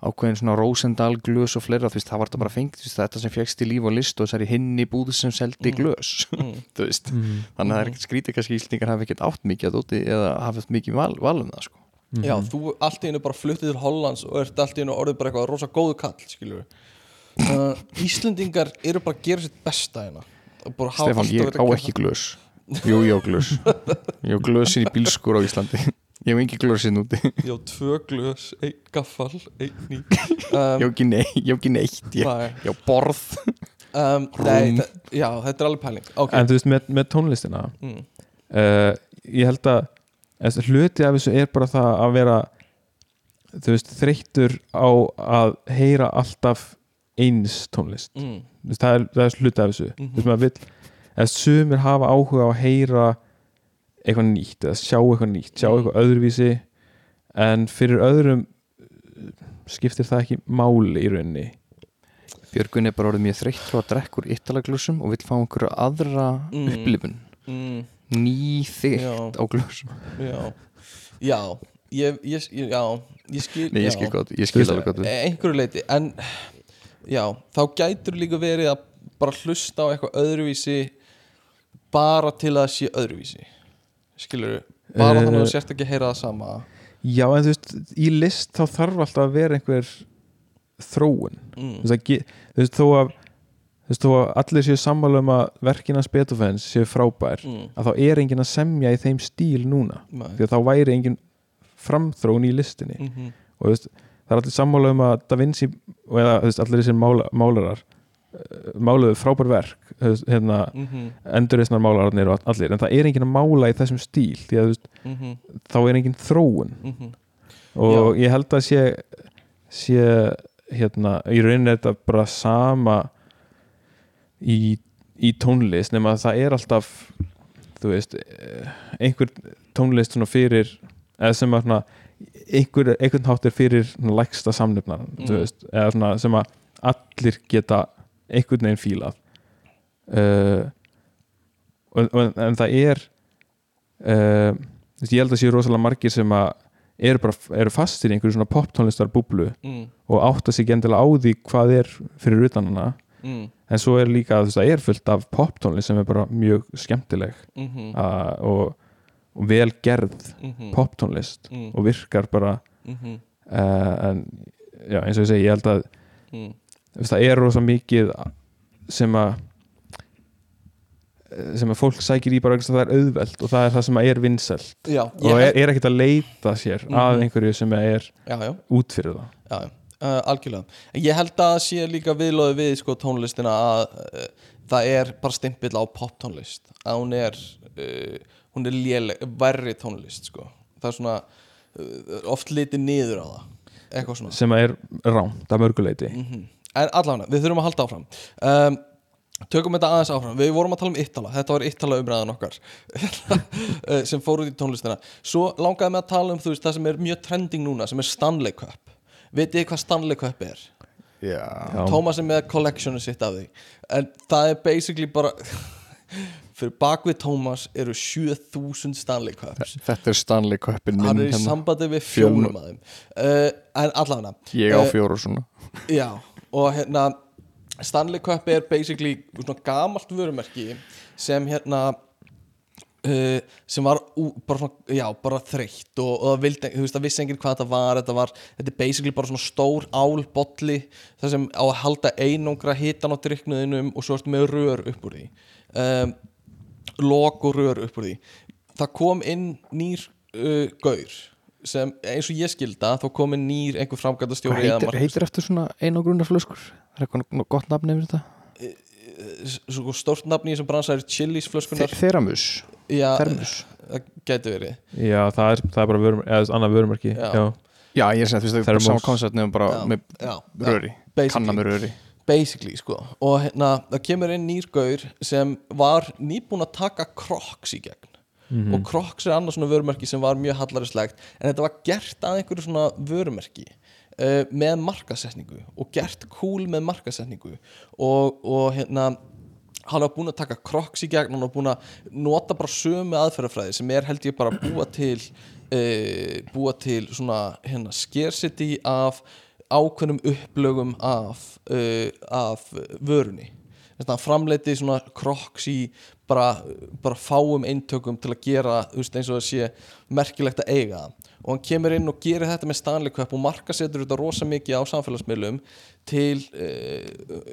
ákveðin svona Rosendal glös og fleira þú veist, það var þetta bara fengt, veist, þetta sem fegst í líf og list og þessari hinni búð sem seldi Mm. glös mm, þú veist, Mm. Þannig að það er ekkert skrítið kannski Íslendingar hafi ekkert átt mikið að úti eða hafið mikið val, val um það sko. -hmm. já, þú allt í einu bara fluttið til Hollands og ert allt í einu orðið bara eitthvað rosa góðu kall skilur uh, Íslendingar eru bara að gera sitt besta hérna alltaf ég á ekki glös. Jú, ég á glös. Ég á glösin í bílskur á Íslandi Ég hef ekki glösin úti. Ég gera- ég á tvö glös, einn gaffal einn ný um, ekki, nei, ég á ekki neitt Ég, nei, ég á borð. Um, nei já, þetta er alveg pæling. Ok, en þú veist, með, með tónlistina mm, uh, ég held að eða, hluti af þessu er bara það að vera þú veist, þreyttur á að heyra alltaf eins tónlist. Mm, Þú veist, það, er, það er hluti af þessu. Mhm. þú veist, maður vill, eða sumir hafa áhuga á að heyra eitthvað nýtt eða sjá eitthvað nýtt, sjá Mhm. eitthvað öðruvísi en fyrir öðrum uh, skiptir það ekki máli í rauninni Björgun er bara orðið mjög þreytt frá að drekka úr yttalaglösum og vill fá einhverju aðra Mm. upplifun mm, Ný þygt Já. á glösum já já, ég, ég, ég, já, ég skil Nei, ég já. skil gott, ég skil alveg gott. E- einhverju leiti en já, þá gætur líka verið að bara hlusta á eitthvað öðruvísi bara til að sé öðruvísi skilur bara Eh, þannig að þú sért ekki að heyra það sama Já, en þú veist, í list þá þarf alltaf að vera einhver þróun þú mm. veist, að, ge- þú veist, þó að þú veist, þó að allir séu sammála um að verkina Beethoven's séu frábær Mm. að þá er enginn að semja í þeim stíl núna Nei. því að þá væri enginn framþróun í listinni Mhm. og þú veist, það er allir sammála um að Da Vinci eða, þú veist, allir þessir mála, málarar eh, máluðu frábær verk veist, hérna, Mhm. endurreisnar málararnir og allir, en það er enginn að mála í þessum stíl því að veist, Mhm. þá er enginn þróun Mhm. og ég held að sé sé hérna, í rauninni er þetta bara sama í, í tónlist nema að það er alltaf þú veist eh, einhver tónlist svona fyrir eða sem að svona einhver, einhvern hátt er fyrir samnefnar Mm. þú veist, eða svona sem að allir geta einhvern veginn fílað uh, og, og, en það er uh, ég held að séu rosalega margir sem að eru bara eru fastir í einhverju svona poptónlistar búblu Mm. og átta sig endilega á því hvað er fyrir utan hana Mm. en svo er líka veist, það er fullt af poptónlist sem er bara mjög skemmtileg Mhm. uh, og, og vel gerð Mhm. poptónlist Mm. og virkar bara Mhm. uh, en já, eins og ég segi, ég held að Mm. Það er rosa mikið sem að sem að fólk sækir í bara vegna þess að það er auðvelt og það er það sem að er vinsælt Já, og er, er ekkert að leita sér að Mhm. einhverju sem er já, já, út fyrir það já, já. Uh, algjörlega ég held að sé líka viðlóði við sko, tónlistina að uh, það er bara stimpill á poptónlist að hún er uh, hún er léleg, verri tónlist sko. það er svona uh, oft litið niður á það sem að er rámt að mörguleiti Mhm. En allavega, við þurfum að halda áfram. Um, Tökum þetta aðeins áfram. Við vorum að tala um Ittala, þetta var Ittala umræðan okkar. Eh, sem fór út í tónlistina. Svo langaði mig að tala um þú veist, það sem er mjög trending núna sem er Stanley Cup. Vitið þið hvað Stanley Cup er? Já. Tómas er með collectionu sitt af því. En það er basically bara Fyrir bakvið Tómas eru 7000 Stanley Cups. Þetta er Stanley Cupin minn Hann er í hérna. sambandi við Fjölnir. fjónum að þeim. Uh, En allavega Ég á Eh, fjóru svona. Já, og hérna Stanley Cup er basically svona gamalt vörumerki sem hérna uh, sem var ú, bara, svona, já, bara þreytt og, og vildi, þú veist, það vissi enginn hvað þetta var þetta var, þetta er basically bara svona stór álbolli það sem á að halda einungra hitan á dryknuðinum og svo ertu með rör upp úr því. Um, lok og rör upp úr því. Það kom inn nýr uh, gaur sem eins og ég skilda þá kom inn nýr einhver framgætastjóri eða heitir, heitir eftir svona einu grunna flöskur? Það er eitthvað gott nafn yfir þetta. Svo stórt nafn í þessum bransa er Chili's flöskunar Þeramus já, það gæti verið. Já, það er, það er bara vörum, eða annað vörumarki Já. já. Já, ég er sem að það er sama koncept nefnum bara Já, með já, röri basically. Kanna með röri. Basically sko. Og hérna það kemur inn nýr gaur sem var nýbúin að taka Crocs í gegn Mhm. og Crocs er annars svona vörumerki sem var mjög hallarislegt en þetta var gert að einhverju svona vörumerki uh, með markasetningu og gert cool með markasetningu og, og hérna hann var búin að taka Crocs í gegn hann var búin að nota bara sömu aðferðafræði sem er held ég bara að búa til uh, búa til svona hérna scarcity af ákveðnum upplögum af, uh, af vörunni þess að hann framleiti svona Crocs í bara, bara fáum eintökum til að gera veist, eins og það sé merkilegt að eiga og hann kemur inn og gerir þetta með Stanley Cup og markasetur þetta rosa mikið á samfélagsmiðlum til uh,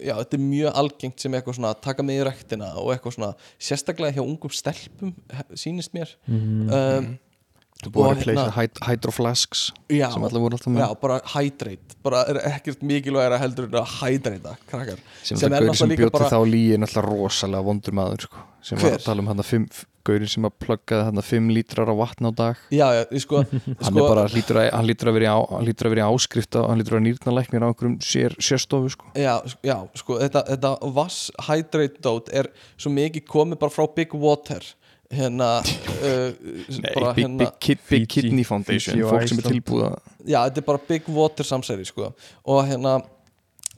já, þetta er mjög algengt sem eitthvað svona taka með í rektina og eitthvað svona sérstaklega hjá ungum stelpum sýnist mér. Um, Þú búið Og að replacea hérna- hyd hydroflasks já, sem allir voru alltaf með. Já, bara hydrate bara er ekkert mikilvægara heldur en að hydrata krakkar. Sem, sem sem er sem náttúrulega líka bjóti bara- þá líi náttúrulega rosalega vondur maður sko, sem var Hver? að tala um hann að gauri sem að pluggaði hann að 5 lítrar á vatn á dag. Já, já, ég sko, hann sko er bara, hlýtur að, hann lítur að vera í, lítur að í áskrift og hann lítur að nýrnalæknir á einhverjum sér, sérstofu sko. Já, já, sko, þetta, þetta Vass Hydrate Dot er svo mikið komið bara frá Big Water hérna, uh, Nei, bara, big, hérna big, big Fiji- Kidney Foundation fólk sem er Iceland. tilbúða já, þetta er bara Big Water samsæri sko. og hérna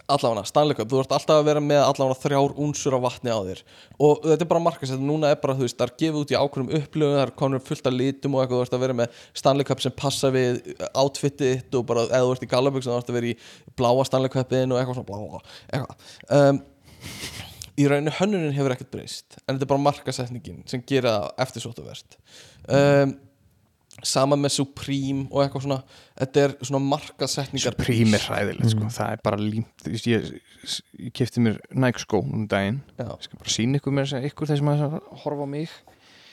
allavega, Stanley Cup, þú ert alltaf að vera með allavega þrjár únsur af vatni á þér og þetta er bara markasett, núna er bara þú veist, það er gefið út í ákveðum upplöfum, það er komin fullt af litum og eitthvað, þú ert að vera með Stanley Cup sem passa við outfitið þitt og bara, eða þú ert í Galaböks, þá ert að vera í bláa Stanley Cupin og eitthvað svona blá, eitthvað um, í rauninni hönnunin hefur ekkert breyst en þetta er bara markasetningin sem gera það eftirsóttavert um, sama með Supreme og eitthvað svona þetta er svona markasetningar Supreme er hræðilegt sko. það er bara límt veist, ég, ég kefti mér Nike skó um daginn. Já, ég skal bara sína ykkur að ykkur þeir sem að horfa á mig.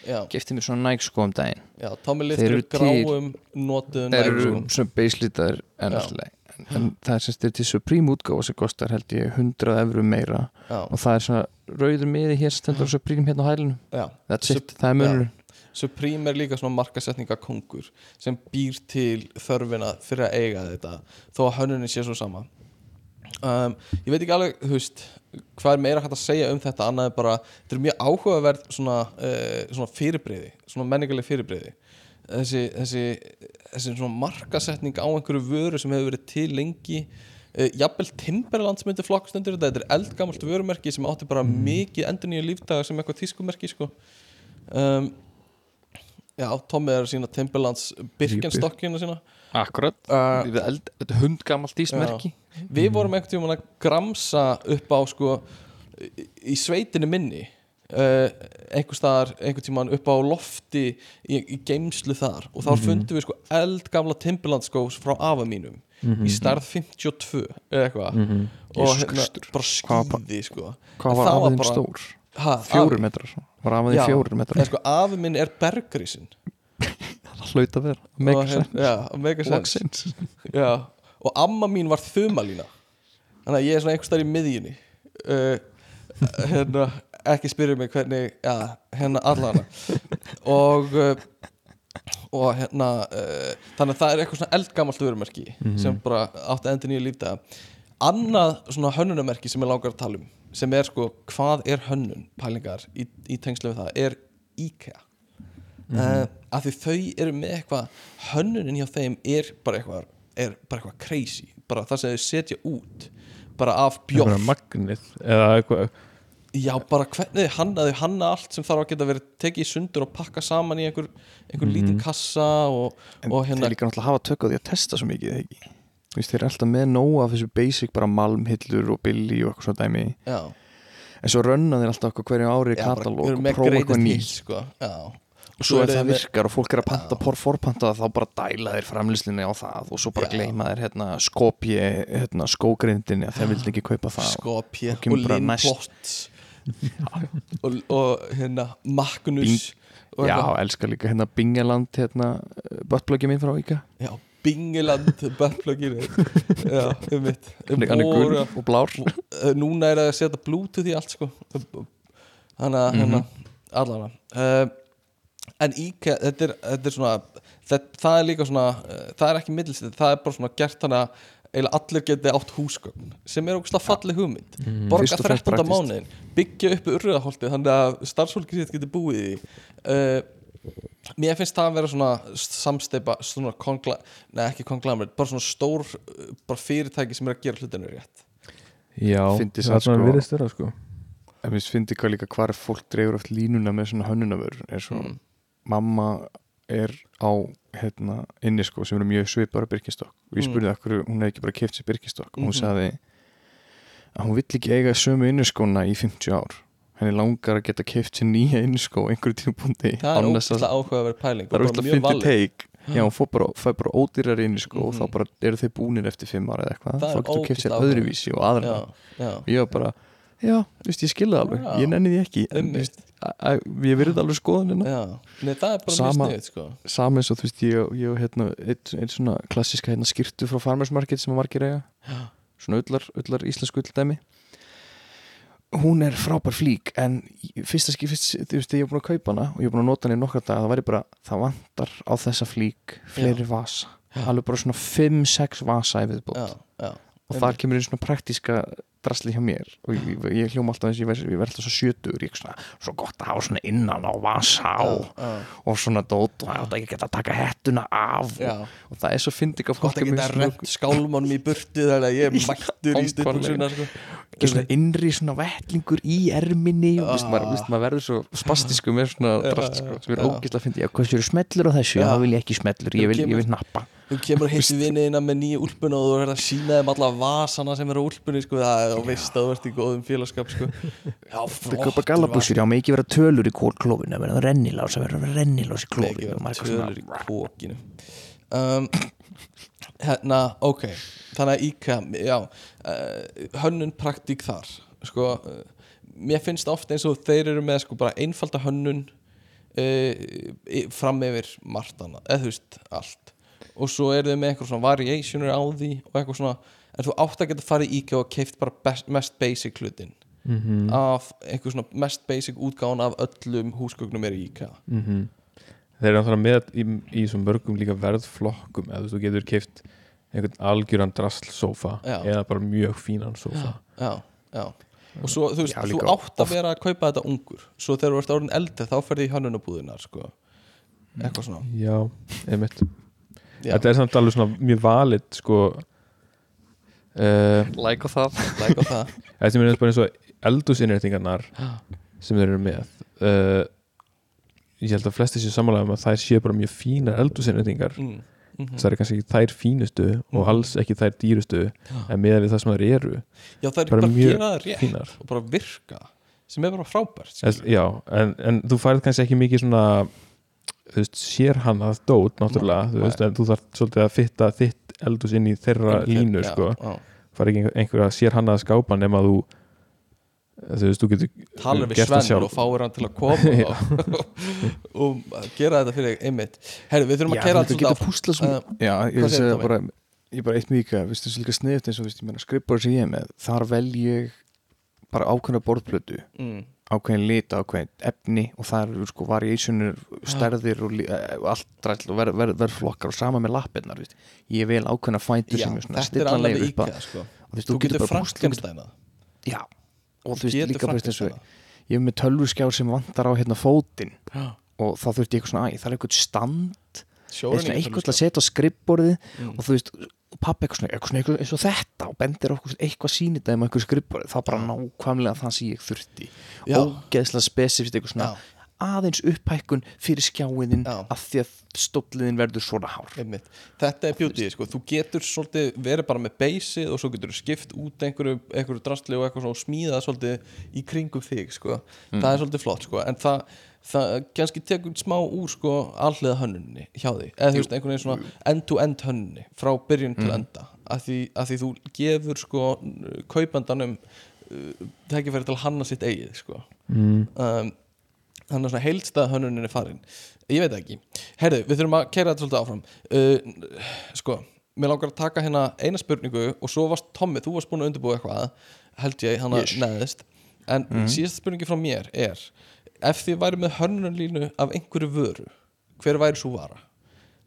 Já, kefti mér svona Nike skó um daginn. Já, Þeir eru til- gráum notuðum þeir eru svona beislitaður en, Já. En, en það er sem styrir til Supreme útgáfa sem kostar held ég 100 evru meira. Já, og það er svona rauður miði hér stendur Supreme hérna á hælunum það er munurinn. Supreme er líka svona markasetningakongur sem býr til þörfina fyrir að eiga þetta þó að hönnunin sé svo sama. Um, ég veit ekki alveg þú veist, hvað er meira hægt að segja um þetta annað er bara, þetta er mjög áhugaverð svona, uh, svona fyrirbreyði svona menningarleg fyrirbreyði þessi, þessi, þessi markasetning á einhverju vöru sem hefur verið til lengi. Uh, jafnvel Timberlands myndi flokkast undir þetta, þetta er eldgamalt vörumerki sem átti bara mikið endur nýja lífdaga sem eitthvað tískumerki sko. Um, Já, Tommi er sína Timberlands Birkenstokkina sína. Akkurat, uh, þetta hundgamalt ísmerki Við vorum einhvern tímann að gramsa upp á sko í, sveitinni minni uh, einhver staðar, einhvern tímann upp á lofti í, í geimslu þar. Og þá fundum við sko eldgamla Timberland skós frá afa mínum í starð 52 eða eitthvað. Og Jesus hérna Kristur. bara skýði sko. Hvað var bara- stór? afi- metrar. Var fjóri eða metrar? Sko afi minn er bergrísin Það hlaut að vera. Og Make hérna- sense. Já, mega Make sense. Og amma mín var þumalína. Þannig að ég er svona einhvers staðar í miðjunni. Uh, Hérna, ekki spyrja mig hvernig Já, hérna allana Og uh, Og hérna uh, Þannig að það er eitthvað svona eldgamalt vörumerki Sem bara átti endur nýja lífdaga Annað svona hönnunamerki sem ég langar að tala um Sem er sko, hvað er hönnun Pælingar í, í tengslu við það Er IKEA. Mm Mhm. af því þau eru með eitthvað hönnunin hjá þeim er bara eitthvað er bara eitthvað crazy. Bara það sem þau setja út bara af bjór. bara magnið eða eitthvað já bara hvernig þau hanna þau hanna allt sem þarf að geta verið tekið í sundur og pakka saman í einhver, einhver lítinn kassa og, En og hérna þeir líka náttúrulega hafa tök á því að testa svo mikið eða ekki? Þú veist, þeir eru alltaf með nóg af þessu basic bara malmhillur og billi og eitthvað svona dæmi. Já, en svo rönna þeir alltaf eitthvað hverju ári í katalóg og prófa eitthvað nýtt. sko. og svo er eru það virkar og fólk er að panta por forpanta þá bara dæla þeir framlýslinni á það og svo bara Já. gleyma þeir hérna skopje hérna skógrindinni að þeir vildi ekki kaupa það. Skopje og og næst- linplots og, og hérna Magnus og Já, eitthvað. elskar líka hérna Bingeland hérna buttpluggi mín frá Íka. Já, Bingeland buttplugin já, um mitt er gul og blár. Uh, núna er það að setja bluetooth í allt sko. Þannig að hérna allavega. Uh, en IKEA, þetta er, þetta er svona þetta, það er líka svona það er ekki middlistið, það er bara svona gert þannig að eiginlega allir geti átt húsgögn sem er ógustlega falleg hugmynd borga og fremst 13. praktískt. mánuðin byggja upp urriðaholtið þannig að starfsfólki sitt getur búið í uh, mér finnst það að vera svona samsteipa svona kongla, neða ekki konglamrið bara svona stór bara fyrirtæki sem er að gera hlutinu rétt Já, það er svona sko. virðist vera sko en mér finnst hvað líka hvar fólk dreifur oft línuna með svona hönnunavör er svo Mm. mamma er á hérna inni sko sem eru mjög svipar á Birkistokk og ég Mm. spurði okkur hún hefði ekki bara keft sér Birkistokk og hún Mhm. sagði að hún vill ekki eiga sömu inniskóna í 50 ár henni langar að geta keft sér nýja inniskó einhverju tímpúndi það er ógæslega áhuga að vera pæling það er og mjög fyndið valið. teik Já, hún fór bara, fær bara ódýrar inniskó og Mhm. þá bara eru þau búnir eftir 5 ára eða eitthvað þá getur keft sér ógeðslega áhugavert. öðruvísi og aðra já, já, og ég var bara, já, þú veist, ég skilði alveg. Já. ég nenni því ekki. En, veist, ég verið alveg skoðanina. Já. Nei, það er bara Sama- mjög sniðið sko. saman eins og þú veist, ég, ég og, hérna, eitt svona klassiska hérna, skýrtu frá Farmers Market sem að margir eiga. Já. svona ullar, ullar íslensku ulldæmi. Hún er frábær flík en fyrsta skip, fyrst, þú veist, ég er búin að kaupa hana og ég er búin að nota hana í nokkra dag það væri bara, það vantar á þessa flík fleiri vasa, alveg bara svona 5-6 vasa í viðbót. Já, já, og þar kemur einn svona praktíska drasli hjá mér og ég, ég hljóma alltaf eins og ég verð ég verð alltaf svo sjötur ég svona, svo gott að hafa svona innan á vasa og, já, og svona dót og það átt ekki að geta að taka hettuna af og, og það er svo fyndið að fólk er geta svona, rent skálmánum í burtu þannig að ég er mættur í stuðbúksuna sko. ekki svona innri svona vettlingur í erminni og veist, maður, Ah. maður verður svo spastisku með svona drast sko, sem er já. ógæslega að fyndið, já hvað séu smellur á þessu, þá vil ég ekki smellur, ég vil, Kemur- ég vil nappa þú kemur að hitti vinniðina með nýja úlpuna og þú verður að sína þeim alla vasana sem eru á úlpunni sko, og veist að þú ert í góðum félagskap sko. já, flott kaupa gallabúsir, já, með ekki vera tölur í klófinu, það verða rennilás, það verða rennilás í ekki klófinu vera maður eitthvað tölur í kókinu um, hérna, ok. Þannig að IKEA, já uh, hönnun praktík þar sko, uh, mér finnst ofta eins og þeir eru með sko bara einfalda hönnun uh, fram yfir margt annað, eða þú veist, allt og svo eru þau með eitthvað svona variationur á því og eitthvað svona, en þú átt að geta farið í IKEA og keift bara best, mest basic hlutin Mhm, af einhver svona mest basic útgáðan af öllum húsgögnum er í IKEA. Mhm. Þeir eru náttúrulega með í, í svo mörgum líka verðflokkum eða þú getur kift einhvern algjöran drasslsófa Já. eða bara mjög fínan sófa. Já, já og svo þú veist, Já, þú átt að vera að kaupa þetta ungur. Svo þegar þú ert orðin eldri þá ferði í hönnunabúðunar sko. eitthvað svona. Já, einmitt. já, Þetta er samt alveg svona mjög valid sko uh, Like á það. Like á það. Þetta er bara eins og eldúsinnréttingarnar sem þeir eru með uh, Ég held að flesti séu samanlega um að þær séu bara mjög fínar eldúsinnréttingar mm, mm það er kannski ekki þær fínustu og Mhm. alls ekki þær dýrustu en meðan við það sem þær eru já, það er Bara mjög fínar. og bara virka sem er bara frábært skilur. Já, en, en þú færð kannski ekki mikið svona þú veist, sér hann að dót náttúrulega, þú veist, en þú þarf svolítið að fitta þitt eldús inn í þeirra En þeir- línu, já, sko. já. fara ekki einhver, að sér hann að skápa nema þú þú veist, þú getur talar við gert það Sven sjálf. og fáir hann til að koma og, og gera þetta fyrir einmitt. Herru, við þurfum Já, að kera þú allt getur svolítið púsla Uh, svona. Já, ég hvað vil segirðu, segja Tommy? bara ég er bara eitt mjög, veist þessu líka sniðt eins og veist, ég meina skrippar sem ég er með þar vel ég bara ákveðna borðplötu. Mm, ákveðin lita, ákveðin efni og það eru sko variationur, stærðir og, eh, allt dræll og verð ver, ver, verðflokkar og sama með lappirnar, ég vel ákveðna fæntur já, sem annað stillanlega við upp að sko. þú þú getur frankenstænað já, og þú veist líka bara eins og ég er með tölvuskjár sem vantar á hérna fótinn. Og þá þurfti ég eitthvað svona, æ, það er eitthvað stand eitthvað til að setja á skrippborðið Mm. og þú veist, og pappi eitthvað eitthvað svona eitthvað eins og þetta og bendir okkur eitthvað sýnit um eitthvað skrippborðið, það bara nákvæmlega það sem ég þurfti ógeðslega spesifist eitthvað svona Já. aðeins upphækkun fyrir skjáiðin Já. að því að stóllliðin verður svona hár Einmitt. Þetta er beauty, sko. þú getur svolítið verið bara með beysið og svo getur þú skipt út einhverju, einhverju drastli og eitthvað svona og smíða það svolítið í kringum þig sko. það er svolítið flott sko. en það, það kannski tekur smá úr sko, alliða hönnunni hjá því eða þú veist einhvern veginn svona end-to-end hönnunni frá byrjun til enda. Að því, að því þú gefur sko, kaupandanum uh, tækifæri til að hanna sitt eigið sko. mm, um, þannig að svona heildstæða hönnunin er farin. Ég veit ekki, herðu, við þurfum að keira þetta svolítið áfram. Uh, sko, mér langar að taka hérna eina spurningu og svo varst Tommi, þú varst búin að undirbúa eitthvað held ég, hann að Yes. neðist. En mm. síðasta spurningi frá mér er ef þið væri með hönnunarlínu af einhverju vöru, hver væri svo vara?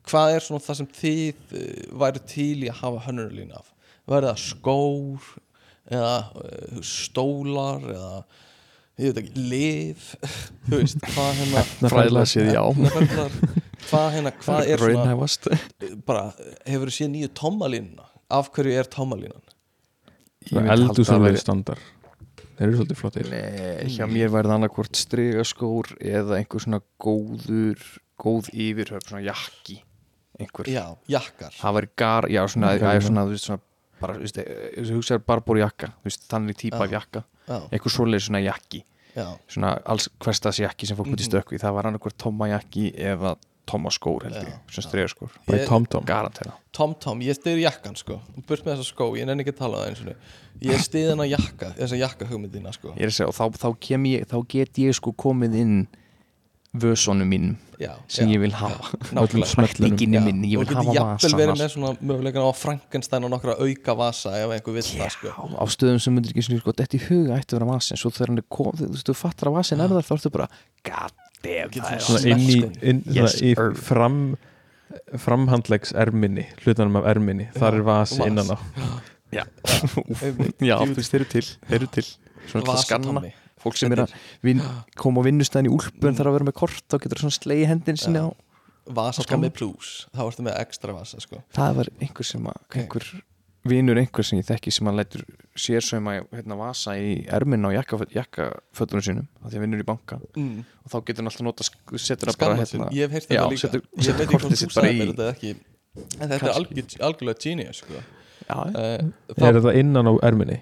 Hvað er svona það sem þið uh, væri til í að hafa hönnunarlínu af? Væri það skór eða uh, stólar eða ég veit ekki, lif þú veist, hvað hérna fræðilega séð já. Hvað hérna, hvað er svona bara, hefur þú séð nýju tómalínuna? Af hverju er tómalínan? Eldúsumlega standar þeir eru svolítið flottir. Nei, hjá mér væri það annarkvort strigaskór eða einhver svona góður góð yfirhöf, svona jakki einhver, já, jakkar. Það væri gar já, svona, já, svona, þú veist, svona bara, þú veist, þú hugsaður barbór jakka þú veist, þannig típa Já. af jakka. já, einhver svoleið svona jakki. Já, svona alls hverstas jakki sem fólk mm Mhm. -hmm. stökku í. Það var annarkvort Tomma jakki eða Tomma skór held ég, svona strigaskór bara Ég- í TomTom garantera Tom Tom, ég stiði jakkan sko. Burt með þessa skó, ég nenni ekki að tala um það eins og ég stiði hennar jakka, þessa jakka hugmyndina sko. Ég er að segja, og þá, þá, kem ég, þá get ég sko komið inn vössonu mínum já, sem já, ég vil hafa. nákvæmlega. praktíkinni minn, ég og vil geti hafa jafnvel vasan verið hans. með svona mögulegan á Frankenstein og nokkra auka vasa ef einhver vill það sko. Á, stöðum sem myndir ekki svona sko, þetta í huga ætti að vera vasin. Svo þegar hann er komið, þú veist, þú fattar að vasin er þar þá ertu bara, god það inn í, sko. inn, Yes, í fram framhandlegs erminni hlutanum af erminni, þar er vasi vas. innan á. Já, já þú veist, þeir eru til þeir eru til, svona til að skanna fólk sem er að vin, koma á vinnustæðin í úlpu en þarf að vera með kort, þá getur svona slegi hendin sinni á, Vasatommi plus, þá ertu með ekstra vasa sko. Það var einhver sem að einhver vinur einhver sem ég þekki sem að lætur sér sem að hérna, vasa í ermin á jakkafötunum jakka sínum, að því að vinnur í banka mm. og þá getur hann alltaf nota, setur það bara hérna ég hef heyrt þetta líka setur- ég veit ekki hvort þú bara sagði í- mér þetta eða ekki en þetta er algjör, algjörlega genius sko. Já, uh, Er þá, þetta innan á erminni?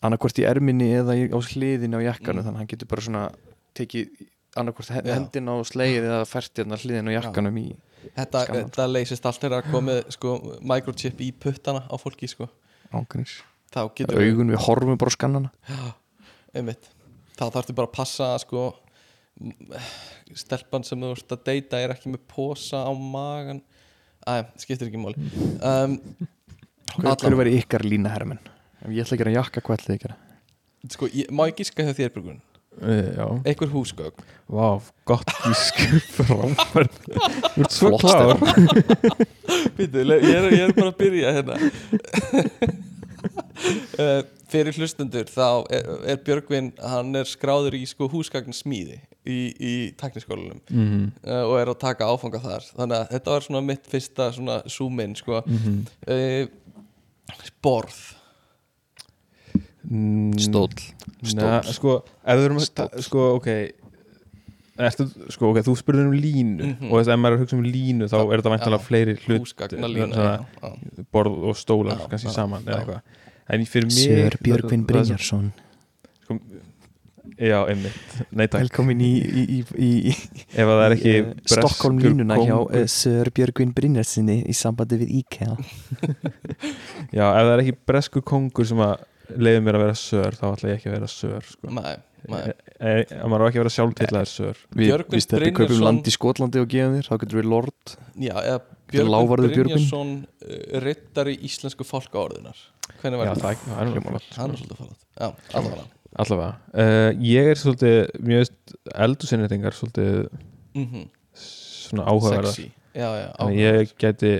annarkvort í erminni eða í, á hliðin á jakkanum Mm. þannig að hann getur bara svona tekið annarkvort he- Já. hendina á slegið eða fært hérna hliðin á jakkanum í þetta, þetta leysist allt þegar að komið sko, microchip í puttana á fólki sko. getur augun við horfum bara skannana. Einmitt. Þá þarftu bara að passa sko, stelpan sem þú ert að deyta er ekki með posa á magan Æ, skiptir ekki máli. Um, hver, hver allan, var ykkar lína hermenn ef ég ætla að gera jakka, hvað ætla ég að gera? Sko, ég, má ég gíska hjá þér já, einhver húsgögn. Vá, gott gísk. Frábært. Þú ert svo klár. Býtu, ég, er- ég er bara að byrja hérna. Uh, Fyrir hlustundur þá er, er Björgvin hann er skráður í sko húsgagn smíði í, í tekniskólanum mm uh, og er að taka áfanga þar. Þannig að þetta var svona mitt fyrsta svona zoom-in sko. -hmm. uh, Borð Mm, stóll. Nei, sko, ef við erum að sko, ok. Ertu, sko, ok, þú spurður um línu Mhm. og þess að ef maður er að hugsa um línu þá er þetta væntanlega já. fleiri hlut húsgagna lína svona já, já. borð og stólar Já, kannski já, saman eða já. eitthvað. En fyrir mig Sör Björgvin Brynjarsson. sko, já, einmitt, nei takk. Velkomin í, í, í, í, er eh, Stockholm línuna hjá uh, Sör Björgvin Brynjarssoni í sambandi við IKEA. Já, ef það er ekki bresku kongur sem að leiði mér að vera sör þá ætla ég ekki að vera sör sko. Nei, nei. e, e, maður á ekki að vera sjálftillaður sör Við, stefnum kaupum land í Skotlandi og gefum þér, þá getur við lord Já, eða Björgvin. Brynjarsson rittari íslensku fálkaorðunar Hvernig já, var það, það? það er svolítið fallet Já, allavega allavega uh, ég er svolítið mjög eldursinnreitingar svolítið mm svona áhugaverðar Sexy Já, já, þannig ég geti,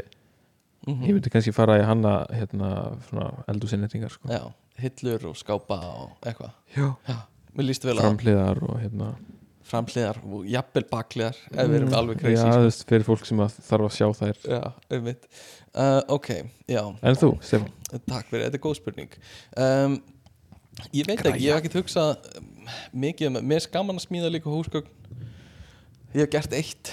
Mhm. ég myndi kannski fara í hanna hérna, svona eldursinnreitingar sko. Já, hillur og skápa og eitthvað. Já. Mér líst vel á framhliðar og hérna. Framhliðar og jafnvel bakliðar ef við erum alveg já, crazy þú sko. veist, fyrir fólk sem að þarf að sjá þær. Já, einmitt. Uh, Ok, já, en þú, Stefán? Takk fyrir, þetta er góð spurning. Um, Ég veit ekki, ég hef ekkert hugsað um, mikið um, mér er gaman að smíða líka húsgögn Ég hef gert eitt.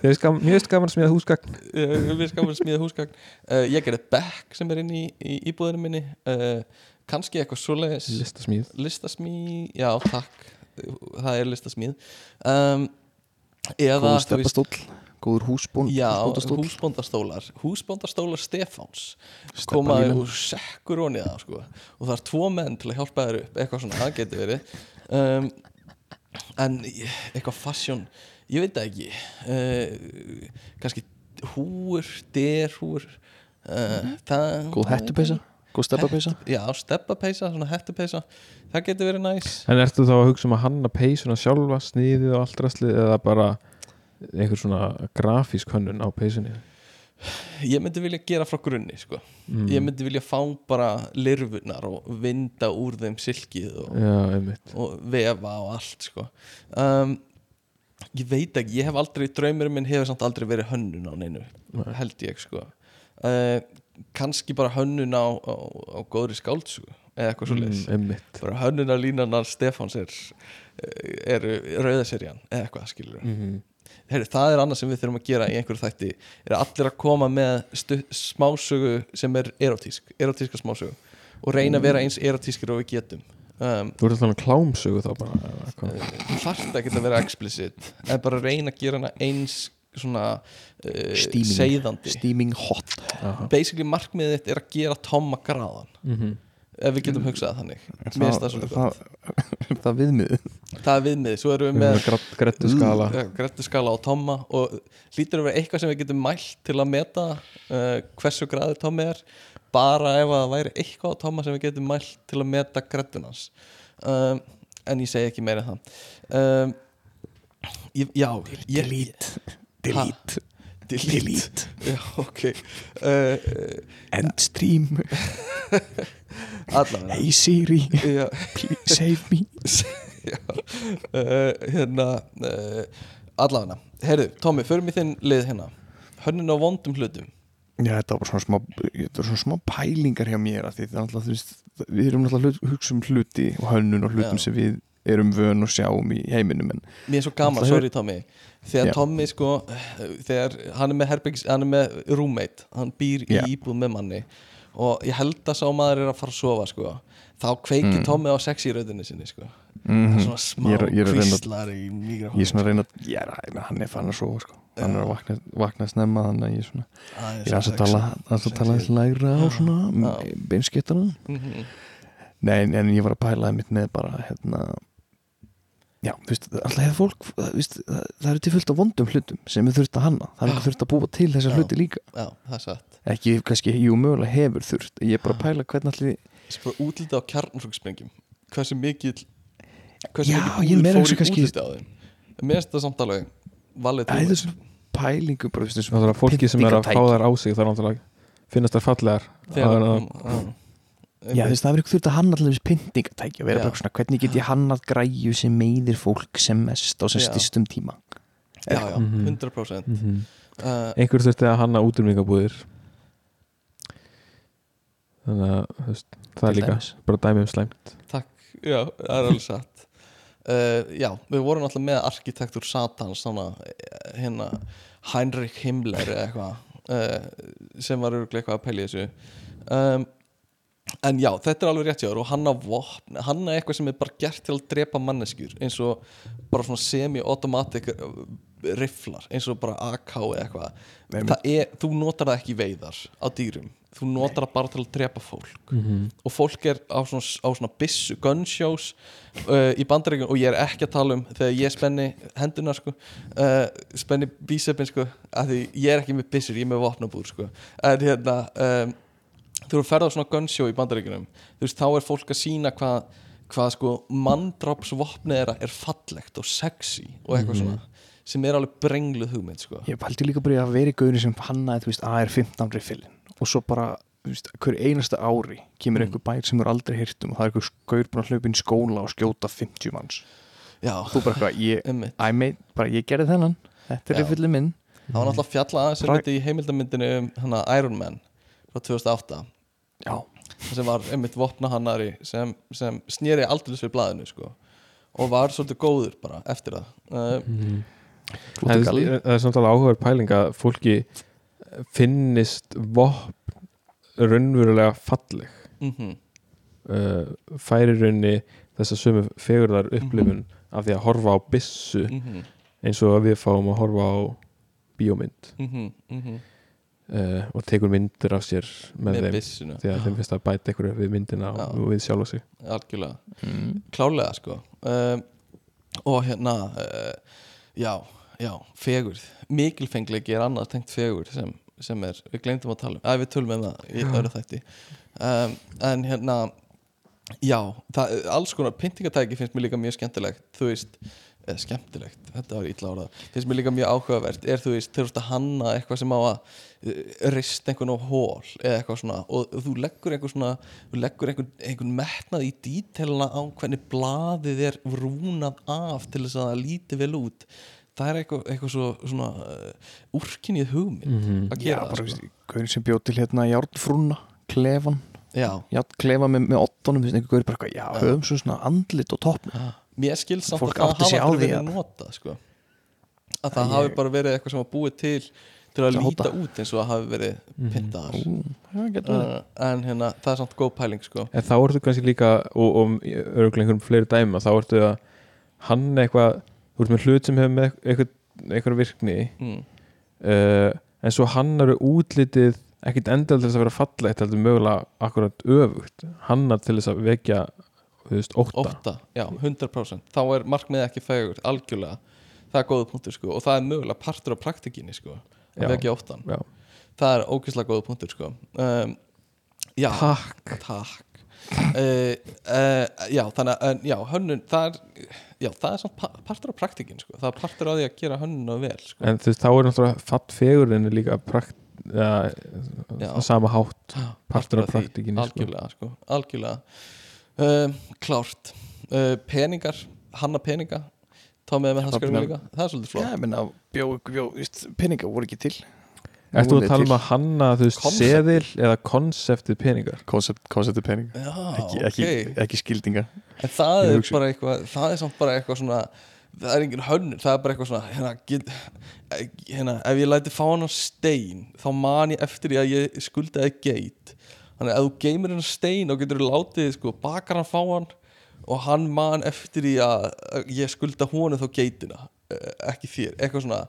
Mér finnst gaman- gaman smíða húsgagn. Ég er gaman smíða húsgögn uh, Ég gerði bekk sem er inn í, í íbúðinu minni. Uh, kannski eitthvað svoleiðis. Listasmíð. Listasmíð, já takk. Það er listasmíð. Um, eða góður þú veist, steppastóll, góður húsbón já, húsbóndastóll. húsbóndastólar. Húsbóndastólar Stefáns komaði úr sekkur og niða sko. og það er tvo menn til að hjálpa þér upp. Eitthvað svona, það getur verið. Um, en eitthvað fashion ég veit það ekki. Uh, kannski húur, derhúur uh, það góð hettupeysa, góð steppapeysa. Já, steppapeysa, svona hettupeysa. Það getur verið næs. En ertu þá að hugsa um að hanna peysuna sjálfa sniðið og allt rastlið eða bara einhver svona grafísk hönnun á peysunni ég myndi vilja gera frá grunni sko. mm. ég myndi vilja fá bara lirfunar og vinda úr þeim silkið og, Já, og vefa og allt sko. um, ég veit ekki ég hef aldrei, draumurinn minn hefur samt aldrei verið hönnun á neinu, Nei. held ég sko. uh, kannski bara hönnun á, á, á góðri skáldsug eða eitthvað svo mm, Einmitt bara hönnun á línanar Stefáns er eru rauðaserjan eða eitthvað skilur mm -hmm. Heyri, það er annað sem við þurfum að gera í einhverju þætti er allir að koma með smásögu sem er erotísk erotíska smásögu og reyna að vera eins erotískir og við getum um, Þú ert alltaf að klámsögu þá bara þú þarft ekki að vera explicit en bara reyna að gera hana eins svona uh, Steaming. seiðandi steaming hot Aha. basically markmiðið þitt er að gera tóma graðan Mhm. Ef við getum hugsað þannig. Mér finnst það svolítið það, það viðmið það er viðmið, svo erum við með erum með grættu skala. Grættu skala á Tomma og hlýtur að vera eitthvað sem við getum mælt til að meta uh, hversu græður Tommi er. Bara ef að það væri eitthvað á Tomma sem við getum mælt til að meta grættunans um, en ég segi ekki meira það. Um, ég, já ég, delete delete delete já ok. Uh, endstream. Allavega. Hey Siri. Já, please save me. Uh, hérna uh, allavega. Heyrðu Tommi, förum í þinn lið hérna. Hönnun á vondum hlutum. Já, þetta var svona smá, svona smá pælingar hjá mér því alltaf, veist, við erum alltaf hlut, hugsa um hluti og hönnun og hlutum Já. sem við erum vön og sjáum í heiminum mér er svo gaman, sorry Tommy þegar Já. Tommy sko þegar hann er með herbergis, hann er með roommate hann býr í Já. íbúð með manni og ég held að sá maður er að fara að sofa sko þá kveikir Mm. Tommy á sexy röddinni sinni sko mm, er svona smá að reyna- kvíslar í mikrofón ég er svona að reyna ég er, ég meina, hann er fann að sofa sko. hann er að vakna, vakna snemma þannig að ég er svona ég er að tala að tala aðeins lægra á svona Já. beinskiptana Mhm. Nei, en ég var að pæla mitt með bara hérna Já, þú veist, alltaf hefur fólk þú veist, það, eru til fullt af vondum hlutum sem við þurft að hanna, það er ekki þurft að búa til þessar Já. hluti líka, já, það er satt. Ekki kannski, jú, mögulega hefur þurft, ég er bara að pæla hvernig allir sko útlita á kjarnfrugsprengjum hversu mikið hversu Já, mikið ég úr meira fór þessu í kannski- útlita á þeim? Mér finnst það samt alveg valið er þessum pælingu bara, þú veist, Það er fólki sem er að fá þær á sig Það er náttúrulega finnast þær fallegar. Þegar Það er mm, Já, þú veist, það er ekki þurft að hanna allir pyntingatæki að vera bara svona, hvernig get ég hannað græju sem meiðir fólk sem mest á sem styrstum tíma? Já, já, Mhm. 100% mm -hmm. uh, Einhver þurfti að hanna útrýmingabúðir Þannig að veist, það er líka dæmis. bara dæmi um slæmt. Já, það er alveg satt. Uh, já, við vorum alltaf með arkitektur Satans svona, hérna Heinrich Himmler eða eitthvað uh, sem var örgulega eitthvað að í þessu. Um, en já, þetta er alveg rétt hjá þér og hann á vopn hann er eitthvað sem er bara gert til að drepa manneskjur eins og bara svona semi-automatic rifflar eins og bara AK eða eitthvað er, þú notar það ekki veiðar á dýrum, þú notar það bara til að drepa fólk mm -hmm. og fólk er á svona, á svona bissu gunshows uh, í bandaríkjum og ég er ekki að tala um þegar ég spenni henduna sko, uh, spenni bísepin sko, af því ég er ekki með bissur, ég er með vopnabúr sko. en hérna um, þú eru að ferða á svona gunshow í bandaríkjunum þú veist, þá er fólk að sína hvað hvað sko manndrápsvopnið þeirra er fallegt og sexy og eitthvað svona sem er alveg brengluð hugmynd sko. Ég pældi líka bara í að vera í gauðinu sem hannaði, þú veist, AR-15 riffilin og svo bara, þú veist, hver einasta ári kemur Mm. einhver bær sem er aldrei hýrt um og það er einhver gaur búin að hlaupa inn í skóla og skjóta 50 manns. Já, þú bara eitthvað, ég, I made, bara ég gerði þennan. Þetta er Já. riffilin minn. Það var náttúrulega fjalla aðeins sem þetta í heimildamyndinu um hana, Iron Man frá 2008 Já, sem var einmitt vopnahannari sem, sem snýri aldrei við blaðinu sko. og var svolítið góður bara eftir það. Uh, galli. er- það er samt alveg áhugaður pæling að fólki finnist vopn raunverulega falleg. Mm uh, færi raunni þessa sömu fegurðar upplifun af því að horfa á byssu -hmm, eins og að við fáum að horfa á bíómynd. Mm -hmm, uh, og tekur myndir af sér með, með þeim. því að þeim finnst að bæta ykkur við myndina Já. og við sjálfa sig. Algjörlega, mm. klálega sko. Um, og hérna uh, já, já, fegurð. Mikilfenglegi er annað tengt fegurð sem, sem er, við glemdum að tala um. Að við tölum um það í öðru þætti. Um, en hérna já, það, alls konar pyntingatæki finnst mér líka mjög skemmtilegt. Þú veist, skemmtilegt. Þetta var illa orðað, finnst mér líka mjög áhugavert. Er þú veist, veist að hanna eitthvað sem á að rist einhvern á hól eða eitthvað svona. Og þú leggur einhver svona þú leggur einhvern, einhvern metnað í dítelina á hvernig blaðið er rúnað af til þess að það líti vel út. Það er eitthvað, eitthvað svo, svona uh, úrkinnið hugmynd Mhm. að Já, gera bara, það sko. gaurin sem bjóð til hérna járnfrúna klefan, já, járnklefa með, með ottonum, þú veist, einhver gaur bara eitthvað, já, höfum svo svona andlit og toppn mér skil samt að það hafa verið að- notað sko. að það hafi bara verið eitthvað sem var búið til til að að líta hóta. út eins og það hafi verið getur verið. uh, en hérna, það er samt góð pæling sko. En þá ertu kannski líka og, og örgulega einhverjum fleiri dæma þá ertu að hann eitthvað þú ert með hlut sem hefur með eitthvað, eitthvað virkni mm. uh, en svo hann eru útlitið ekkit endal til þess að vera fallegt heldur mögulega akkurat öfugt hannar til þess að vekja veist, ótta, ótta, já, 100% þá er markmið ekki fegur, algjörlega það er góða punktur sko og það er mögulega partur af praktikinni sko, Að vekja óttan Já. það er ógeðslega góða punktur sko. Um, já, Takk. Takk. Uh, uh, já, þannig að já, hönnun, það er já, það er samt pa partur af praktikinn sko. Það er partur af því að gera hönnun vel sko. en þú veist, þá er náttúrulega fatt fegurinn líka prakt, ja, sama hátt partur af því, praktikinni sko. algjörlega sko, algjörlega. Um, klárt. Uh, peningar, hanna peninga Tómið með hanskarinn Hrafnar. líka. Það er svolítið flott. Já, ég menna, bjó, bjó, veist, peninga voru ekki til. Ertu Voru að tala um að hanna þú veist, seðil eða konseptið peningar? Koncept, konceptið pening Já, ekki, ekki, ekki skildinga en það Ég er hugsa- bara eitthvað það er samt bara eitthvað svona það er engin hönnun, það er bara eitthvað svona hérna, get, hérna ef ég læti fá hann stein þá man ég eftir því að ég skuldaði geit. Þannig að ef þú geymir hann stein þá getur látið sko, bakar hann fá hann og hann man eftir því að að ég skulda honum þá geitina eh, ekki þér, eitthvað svona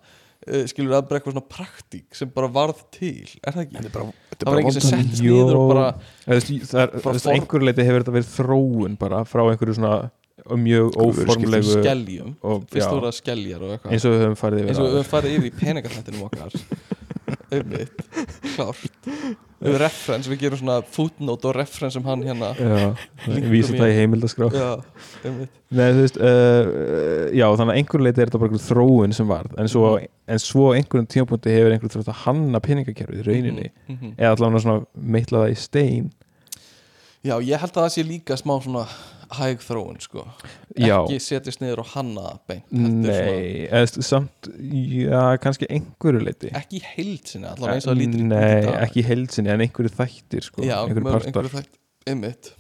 eh, skilur það er bara eitthvað svona praktík sem bara varð til, er það ekki? bara, það var ekki sem settist Jó. niður og bara Það er, er, er einhverju leiti hefur þetta verið þróun bara frá einhverju svona mjög óformlegu skeljum og, fyrst voru og eitthvað eins og við höfum farið yfir eins og við áður. höfum farið yfir í peningatættinum okkar einmitt, klárt. Við referens, við gerum svona footnote og reference um hann hérna. Í- það í heimildaskrá. Já, Nei, veist, uh, já, þannig að einhverju leiti er þetta bara þróun sem varð. En svo, Mhm. en svo einhverjum tímapunkti hefur einhverjum þrótt að hanna peningakerfið í rauninni. Mhm, mhm. eða allavega svona meitla það í stein. Já, ég held að það sé líka smá svona hæg þróun sko. Já, ekki setjast niður og hanna beint nei, eða samt já, kannski einhverju leiti ekki í heild sinni, allavega eins og það lítur Nei, ekki í heilsinni en einhverju þættir sko, já, einhverju einhverju þætt einmitt,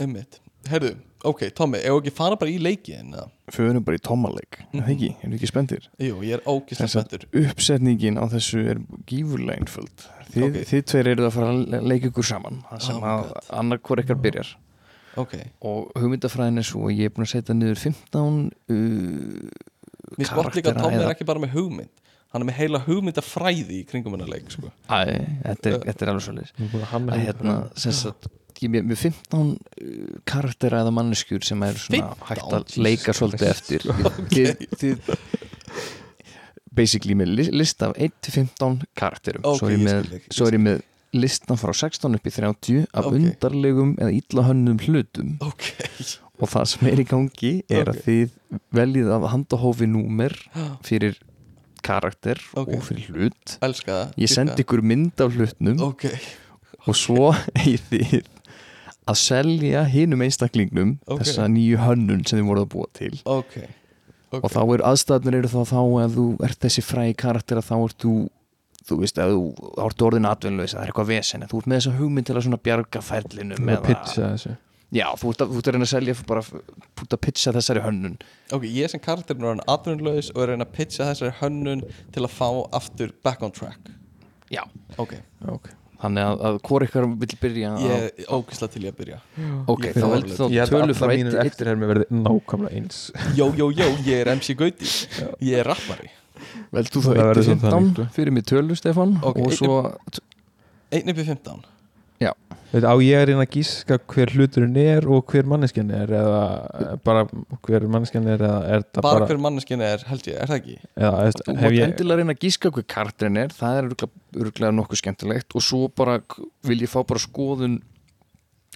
einmitt. Herðu, ok, Tommi, ef ekki fara bara í leikin eða? Förum bara í tómaleik, mm -hmm. ekki, erum við ekki spendir Jú, ég er ógislega að spenntur. uppsetningin á þessu er gífurlega einföld. Þið, Ok. þið tveir eruð að fara að le- leika ykkur saman sem Oh að God. annar hvort ykkar byrjar Ok, og hugmyndafræðin er svo að ég er búin að setja niður 15 uh, mér spott líka að Tommi er ekki bara með hugmynd. Hann er með heila hugmyndafræði í kringum hennar leik sko. Æ, þetta er, þetta er alveg svolítið hérna, ég er með 15 uh, karaktera eða manneskjur sem er svona 15? hægt að leika svolítið eftir. Þið, þið basically með li- lista af 1-15 karakterum. Ok, svo, er ég ég með, er listan frá 16 upp í 30 af Ok. undarlegum eða illa hönnum hlutum. Ok, og það sem er í gangi er að þið veljið af handahófi númer fyrir karakter og fyrir hlut. Elska það. Ég sendi ykkur mynd af hlutnum. Og svo eigið þið að selja hinum einstaklingnum Ok. þessa nýju hönnun sem þið voruð að búa til. Og þá er aðstæðnir eru þá þá ef þú ert þessi frægi karakter að þá ert þú þú veist, ef þú þá ertu orðin atvinnlaus það er eitthvað vesen, þú ert með þessa hugmynd til að svona bjarga ferlinum að pitcha þessu. Já, þú ert að, þú ert að reyna að selja bara púta að pitcha þessari hönnun. Ok, ég sem karakterinn er hann atvinnulaus og er að reyna að pitcha þessari hönnun til að fá aftur back on track. Já, Ok, Ok, þannig að, að hvort ykkar vil byrja að, ég er ógislega til ég að byrja. Ok, ég þá veldur þá ég held að tölu alla frá mínir 1 eftirhermi verði nákvæmlega eins. Jó, jó, jó, ég er MC Gauti. Ég er rappari veldur þú þá verður 1 samt þannig, 15 fyrir mig tölu Stefan Ok, og svo Einn upp í 15 Veit, á ég að reyna að gíska hver hluturinn er og hver manneskjan er eða bara hver manneskjan er eða er það Bara bara, hver manneskinn er, held ég, er það ekki? eða, veist, þú hef mátt ég endilega reyna að gíska hver karakterin er það er örgulega nokkuð skemmtilegt og svo bara vil ég fá bara skoðun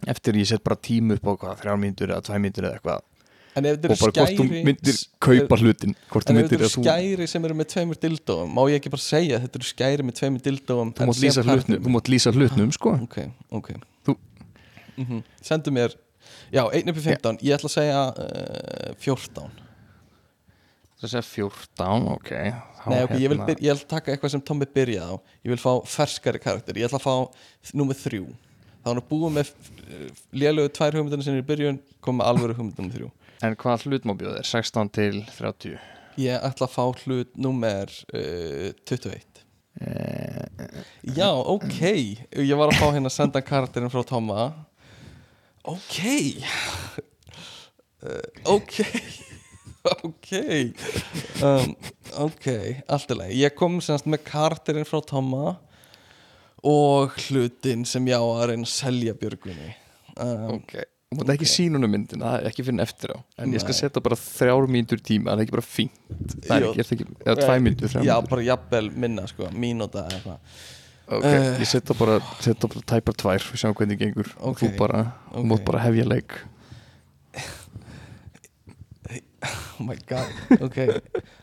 eftir ég set bara tímu upp á hvað, þrjár mínútur eða tvær mínútur eða eitthvað En ef þetta eru hvort þú skæri myndir kaupa hlutin En ef þetta eru skæri sem eru með tveimur dildóum Má ég ekki bara segja að þetta eru skæri með tveimur dildóum þú mátt lýsa hlutnum, þú mátt lýsa hlutnum sko. Ok, ok. Þú- mm Sendu mér Já, einn upp í 15 Ég ætla að segja uh, 14 það segja 14, ok. Þá Nei, ok, ég vil, hérna- byr, ég vil taka eitthvað sem Tommi byrjaði á. Ég vil fá ferskari karakter. Ég ætla að fá númer þrjú. Þá hann er búið með lélögu tvær hugmyndunum sinni í byrjun kom með alvöru hugmyndunum þrjú en hvað hlut má bjóða þér, 16 til 30 Ég ætla að fá hlut númer uh, 21 eh, Já, ok. Ég var að fá hérna að senda karakterin frá Tomma. Ok. Uh, Ok. Ok. Um, Ok, allt í lagi. Ég kom semst með karakterin frá Tomma og hlutin sem ég á að reyna að selja Björgunni. Um, ok, þú mátt ekki sína húnum myndina ekki finna eftir á, en ég skal Nei. setja bara þrjár mínútur tíma, það er ekki bara fínt. Það er ekki, það ekki, eða tvær mínútur, Já, bara jafnvel minna sko, mínúta eða eitthvað. Ok, Eh. ég setja bara, setja bara tæpar tvær, við sjáum hvernig gengur. Og Ok, þú bara, þú ok. mátt bara hefja leik. Oh my god, ok.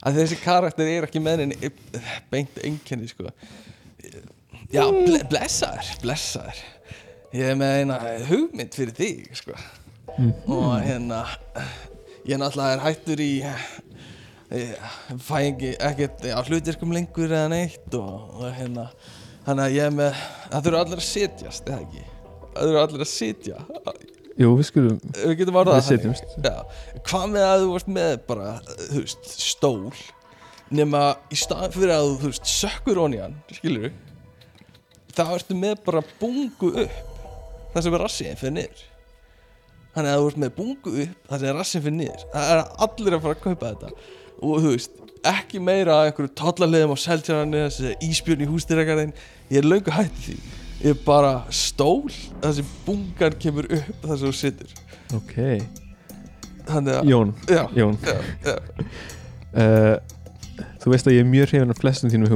Að þessi karakter er ekki með henni beint einkenni sko. Já, ble, blessaður blessaður ég er með eina hugmynd fyrir þig sko. Og hérna ég náttúrulega er hættur í ég fæ ekki ekkert á hlutirkum lengur eða neitt og, og hérna þannig að ég er með það þurfa allir að sitjast eða ekki? Það þurfa allir að sitja Jú, við skulum, við getum orðað það hvað með að þú varst með bara, þú veist, stól nema í staðan fyrir að þú, þú veist, sökkur onni hann, skilur þá ertu með bara bungu upp það sem er rassiðin fyrir niður. Þannig að þú ert með bungu upp það sem er rassiðin fyrir niður. Það er allir að fara að kaupa þetta. Og þú veist, ekki meira að einhverju tollaliðum á seltjarani þessi íspjörn í hústýragarðin ég er löngu hætti því. Ég er bara stól sem bungan kemur upp það sem þú situr. Ok, að Jón, Já, Jón. Já, já, uh, Þú veist að ég er mjög hrifin af flestum þínum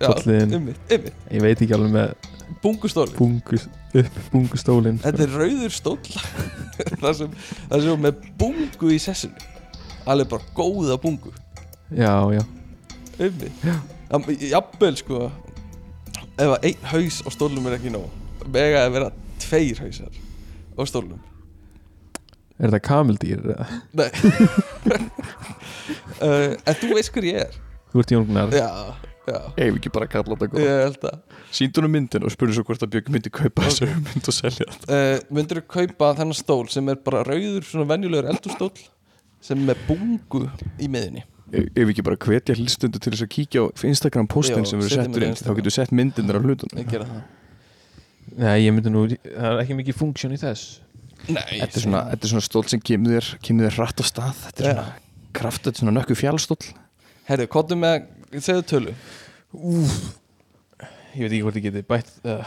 Tollliðin. ymmit, ymmit, ég veit ekki alveg með bungustóli bungu, upp bungustólin Þetta er rauður stóll. Það sem, það sem er með bungu í sessinu. Alveg bara góða bungu. Já, já, ymmit jafnvel sko ef að einn haus á stólnum er ekki nóg mega að vera tveir hausar á stólnum. Er þetta kamildýr? Nei. Uh, En þú veist hver ég er. Þú ert Jón Gunnar. Já Ef ekki bara kalla þetta Sýndu hún myndin og spurðu svo hvort að Björg myndi kaupa þessu mynd og selja þetta. Uh, myndir þú kaupa þennan stól sem er bara rauður svona venjulegur eldurstól sem er bungu í miðunni Ef ekki bara hvetja hlustundu til þess að kíkja á Instagram postin sem setjum settur á inn þá getur sett myndinir af hlutunum. Ég gera það. Nei, ég myndi nú, það er ekki mikið funksjón í þess. Nei, Þetta er svona, þetta er svona stól sem kemur þér, kemur þér rætt á stað. Þetta er svona kraft, þetta er svona nökku fjálstól Herru, kottum með, segðu tölu. Ég veit ekki hvort ég geti bætt uh,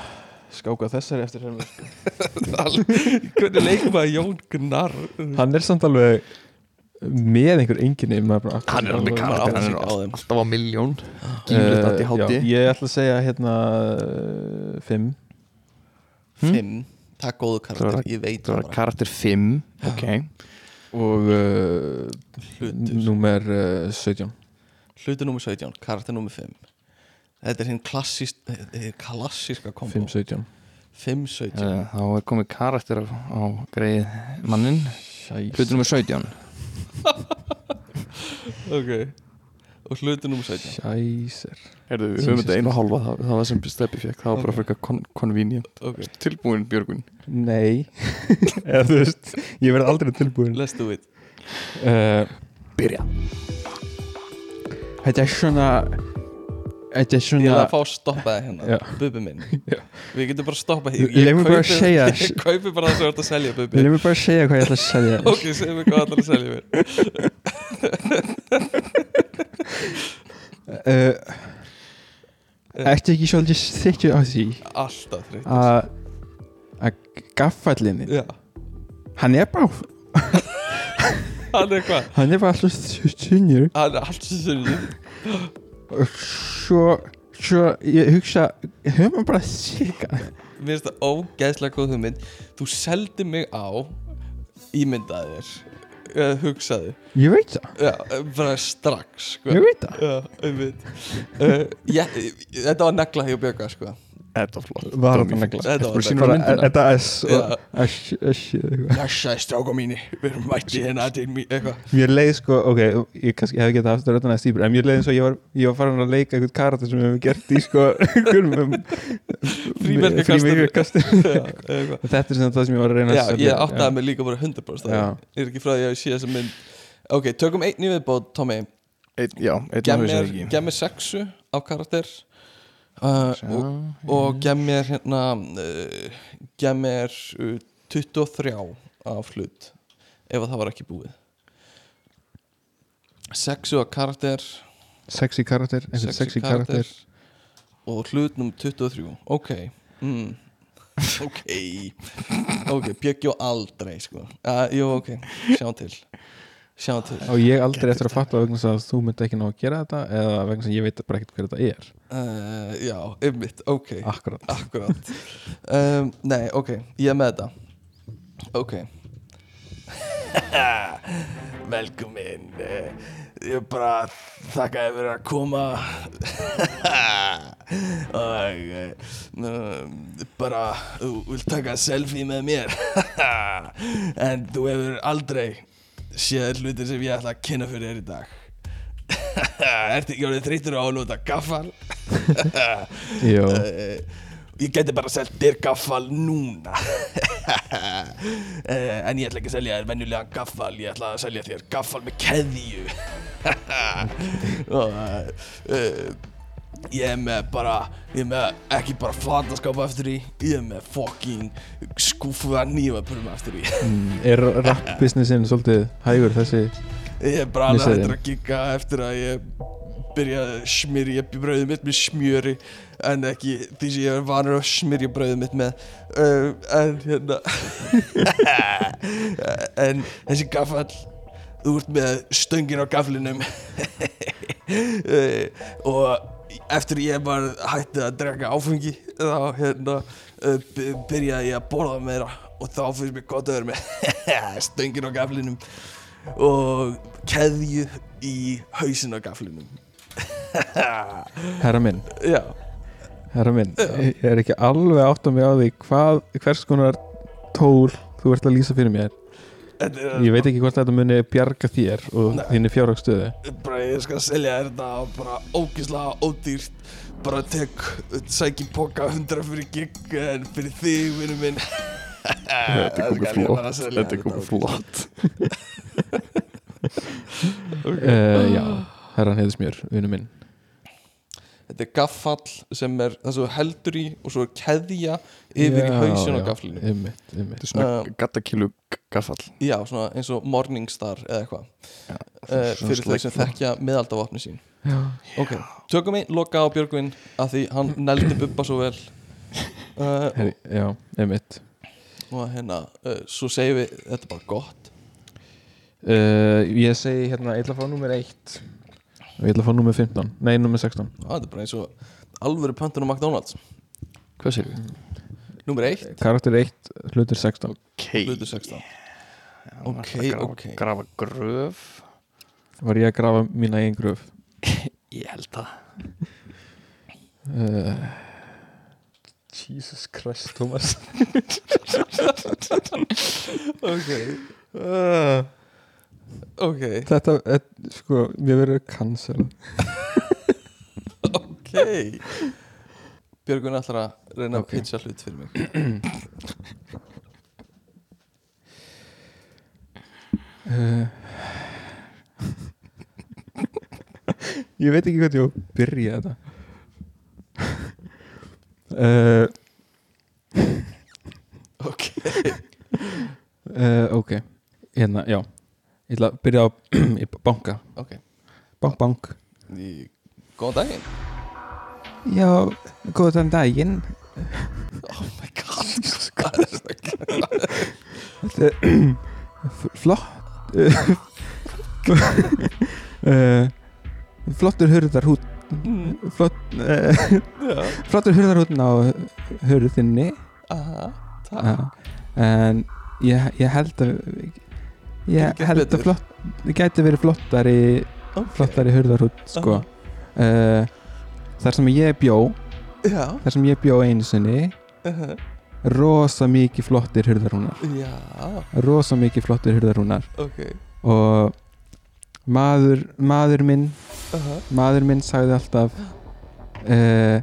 skáka þessari eftir hérna Hvernig leikum að Jón Gunnar? Hann er samt alveg með einhver enginni Hann er alveg karakter, hann er á þeim. alltaf á miljón uh, hátti Ég ætla að segja hérna uh, Fimm Fimm, það er góðu karakter, ég veit Það var bara. karakter 5 Ok. Og uh. Númer uh, 17 Hlutur nummer 17, karakter nummer 5 Þetta er hinn klassísk, hinn klassíska kombo. 5-17 5-17 Eh, Þá er komið karakter á, á greið mannin Hlutur nummer 17 Ok. Og hlutur nummer 17 Sæsir Herðu, við höfum þetta einu og halva það, það var sem steppi fekk Það var bara frekar kon convenient. Ok, Tilbúin Björgun Nei. Eða þú veist Ég verð aldrei tilbúin let's do it. Uh, Byrja Þetta er svona Þetta er Ég svona er að fá að stoppa það hérna Já. Bubbi minn. Já. Við getum bara að stoppa því. Leif mér bara að kaupi- segja- Ég kaupi bara það sem þú ert að selja Bubbi Vil ég bara segja hvað ég ætla að segja Ok, segðu mig hvað það er að selja mér. Uh, Ertu ekki svolítið þykju á því Alltaf þreytt að að gaffallinni hann er bara Hann er hvað? hann er alltaf þunnur Hann er allt sem þurfið og svo svo ég hugsa höfum maður bara sika Mér finnst það ógeðslega góð hugmynd. Þú seldi mig á Ímyndaðir uh, Hugsaði ég veit það, Já, bara strax sko. ég veit það. Já, einmitt. Uh, ég, Þetta var negla hjá Björga sko. Þetta var flott Var þetta negla? Þetta var bara, myndina. þetta er Já. Æsj, æsj, eitthvað. Stráka mínu Við erum mætti hérna til mín Eitthvað mér leið sko, ok, ég kannski hef ekki haft þetta næst dýpur, en mér leið eins og ég var ég var farin að leika einhvern karakter sem við hefum gert í sko frímerkjakastinu. Já, eitthvað þetta er sem það sem ég var að reyna Já, ég áttaði mig líka bara 100% Já. Ég er ekki frá því að ég sé þessa mynd Ok, tökum einn í viðbót, Tommy Einn- Já, einn Karakter uh, og, og gem mér hérna uh, gem mér uh, 23 af hlut ef að það var ekki búið. Sexu á karakter. Sexy karakter, einhvern sexy karakter. og hlutnum 23 ok. Mm. ok. Ok, bjöggjó aldrei sko. Jú, ok, sjáum til og ég aldrei eftir að fatta vegna að þú myndi ekki ná að gera þetta eða vegna að ég veit bara ekkert hver þetta er. Uh, já, ymmit, ok. Akkurat. Akkurat. Um, Nei, ok, ég er með þetta. Ok. Velkomin eh, Ég bara þakka þér fyrir að koma. Og eh, bara þú vilt taka selfie með mér. En þú hefur aldrei séð hlutir sem ég ætla að kynna fyrir þér í dag. Ertu ekki orðið þreytur á að nota gaffal? Jó, Eh, ég geti bara selt þér gaffal núna. Eh, en ég ætla ekki að selja þér venjulegan gaffal ég ætla að selja þér gaffal með keðju. Og uh, ég er með bara ég er með ekki bara flataskápa eftir því ég er með fucking skúfuða nýjafapurma eftir því. Mm, Er rap businessin svolítið hægur þessi Ég er bara alveg hættur að gigga eftir að ég byrja að smyrja brauðið mitt með smjöri en ekki því sem ég er vanur að smyrja brauðið mitt með. Uh, en hérna en þessi gaffall þú ert með stöngin á gafflinum uh, og eftir ég var hætti að drekka áfengi þá hérna by- byrjaði ég að borða meira og þá finnst mér gott að vera með stöngin á gafflinum og keðju í hausin á gaflinum. Herra minn, já, herra minn Ég er ekki alveg átt að mig á því hvað, hvers konar tól þú ert að lýsa fyrir mér Ég veit ekki hvort þetta muni bjarga þér og Nei. þinni fjárhagstöðu bara ég skal selja þér þetta og bara ógislega ódýrt. Bara tek, sæki póka 100 fyrir gig en fyrir þig vinnu minn. Þetta er komið flott. Þetta er komið flott. uh, Já, herran heiðis mér, vinnu minn þetta er gaffall sem er það sem heldur í og svo er keðja yfir í Já, hausin á já, gaflinu Einmitt, einmitt. Þetta er svona Uh, gattakilu gaffall. Já, svona eins og Morningstar eða eitthvað. Uh, fyrir þau sem þekkja miðaldavopni sín. Já, ok, tökum við loka á Björgvin að því hann neldi bubba svo vel. Uh, Heri, já, einmitt. Og hérna, uh, svo segjum við þetta er bara gott. Uh, Ég segi hérna, ég ætla að fá nummer 1 og ég ætla að fá nummer 15 Nei, nummer 16 Á, þetta er bara eins og alvöru pöntun á McDonalds. Hvað sér við? Númer 1, Karakter 1, hlutur 16 Ok. Hlutur 16 Ok, grafa, ok. Grafa gröf. Var ég að grafa mína eigin gröf? Ég held það uh, Jesus Christ, Thomas. Ok. Uh, Ok, Þetta, et, sko, mér verður cancel. Ok. Björgvin ætlar að reyna Ok. að pitcha hlut fyrir mig. Uh, Ég veit ekki hvað ég á að byrja þetta. Uh, Ok. Uh, Ok. Hérna, já Ég ætla að byrja á banka. Ok, Bank, bank. Í góðan daginn. Já, góðan daginn. Oh my god Hvað er þetta? Þetta er flott uh, Flottur hurðar hút Mm, flott, uh, Já, Flottur hurðar hútn á hurðinni aha, takk. Uh, En ég, ég held að Ég held að flott Það gæti verið flottari Ok. Flottari hurðarhút sko. Uh, Þar sem ég bjó Já, Þar sem ég bjó einu sinni uh Rosa mikið flottir hurðarhúnar. Rosa mikið flottir hurðarhúnar. Ok. Og maður, maður minn uh Maður minn sagði alltaf uh,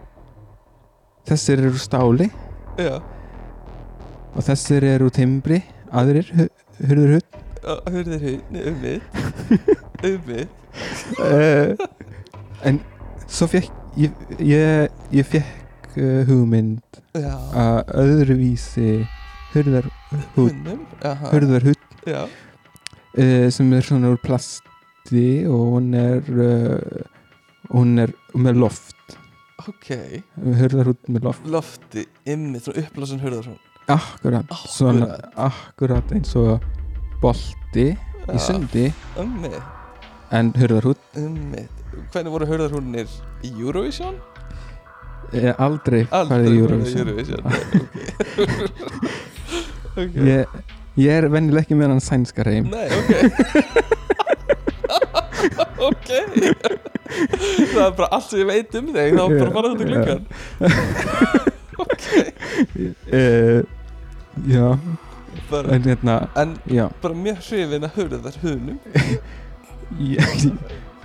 Þessir eru stáli Já, Og þessir eru timbri Aðrir hu- hörður hún um mitt Um mitt uh, En svo fekk Ég, ég, ég fekk uh, hugmynd Já, að öðruvísi Aha, hurðarhut já. uh, sem er svona úr plasti og hún er uh, hún er með loft. Ok, hurðarhút með loft. Lofti Ymmi, svona upplásin hörður hún akkurat, svona akkurat eins og bolti í sundi. Mitt, en hurðarhút um mitt Hvernig voru hörður húnir í Eurovision? er aldrei farið í Eurovision. Eurovision. Ok, okay. ég, ég er venjuleg ekki með hann sænska reym Nei, ok. Ok. Það er bara allt sem ég veit um þig. Þá er bara að fara þetta gluggan uh, já, bara, en hérna En bara mjög hrifin að höfðu þar hunum. Já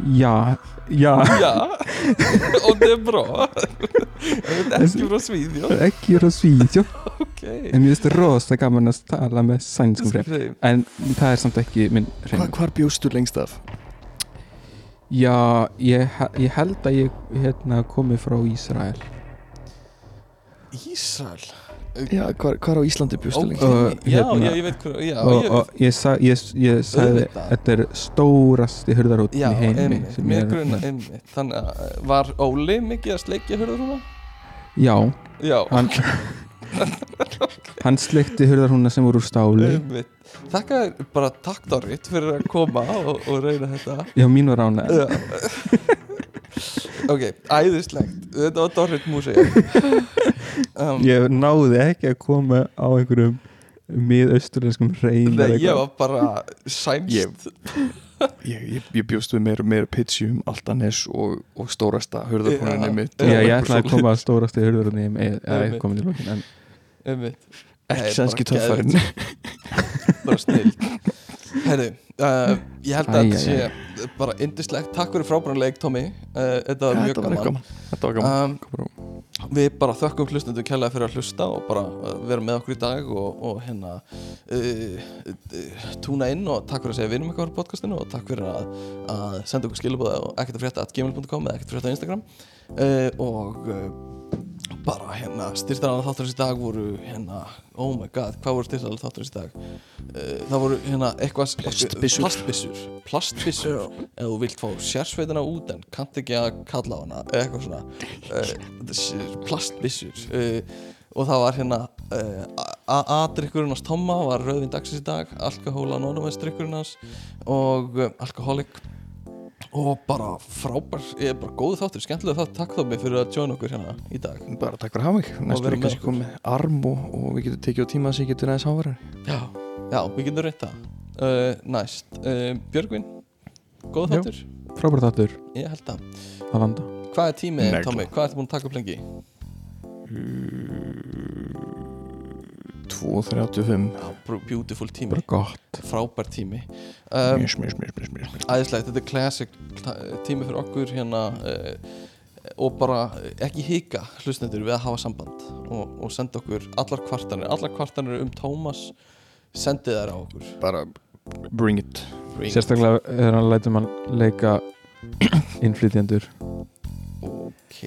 já, já. Já. Og það er bra. Ekki frá Svíðjó ekki frá Svíðjó ok. En mér finnst rosa gaman að tala með sænskum hreim en það er samt ekki minn Hva, hreim Hvar bjóstu lengst af? já, ég, ég held að ég hérna komið frá Ísrael. Ísrael Já, hvar, hvar á Íslandi af? Og já, hérna- já, ég veit hvað Já, og, ég, og ég, sa, ég, ég sagði þetta er stórasti hurðarhóttin já í heimi mér er- grunna einmitt. Þannig að uh, var Óli mikið að sleikja hurðarhúna? já, Já, hann hann sleikti hurðarhúna sem voru úr stáli. Einmitt. Þakka þér bara takk Dorrit fyrir að koma og, og reyna þetta. Já, mín var rána Já. ok, æðislegt. Þetta var Dorrit Músi um, ég náði ekki að koma á einhverjum miðausturlenskum Nei, ég var bara sænst Ég- Ég, ég, ég bjóst við meira, meira pitchi um Altanes og, og stórasta hurðarkonunni Já. mitt Já, ég eitthvað ætlaði að koma að stórasti hurðarhúnni eða Einmitt. komin í lokin en Ekki sænski geðveikt. bara snill Herru, uh, ég held að þetta sé bara indislegt Takk fyrir frábæran leik, Tommy. Uh, Þetta var mjög Þetta var gaman. Þetta var gaman. Um, Við bara þökkum hlustundu kærlega fyrir að hlusta og bara uh, vera með okkur í dag og, og hérna uh, uh, túna inn og takk fyrir að segja vinum eitthvað á podcastinu og takk fyrir að, að senda okkur skilabóða og ekkert að frétta at gmail.com eða ekkert að frétta á Instagram. Uh, og bara hérna styrtarann þátturins í dag voru hérna, oh my god, hvað voru styrtarann þátturins í dag? Uh, það voru hérna eitthvað Plastbyssur. plastbyssur. Plastbyssur, ef þú vilt fá sérsveitina út en kannt ekki að kalla á hana eða eitthvað svona. Uh, plastbyssur. Uh, og það var hérna A-drykkurinn hans Tomma var rauðvin dagsins í dag Alkohól Anonymous drykkurinn hans og Alkoholik og bara frábær, ég er bara góð þáttur skemmtilega þátt, takk þá mig fyrir að joina okkur hérna í dag. Bara takk fyrir að hafa mig. Næstu er með kannski komið arm og, og við getum tekið á tíma sem ég getur aðeins hávarar Já, já, við getum reynt það. Uh, Næst, uh, Björgvin Góð þáttur, frábært þáttur. Ég held það. Að vanda Hvað er tímið. Tommy? Hvað ertu búin að taka upp lengi? 2.35 Já, br- beautiful tími, bara gott. Frábær tími. Um, mjög, mjög, mjög Æðislegt, þetta er classic tími fyrir okkur hérna uh, og bara ekki hika hlustendur við að hafa samband og, og senda okkur allar kvartanir. Allar kvartanir um Tómas sendið þær á okkur. Bara bring it. Bring- sérstaklega er hann lætur mann leika innflytjendur ok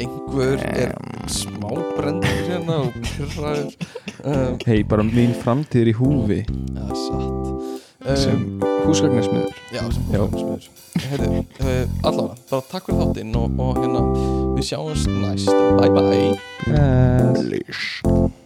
einhver er smá brendur hérna og pyrraður um, hei, bara mín framtíð er í húfi. Það er satt. Sem um, húsgagnarsmiður já, sem húsgagnarsmiður Heyrðu, uh, allavega, bara takk fyrir þáttinn og, og hérna, við sjáumst næst. Bye bye. Yes.